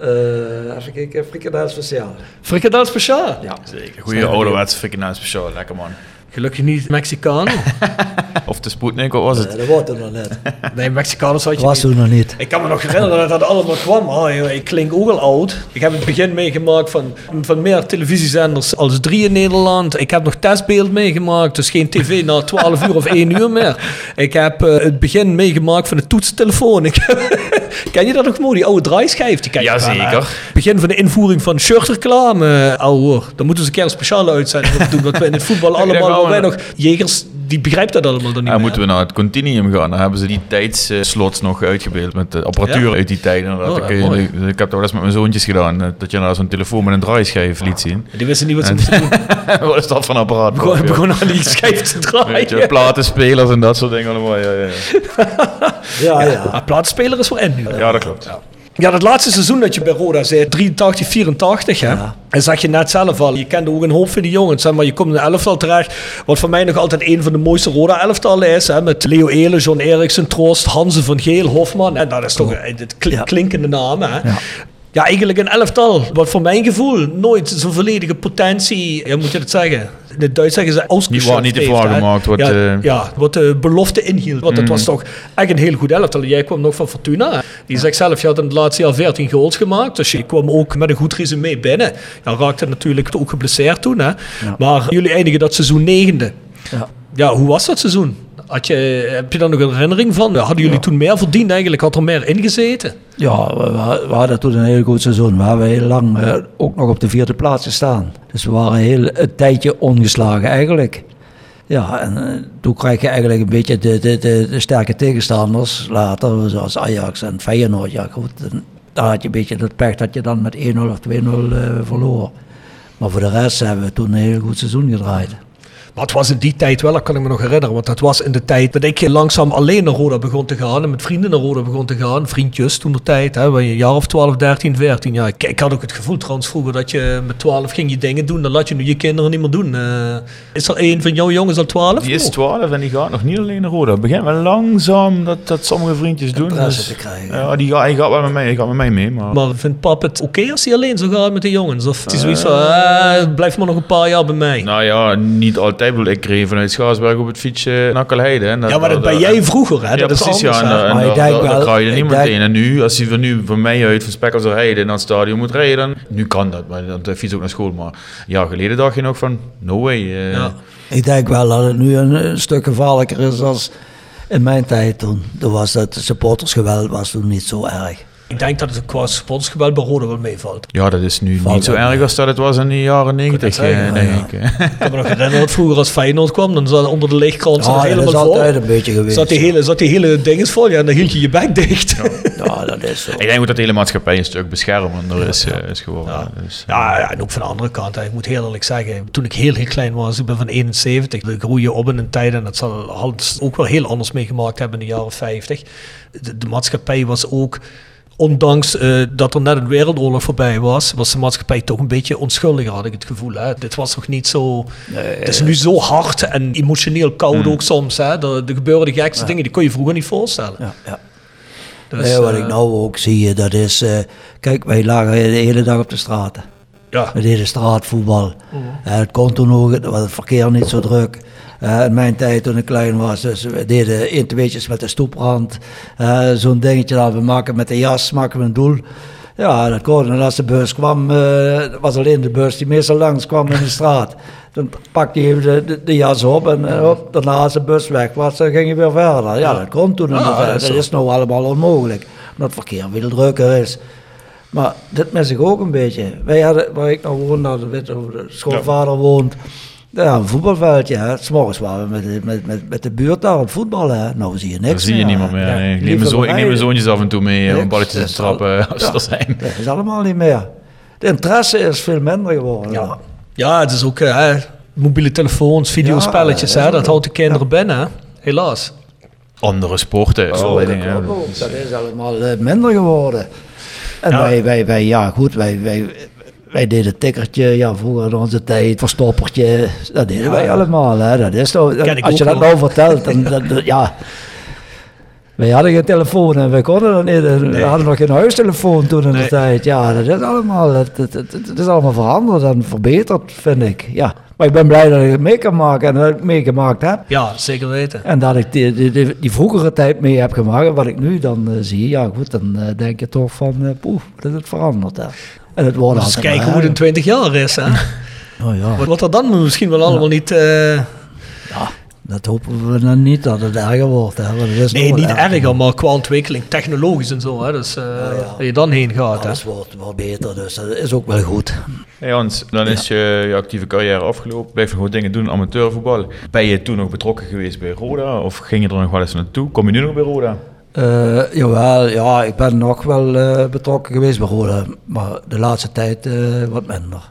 Uh, even kijken, frikandel speciaal. Frikandel speciaal? Ja. Zeker. Goeie ouderwetse frikandel speciaal. Lekker man. Gelukkig niet Mexicano. (laughs) of de Sputnik, wat was het? Nee, dat wordt er nog net. (laughs) Nee, Mexicanos had je was niet. toen nog niet. Ik kan me nog herinneren dat dat allemaal kwam. Oh, joh, ik klink ook al oud. Ik heb het begin meegemaakt van, van meer televisiezenders als drie in Nederland. Ik heb nog testbeeld meegemaakt, dus geen tv na 12 uur of 1 uur meer. Ik heb uh, het begin meegemaakt van de toetstelefoon. Ik (laughs) ken je dat nog mooi, die oude draaischijf? Die ken je Jazeker. Wel, begin van de invoering van shirtreclame. Ouwe, dan moeten ze een keer een speciale uitzending op doen. Dat we in het voetbal (laughs) allemaal wij nog jegers, die begrijpt dat allemaal dan niet ja, meer. moeten we naar het continuum gaan. Dan hebben ze die tijdslots nog uitgebeeld met de apparatuur Ja? uit die tijd. Oh, ja, mooi. ik heb dat wel eens met mijn zoontjes gedaan. eh, Dat je nou zo'n telefoon met een draaischijf liet zien. Die wisten niet wat ze En- moesten doen. (laughs) wat is dat van apparaat? Begon, Ja. begon aan die (laughs) schijf te draaien. Weet je, platenspelers en dat soort dingen allemaal. Ja, ja, ja. Ja, ja. Maar plaatspeler is voor in nu. ja dat klopt. Ja, dat laatste seizoen dat je bij Roda zei, 83, 84, hè. Ja. En zag je net zelf al, je kende ook een hoop van die jongens, hè, maar je komt in een elftal terecht, wat voor mij nog altijd een van de mooiste Roda-elftallen is, hè, met Leo Elen, John Eriksen, Troost, Hansen van Geel, Hofman, en dat is toch een het kl- Ja. klinkende naam, hè. Ja. Ja, eigenlijk een elftal, wat voor mijn gevoel nooit zo'n volledige potentie, ja, moet je dat zeggen? In het Duits zeggen ze Die wordt niet heeft, hè. waargemaakt, wat, ja, eh, ja, wat de belofte inhield. Want het was toch echt een heel goed elftal. Jij kwam nog van Fortuna. Die zegt zelf, je had in het laatste jaar 14 goals gemaakt. Dus je kwam ook met een goed resume binnen. Ja, raakte natuurlijk ook geblesseerd toen. Hè. Maar jullie eindigen dat seizoen negende. Ja. Ja, hoe was dat seizoen? Had je, heb je daar nog een herinnering van? Hadden jullie toen meer verdiend eigenlijk? Had er meer ingezeten? Ja, we, hadden toen een heel goed seizoen. We hebben heel lang eh, ook nog op de vierde plaats gestaan. Dus we waren heel een tijdje ongeslagen eigenlijk. Ja, en eh, toen krijg je eigenlijk een beetje de, de, de, de sterke tegenstanders later, zoals Ajax en Feyenoord. Ja, goed, daar had je een beetje het pech dat je dan met 1-0 of 2-0 eh, verloor. Maar voor de rest hebben we toen een heel goed seizoen gedraaid. Maar het was in die tijd wel, dat kan ik me nog herinneren. Want dat was in de tijd dat ik langzaam alleen naar Roda begon te gaan. En met vrienden naar Roda begon te gaan. Vriendjes toen de tijd. Hè, een jaar of 12, 13, 14. Ja, ik, ik had ook het gevoel trouwens vroeger dat je met 12 ging je dingen doen. Dan laat je nu je kinderen niet meer doen. Eh, is er een van jouw jongens al 12? Die is Oh. 12 en die gaat nog niet alleen naar Roda. Het begint wel langzaam dat, dat sommige vriendjes doen. Dus- te krijgen. Ja, die gaat, hij gaat wel met mij, hij gaat met mij mee. Maar, Maar vindt pap het oké als hij alleen zo gaat met de jongens? Of het is zoiets van, eh, blijf maar nog een paar jaar bij mij. nou ja, niet altijd. Ik bedoel, Ik kreeg vanuit Schaarsberg op het fietsje naar Kalheide. En ja, maar dat ben jij vroeger, hè? Ja, dat is precies. anders, ja, en, en ik daar- ga je er niet ik denk- meteen. En nu, als hij van nu van mij uit van Spekkels rijden naar het stadion moet rijden, nu kan dat. Maar dan fiets ook naar school. Maar een jaar geleden dacht je nog van, no way. eh. Ja. Ik denk wel dat het nu een, een stuk gevaarlijker is als in mijn tijd toen. Toen was het supportersgeweld was toen niet zo erg. Ik denk dat het qua bij Roda wel meevalt. Ja, dat is nu Valt niet zo erg mee. als dat het was in de jaren negentig, eh, ja, denk ja. ik. Ik kan me nog herinneren dat vroeger als Feyenoord kwam, dan zat onder de lichtkrant zat Ja, het dat helemaal is vol. altijd een beetje geweest. Zat die hele, zat die hele dinges vol, ja, en dan hield je je bek dicht. Ja, Ja, dat is zo. Ik denk ook dat de hele maatschappij een stuk beschermender is, eh, is geworden. Ja. Dus, ja, en ook van de andere kant, hè, ik moet heel eerlijk zeggen, toen ik heel, heel klein was, ik ben van 71, ik groei je op in een tijd, en dat zal Hans ook wel heel anders meegemaakt hebben in de jaren 50. De, de maatschappij was ook, ondanks eh, dat er net een wereldoorlog voorbij was, was de maatschappij toch een beetje onschuldiger, had ik het gevoel. Hè. Dit was nog niet zo... het is nu zo hard en emotioneel koud ook soms. Hè. Er, er gebeuren de gekste dingen, die kon je vroeger niet voorstellen. Ja, ja. Dus, Nee, wat eh, ik nou ook zie, dat is... eh, kijk, wij lagen de hele dag op de straten. Ja, We deden straatvoetbal. Eh, het kon toen ook, het was het verkeer niet zo druk. Eh, in mijn tijd toen ik klein was, dus we deden één, tweetjes met de stoeprand. Eh, Zo'n dingetje dat we maken met de jas, maken we een doel. Ja, dat kon. En als de bus kwam, eh, was alleen de bus die meestal langs kwam in de straat. Dan pakte even de, de, de jas op en uh, hop, daarna als de bus weg was, dan ging je weer verder. Ja, dat kon toen. Dat dat is nou allemaal onmogelijk. Omdat het verkeer veel drukker is. Maar dit mis ik ook een beetje. Wij hadden, waar ik nou woon, nou, weet de schoonvader woont. Ja, een voetbalveldje. hè. S'morgens waren we met, de- met, met, met de buurt daar het voetballen. hè. Nou zie je niks Dat zie je meer, niemand meer. Ja, nee. Ik, neem mijn zo, ik neem mijn zoontjes af en toe mee om Niks. balletjes Dat te is trappen al- als ze er zijn. Dat is allemaal niet meer. De interesse is veel minder geworden. Ja, ja het is ook eh, hè, mobiele telefoons, videospelletjes, Ja, hè, dat dat houdt de kinderen binnen, helaas. Andere sporten, allerlei dingen. ja. Dat is allemaal eh, minder geworden. En Ja. wij, wij, wij, ja goed, wij, wij, wij deden tikkertje, ja vroeger in onze tijd, verstoppertje, dat deden wij allemaal. Hè. Dat is als je dat nou vertelt, dan, ja... Wij hadden geen telefoon en wij konden dat niet. We hadden nog geen huistelefoon toen in de Nee. tijd. Ja, dat is allemaal, het is allemaal veranderd en verbeterd, vind ik. Ja. Maar ik ben blij dat ik het mee kan maken en dat ik meegemaakt heb. Ja, zeker weten. En dat ik die, die, die, die vroegere tijd mee heb gemaakt, en wat ik nu dan eh, zie, ja goed, dan eh, denk je toch van, poeh, wat is het veranderd. Hè. En het wordt Dus kijken maar hoe het in erger. 20 jaar is, hè. (laughs) Oh ja, Wat, wat er dan misschien wel allemaal niet... eh, dat hopen we dan niet dat het erger wordt. Hè, want het is nee, niet erger, maar qua ontwikkeling, technologisch en zo, hè. Dus eh, dat je dan heen gaat, hè. Alles wordt wel beter, dus dat is ook wel goed. Hey Hans, dan is je, je actieve carrière afgelopen. Blijf je gewoon dingen doen, amateurvoetbal. Ben je toen nog betrokken geweest bij Roda? Of ging je er nog wel eens naartoe? Kom je nu nog bij Roda? Eh, jawel, ja, ik ben nog wel eh, betrokken geweest bij Roda, maar de laatste tijd eh, wat minder.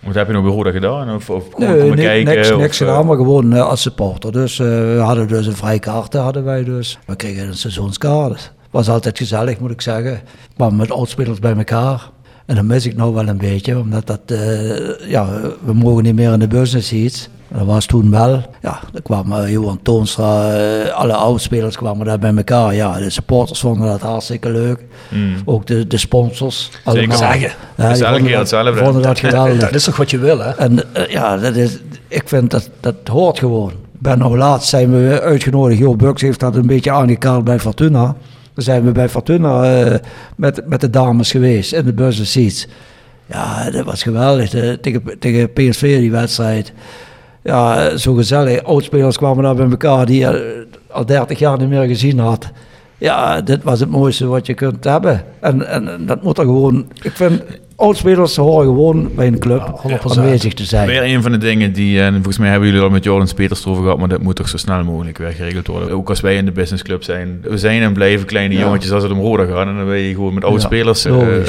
Wat heb je nog bij Roda gedaan? Of, of Nee, komen kijken? niks, of, niks eh, gedaan, maar gewoon eh, als supporter. Dus eh, we hadden dus een vrije kaart, hadden wij dus. We kregen een seizoenskaart. Was altijd gezellig, moet ik zeggen. Maar met oudspelers bij elkaar. En dat mis ik nou wel een beetje, omdat dat, eh, ja, we mogen niet meer in de business seats. Dat was toen wel. Ja, er kwamen eh, Johan Toonstra, eh, alle oudspelers kwamen daar bij elkaar. Ja, de supporters vonden dat hartstikke leuk. Ook de, de sponsors. allemaal. Zeggen. Ja, Dat is die elke vonden keer dat- hetzelfde. vonden dat geweldig. Dat is toch wat je wil, hè. En eh, ja, dat is, ik vind dat dat hoort gewoon. Ben nog laatst zijn we uitgenodigd. Jo Bucks heeft dat een beetje aangekaart bij Fortuna. Dan zijn we bij Fortuna eh, met, met de dames geweest in de business seats. Ja, dat was geweldig. De- tegen, tegen PSV die wedstrijd. Ja, zo gezellig. Oudspelers kwamen daar bij elkaar die je al 30 jaar niet meer gezien had. Ja, dit was het mooiste wat je kunt hebben. En, en, dat moet er gewoon... Ik vind, oudspelers horen gewoon bij een club 100%. aanwezig te zijn. Weer een van de dingen die, en volgens mij hebben jullie al met Jordan Peters erover gehad, maar dat moet toch zo snel mogelijk weer geregeld worden. Ook als wij in de businessclub zijn. We zijn en blijven kleine jongetjes als het om Roda gaat. En dan wil je gewoon met oudspelers Ja, eh eh,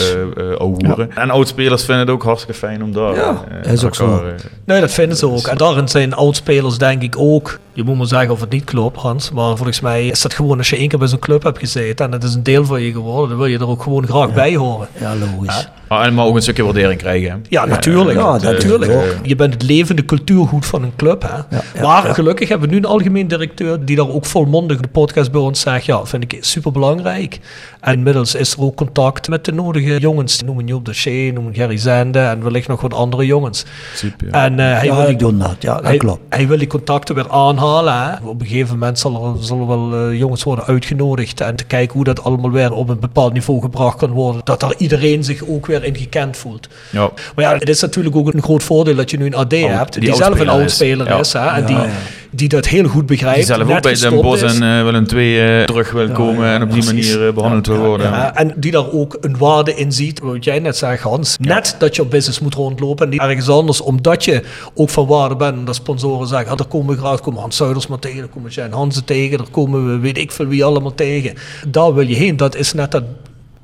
eh, ouwehoeren. En oudspelers vinden het ook hartstikke fijn om daar Ja, eh, is ook zo. eh, Nee, dat vinden ze ook. En daarin zijn oudspelers denk ik ook. Je moet maar zeggen of het niet klopt, Hans. Maar volgens mij is dat gewoon als je één keer bij zo'n club hebt gezeten en het is een deel van je geworden, dan wil je er ook gewoon graag bij horen. Ja, logisch. Maar, en maar ook een stukje waardering krijgen. hè. Ja, natuurlijk. ja, natuurlijk. ook. Je bent het levende cultuurgoed van een club. Hè? ja, maar ja. gelukkig hebben we nu een algemeen directeur die daar ook volmondig de podcast bij ons zegt. Ja, vind ik super belangrijk. En inmiddels is er ook contact met de nodige jongens. Noem een de Shea, noem een Gerry Zende en wellicht nog wat andere jongens. Super, ja. En eh, hij Ja, wil die ik doe dat. Ja, dat hij, klopt. hij wil die contacten weer aanhalen. Hè. Op een gegeven moment zal er, zullen wel eh, jongens worden uitgenodigd. En te kijken hoe dat allemaal weer op een bepaald niveau gebracht kan worden. Dat daar iedereen zich ook weer in gekend voelt. Ja. Maar ja, het is natuurlijk ook een groot voordeel dat je nu een AD hebt. Die, die zelf een oudspeler is. is. Ja. hè, en die, die dat heel goed begrijpt. Die zelf ook bij Den Bosch is. en wel een twee eh, terug wil komen en op die precies. manier eh, behandeld wil worden. Ja, en die daar ook een waarde in ziet, wat jij net zei Hans. Net dat je op business moet rondlopen en niet ergens anders, omdat je ook van waarde bent. En dat sponsoren zeggen, ah, daar komen we graag, komen Hans Zuiders maar tegen, daar komen Jan Hansen tegen, daar komen we weet ik veel wie allemaal tegen. Daar wil je heen, dat is net dat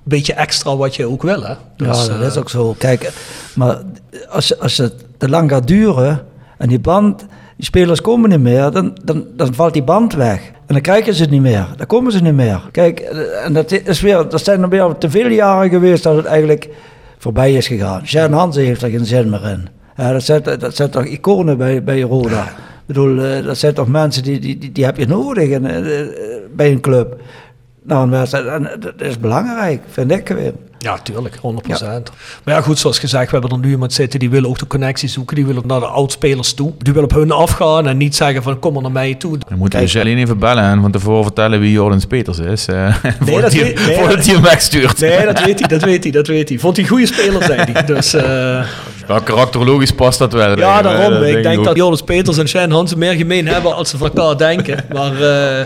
beetje extra wat je ook wil. Hè? Dus, ja, dat eh, is ook zo. Kijk, maar als, als het te lang gaat duren en die band, die spelers komen niet meer, dan, dan, dan valt die band weg. En dan krijgen ze het niet meer. Dan komen ze niet meer. Kijk, eh, en dat, is weer, dat zijn er weer te veel jaren geweest dat het eigenlijk voorbij is gegaan. Jan Hansen heeft er geen zin meer in. Ja, dat, zijn, dat zijn toch iconen bij, bij Roda. Ik bedoel, eh, dat zijn toch mensen die, die, die, die heb je nodig in, eh, eh, bij een club. Nou. En dat is belangrijk, vind ik weer. Ja, tuurlijk, 100%. Maar ja, goed, zoals gezegd, we hebben er nu iemand zitten die wil ook de connectie zoeken. Die wil ook naar de oudspelers toe. Die wil op hun afgaan en niet zeggen van kom maar naar mij toe. Dan moeten we dus alleen even bellen en van tevoren vertellen wie Jordans Peters is. Uh, (laughs) nee, voordat dat hij, weet- nee, voordat hij hem wegstuurt. Nee, dat weet hij, dat weet hij, dat weet hij. Vond hij een goede speler, zei hij. Dus eh, Ja, karakterologisch past dat wel. ja, daarom. Ik denk dat Jonas Peters en Shane Hansen meer gemeen hebben als ze van elkaar denken. Maar eh,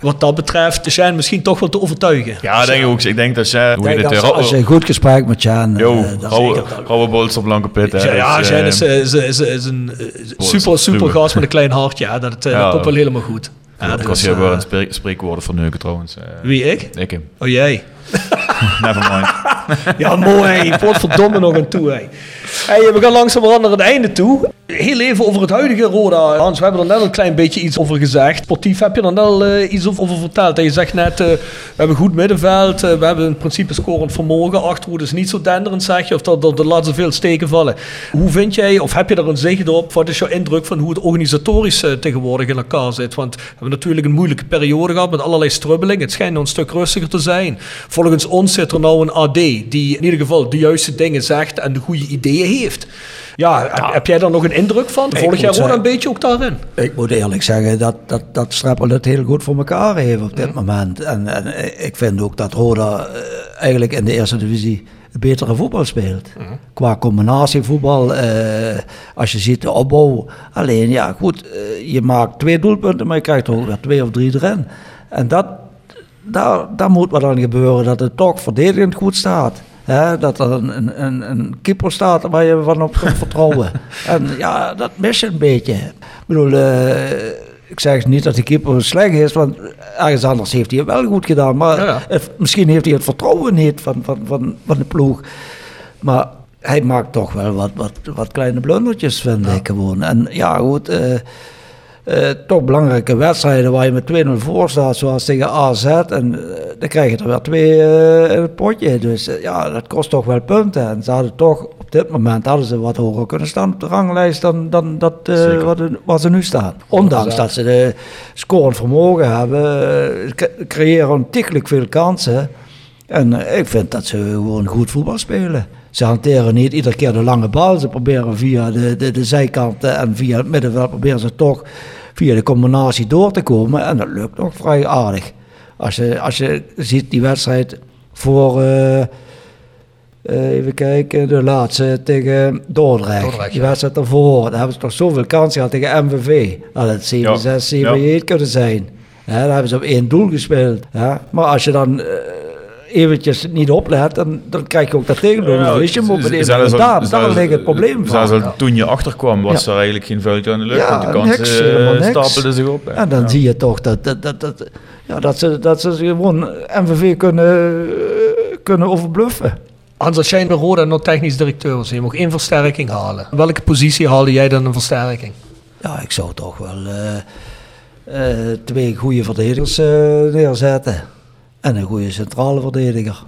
wat dat betreft, is Shane misschien toch wel te overtuigen. Ja, denk ik ook. Ik denk dat. Hoe het? Als je een goed gesprek met Jan... Yo, dat- rauwe, rauwe bolster, blanke pit. Hè. Ja, ja Dus, eh, is, eh, is, is, is een eh, super, super gast met een klein hartje. Ja, dat, Ja. dat komt wel helemaal goed. Ja, Ik dus, was hier wel een spreek, spreekwoorden verneuken trouwens. Wie, ik? Ik hem. Oh, jij. (laughs) Never mind. (laughs) Ja, mooi. Potverdomme nog aan toe. Hey, we gaan langzamerhand naar het einde toe. Heel even over het huidige Roda. Hans, we hebben er net een klein beetje iets over gezegd. Sportief heb je er net al eh, iets over, verteld. Je zegt net, eh, we hebben goed middenveld. eh, we hebben in principe scorend vermogen. Achterhoede is niet zo denderend, zeg je. Of dat, dat, dat laat ze veel steken vallen. Hoe vind jij, of heb je er een zicht op? Wat is jouw indruk van hoe het organisatorisch tegenwoordig in elkaar zit? Want we hebben natuurlijk een moeilijke periode gehad met allerlei strubbeling. Het schijnt nou een stuk rustiger te zijn. Volgens ons zit er nou een AD die in ieder geval de juiste dingen zegt en de goede ideeën heeft. Ja, Heb, heb jij daar nog een indruk van? Volg jij Roda zeggen- een beetje ook daarin? Ik moet eerlijk zeggen dat, dat, dat Streppel het heel goed voor elkaar heeft op dit moment. En, en ik vind ook dat Roda eh, eigenlijk in de eerste divisie betere voetbal speelt. Qua combinatievoetbal, eh, als je ziet de opbouw. Alleen ja, goed, eh, je maakt twee doelpunten, maar je krijgt er ook weer twee of drie erin. En dat, daar, daar moet wat aan gebeuren, dat het toch verdedigend goed staat. Dat er een, een, een, een keeper staat waar je van op kunt vertrouwen. (laughs) en ja, dat mis je een beetje. Ik bedoel, eh, ik zeg niet dat de keeper slecht is, want ergens anders heeft hij het wel goed gedaan. Maar Ja, ja. het- misschien heeft hij het vertrouwen niet van, van, van, van de ploeg. Maar hij maakt toch wel wat, wat, wat kleine blundertjes, vind ik gewoon. En ja, goed. eh, eh, toch belangrijke wedstrijden waar je met 2-0 voor staat, zoals tegen AZ. En eh, dan krijg je er weer twee eh, in het potje. Dus ja, dat kost toch wel punten. En ze hadden toch, op dit moment hadden ze wat hoger kunnen staan op de ranglijst dan, dan dat, wat, waar ze nu staan. Ondanks dat ze de scorend vermogen hebben, cre- creëren ontiegelijk veel kansen. En ik vind dat ze gewoon goed voetbal spelen. Ze hanteren niet iedere keer de lange bal. Ze proberen via de, de, de zijkanten en via het middenveld proberen ze toch via de combinatie door te komen. En dat lukt nog vrij aardig. Als je, als je ziet die wedstrijd voor, eh, eh, even kijken, de laatste tegen Dordrecht. Dordrecht, die wedstrijd daarvoor, daar hebben ze toch zoveel kansen gehad tegen MVV. Dat het 7, Ja. 6, 7, Ja. 8 kunnen zijn. Ja, daar hebben ze op één doel gespeeld. Ja. Maar als je dan eh, eventjes niet oplet, dan, dan krijg je ook dat tegendoel. Ja, dus je moet zelfs al- daar, ligt het probleem van. Zelfs al toen je achterkwam, was Ja. er eigenlijk geen vuiltje aan de lucht. Ja, want de kansen niks, eh, helemaal niks. stapelden zich op. hè. En dan Ja. zie je toch dat, dat, dat, dat, ja, dat, ze, dat ze gewoon MVV kunnen, eh, kunnen overbluffen. Hans, als jij bij Roda nog technisch directeur was, en je mag één versterking halen. Welke positie haalde jij dan een versterking? Ja, ik zou toch wel eh, eh, twee goede verdedigers eh, neerzetten. En een goede centrale verdediger.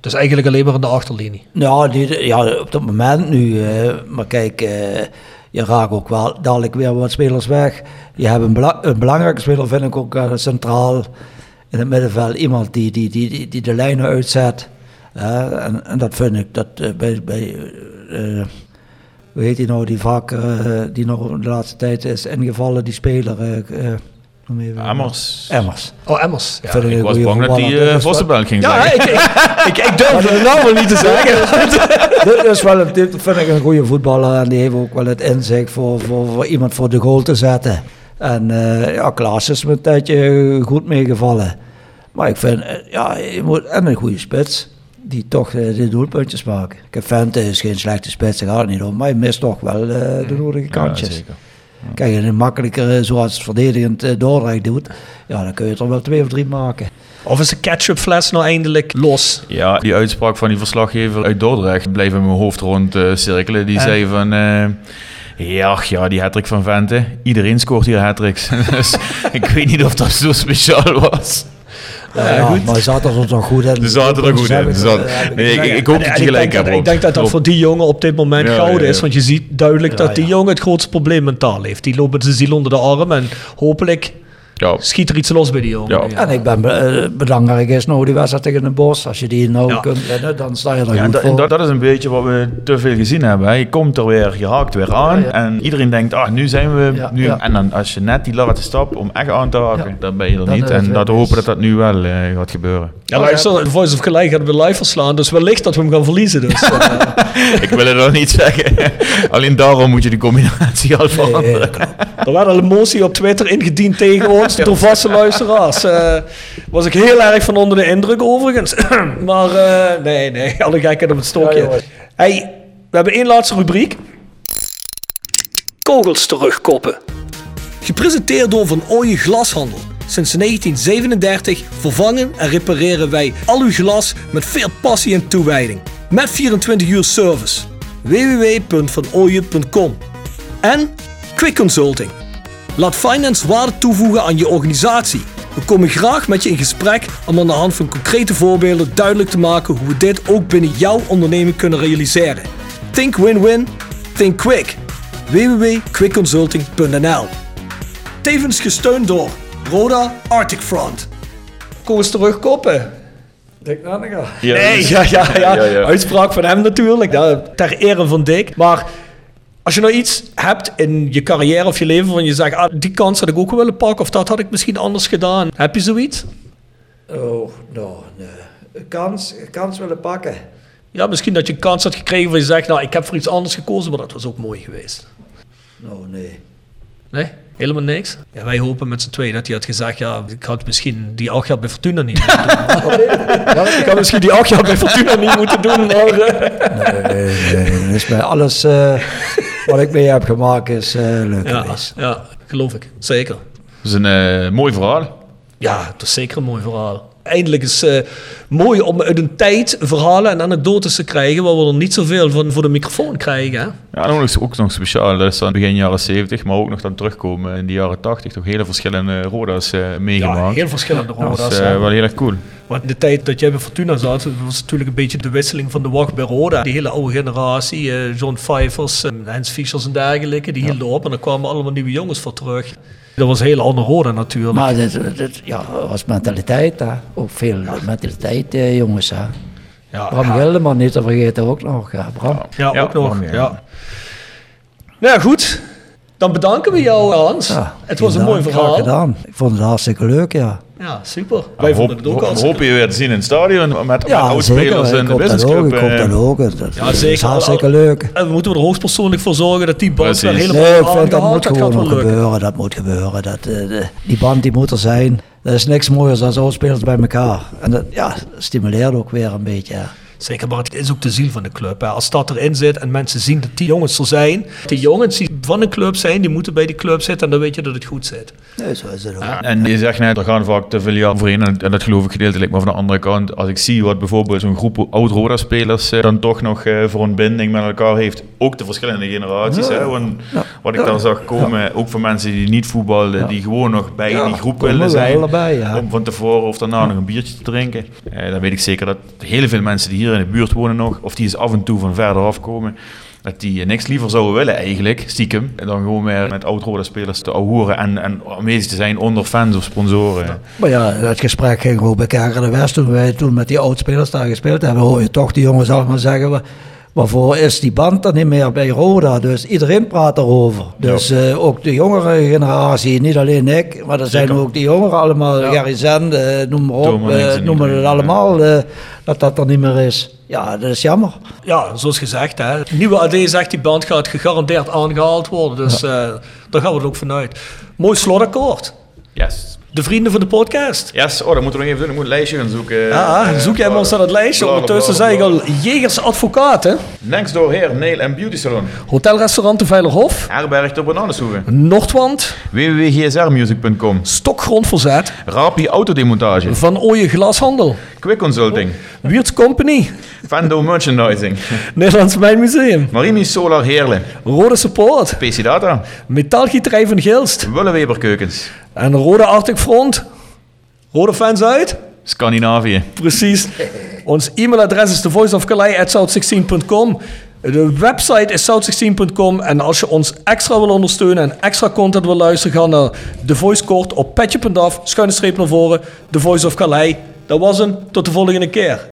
Dus eigenlijk alleen maar in de achterlinie. Ja, die, ja op dat moment nu. eh, maar kijk, eh, je raakt ook wel dadelijk weer wat spelers weg. Je hebt een, bela- een belangrijke speler, vind ik ook eh, centraal in het middenveld. Iemand die, die, die, die, die de lijnen uitzet. En, en dat vind ik dat bij. bij hoe heet die nou, die vaak, die nog de laatste tijd is ingevallen, die speler. Eh, eh, noem even- Emmers. Emmers. Oh, Emmers. Ja, ik was bang dat die uh, ging ja zeggen. ik, ik, ik, ik durfde het nou wel niet te zeggen. (laughs) dit is wel een, dit vind ik een goede voetballer en die heeft ook wel het inzicht voor, voor, voor iemand voor de goal te zetten. En eh ja, Klaas is me een tijdje goed meegevallen. Maar ik vind, eh, ja, je moet, en een goede spits, die toch eh, de doelpuntjes maken. Ik heb Vente is geen slechte spits, daar gaat het niet om, maar hij mist toch wel eh, de nodige Ja, kantjes. zeker. Kijk, en een makkelijker, eh, zoals het verdedigend eh, Dordrecht doet, ja, dan kun je er wel twee of drie maken. Of is de ketchupfles nou eindelijk los? Ja, die uitspraak van die verslaggever uit Dordrecht bleef in mijn hoofd rond eh, cirkelen. Die En? zei van... eh, ja, ach ja, die hattrick van Vente. Iedereen scoort hier hattricks. (laughs) dus ik weet niet of dat zo speciaal was. Ja, goed. Maar zaten er toch goed in. Ze zaten er goed in. Ze zaten- Nee, ik, ik hoop En- dat je ik gelijk hebt. Ik denk dat dat voor die jongen op dit moment Ja, gouden ja, ja. is. Want je ziet duidelijk Ja, dat die ja. jongen het grootste probleem mentaal heeft. Die loopt met zijn ziel onder de arm. En hopelijk Ja. Schiet er iets los bij die jongen. Ja. En ik ben be- eh, belangrijk is nou die wedstrijd tegen de Bos. Als je die nou Ja. kunt winnen, dan sta je er Ja, en voor. dat, dat is een beetje wat we te veel gezien hebben. hè. Je komt er weer, je haakt weer aan. Ja, ja. En iedereen denkt, ah, nu zijn we... Ja, nu. ja. En dan als je net die laatste stap om echt aan te haken, Ja. dan ben je er Dan niet. En dat hopen dat dat nu wel eh, gaat gebeuren. Ja, luister, de Voice of Gelijk gaat we live verslaan, dus wellicht dat we hem gaan verliezen. Dus, eh, (laughs) Ik wil het nog niet zeggen. (laughs) Alleen daarom moet je die combinatie al veranderen. er werd al een motie op Twitter ingediend tegen ons door vaste luisteraars. Eh was ik heel erg van onder de indruk overigens. (clears throat) maar eh, nee, nee, (laughs) alle gekheid op het stokje. hey, we hebben één laatste rubriek. Kogels terugkoppen. Gepresenteerd door Van Ooyen Glashandel. Sinds 1937 vervangen en repareren wij al uw glas met veel passie en toewijding. Met 24 uur service. www.vanooyen.com En Quick Consulting. Laat finance waarde toevoegen aan je organisatie. We komen graag met je in gesprek om aan de hand van concrete voorbeelden duidelijk te maken hoe we dit ook binnen jouw onderneming kunnen realiseren. Think win-win, think quick. www.quickconsulting.nl Tevens gesteund door Roda Arctic Front. Kom eens terugkoppen. Dick. Ja, Nee, ja, ja, ja. Ja, ja. Uitspraak van hem natuurlijk. Ja, ter ere van Dick. Maar als je nou iets hebt in je carrière of je leven van je zegt, ah, die kans had ik ook wel willen pakken of dat had ik misschien anders gedaan. Heb je zoiets? Oh, nou, nee. Een kans, kans willen pakken. Ja, misschien dat je een kans had gekregen waar je zegt, nou, ik heb voor iets anders gekozen, maar dat was ook mooi geweest. Nou, nee. Nee? Helemaal niks? Ja, wij hopen met z'n tweeën dat hij had gezegd, ja, ik had misschien die acht jaar bij Fortuna niet moeten doen. (laughs) ik had misschien die acht jaar bij Fortuna niet moeten doen, maar... eh, Nee, nee, dus bij alles eh, wat ik mee heb gemaakt is eh, leuk ja, geweest. ja, geloof ik. Zeker. Dat is een eh, mooi verhaal. Ja, het is zeker een mooi verhaal. Eindelijk is het mooi om uit een tijd verhalen en anekdotes te krijgen waar we er niet zoveel van voor de microfoon krijgen. Hè? Ja, en ook nog, ook nog speciaal. Dat is dan begin jaren 70, maar ook nog dan terugkomen in de jaren 80. Toch hele verschillende roda's eh, Ja, meegemaakt. heel verschillende dat roda's. is hè. eh, wel heel erg cool. Want in de tijd dat jij bij Fortuna zat, was natuurlijk een beetje de wisseling van de wacht bij Roda. Die hele oude generatie, eh, John Pfeiffers, en Hens Fischers en dergelijke, die hielden op en er kwamen allemaal nieuwe jongens voor terug. Dat was een hele andere Roda natuurlijk. Maar dit, dit ja, was mentaliteit, hè. Ook veel mentaliteit, eh, jongens, hè. ja, Bram ja, Gildeman niet te vergeten ook nog, ja, Bram. ja, Ja, ook nog. Bram, ja. Ja. Nou ja, goed. Dan bedanken we jou, Hans. Ja, het was een mooi verhaal. gedaan. Ik vond het hartstikke leuk, ja. Ja, super. Ja, Wij we vonden het ook we hartstikke hopen je weer te zien in het stadion met, met Ja, oudspelers Ik de hoop dat ook. businessclub. Ik hoop eh. dat ook. Dat, Ja, is zeker. hartstikke leuk. En we moeten er hoogstpersoonlijk voor zorgen dat die band weer helemaal Nee, ik vind dat moet Dat gewoon gebeuren. Dat moet gebeuren. Dat, eh, de- die band die moet er zijn. Er is niks mooiers dan zo spelers bij elkaar. En dat ja, stimuleert ook weer een beetje. ja. Zeker, maar het is ook de ziel van de club. Hè. Als dat erin zit en mensen zien dat die jongens er zijn, die jongens die van een club zijn, die moeten bij die club zitten en dan weet je dat het goed zit. Nee, zo is het ook. En je zegt net, er gaan vaak te veel jaren voorheen. En, en dat geloof ik gedeeltelijk. Maar van de andere kant, als ik zie wat bijvoorbeeld zo'n groep oud-Roda-spelers eh, dan toch nog eh, voor een binding met elkaar heeft. Ook de verschillende generaties. Hè, want wat ik daar zag komen, ook voor mensen die niet voetbalden, die gewoon nog bij Ja, die groep willen zijn. allebei, ja. Om van tevoren of daarna nog een biertje te drinken. Eh, dan weet ik zeker dat heel veel mensen die hier in de buurt wonen nog, of die eens af en toe van verder afkomen. Dat die niks liever zouden willen eigenlijk, stiekem. Dan gewoon weer met oud-Roda-spelers te ahoeren en, en aanwezig te zijn onder fans of sponsoren. Maar ja, het gesprek ging ook bij Kerken de West. Toen wij toen met die oudspelers daar gespeeld hebben, hoor je toch die jongens allemaal zeggen... "Wa- Waarvoor is die band dan niet meer bij Roda? Dus iedereen praat erover. Dus eh, ook de jongere generatie, niet alleen ik, maar er zijn ook die jongeren allemaal, Ja. Gary Zend, eh, noem maar op, Thomas eh, noem het allemaal, eh, dat dat er niet meer is. Ja, dat is jammer. Ja, zoals gezegd, hè. nieuwe AD zegt die band gaat gegarandeerd aangehaald worden. Dus eh, daar gaan we er ook vanuit. Mooi slotakkoord. Yes. De vrienden van de podcast. Yes, oh, dat moeten we nog even doen. Ik moet een lijstje gaan zoeken. Ja, Eh, zoek jij maar eens naar het lijstje. Ondertussen zei ik al Jegers Advocaat, hè. Next door Hair, Nail en Beauty Salon. Hotelrestaurant de Veilerhof. Herberg de Bananenshoeven. Noordwand. www.gsrmusic.com. Stokgrondverzet. Rapi Autodemontage. Van Ooyen Glashandel. Quick Consulting. Wiert's Company. Fando Merchandising. Nederlands Mijnmuseum. Marimi Solar Heerlen. Rode Support. PC Data. Metaalgieterij van Gilst. Willeweber Keukens. En Rode Arctic Front. Rode fans uit. Scandinavië. Precies. Ons e-mailadres is thevoiceofkalei.south16.com. De website is south16.com en als je ons extra wil ondersteunen en extra content wil luisteren, ga naar The Voice op petje.af, schuine streep naar voren, The Voice of Calais. Dat was hem, tot de volgende keer.